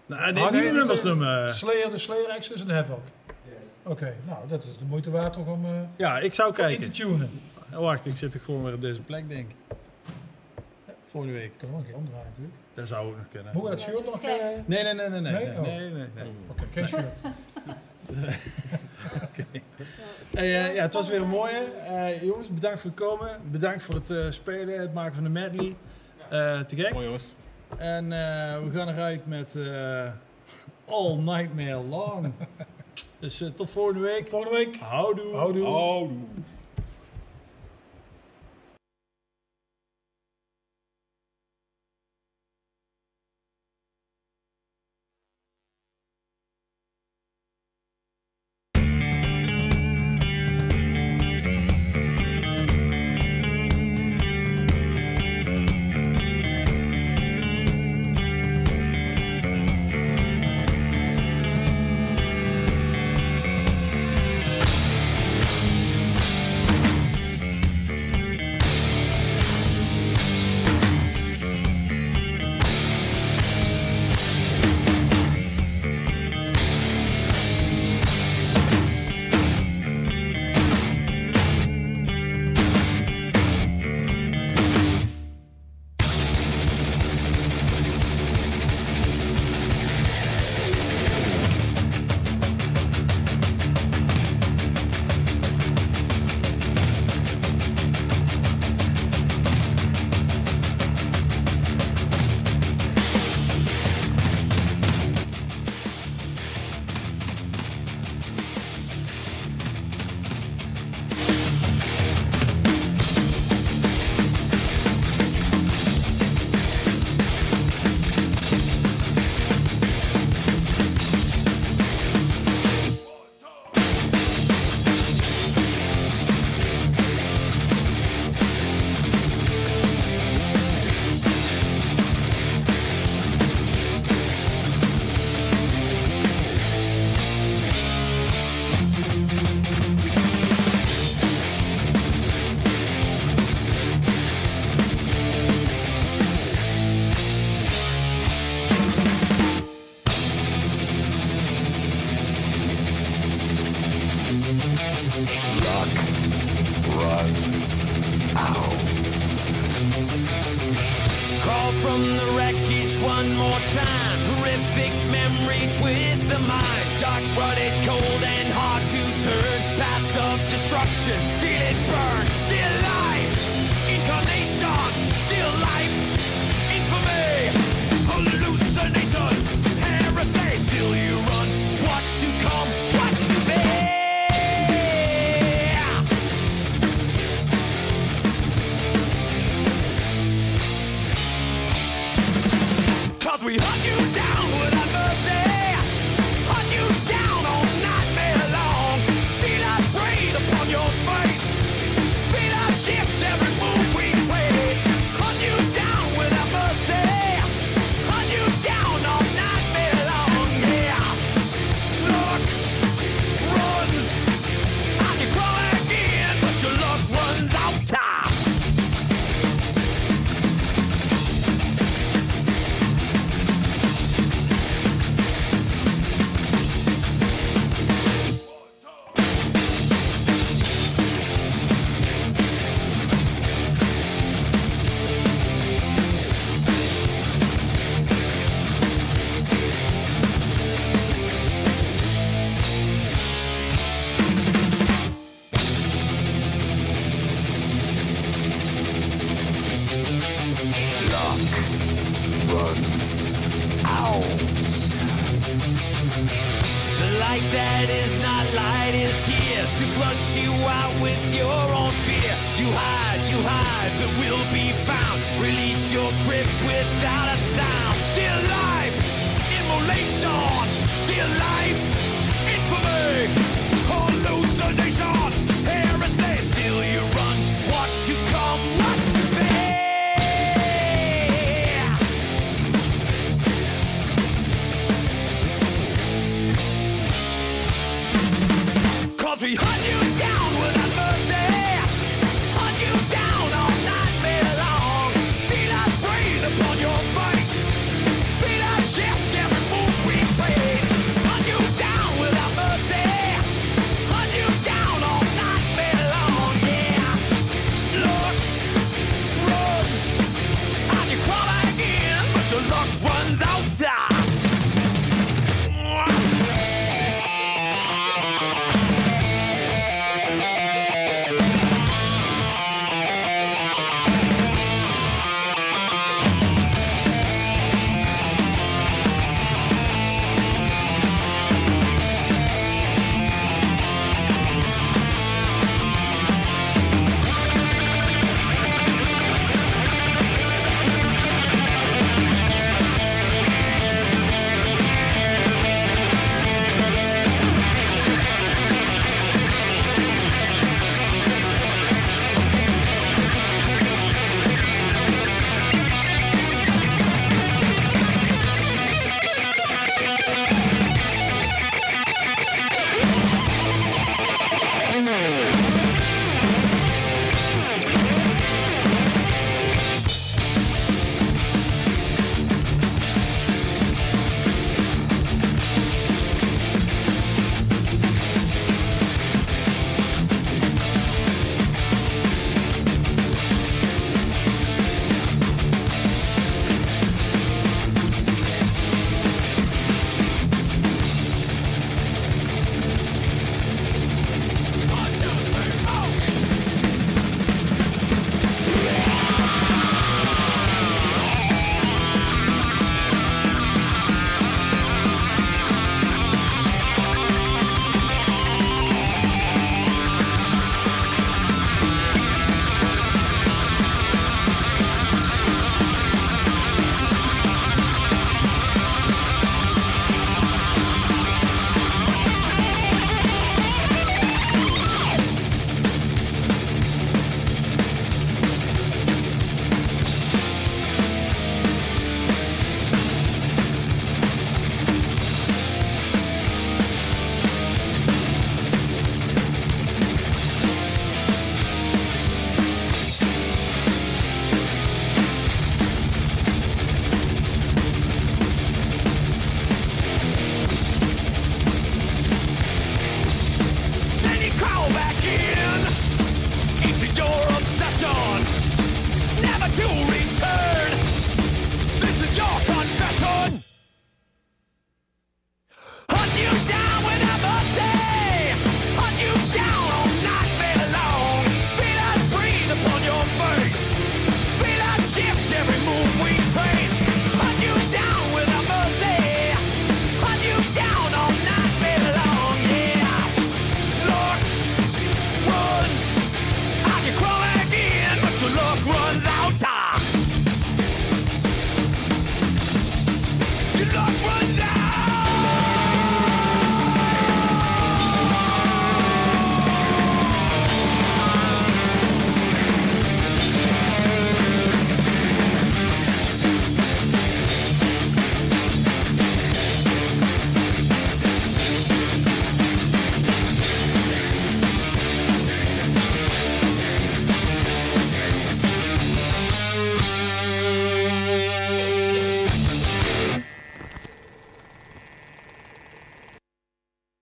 Speaker 1: Nou, nee,
Speaker 2: Ah,
Speaker 1: niet
Speaker 2: nee,
Speaker 1: de nummers noemen.
Speaker 2: Slayer, de Slayer Exodus en Havoc.
Speaker 16: Yes.
Speaker 2: Oké, nou dat is de moeite waard toch om eh,
Speaker 1: Ja, ik zou
Speaker 2: in te
Speaker 1: kijken.
Speaker 2: tunen.
Speaker 1: Oh, wacht, ik zit er gewoon weer op deze plek, denk ik. Volgende week.
Speaker 2: Kunnen we een keer omdraaien natuurlijk.
Speaker 1: Dat zou ook nog kunnen.
Speaker 2: Moet dat shirt nog... eh,
Speaker 1: Nee, nee, nee, nee, nee.
Speaker 2: Nee?
Speaker 1: Nee,
Speaker 2: Oh.
Speaker 1: nee, nee. nee.
Speaker 2: Oké, geen shirt.
Speaker 1: Hey, eh, ja, het was weer een mooie. Eh, jongens, bedankt voor het komen. Bedankt voor het eh, spelen, het maken van de medley. Eh, te gek.
Speaker 3: Mooi jongens.
Speaker 1: En eh, we gaan eruit met eh, All Nightmare Long. dus tot volgende week.
Speaker 2: Volgende week.
Speaker 1: Houdoe.
Speaker 2: Houdoe.
Speaker 3: Houdoe.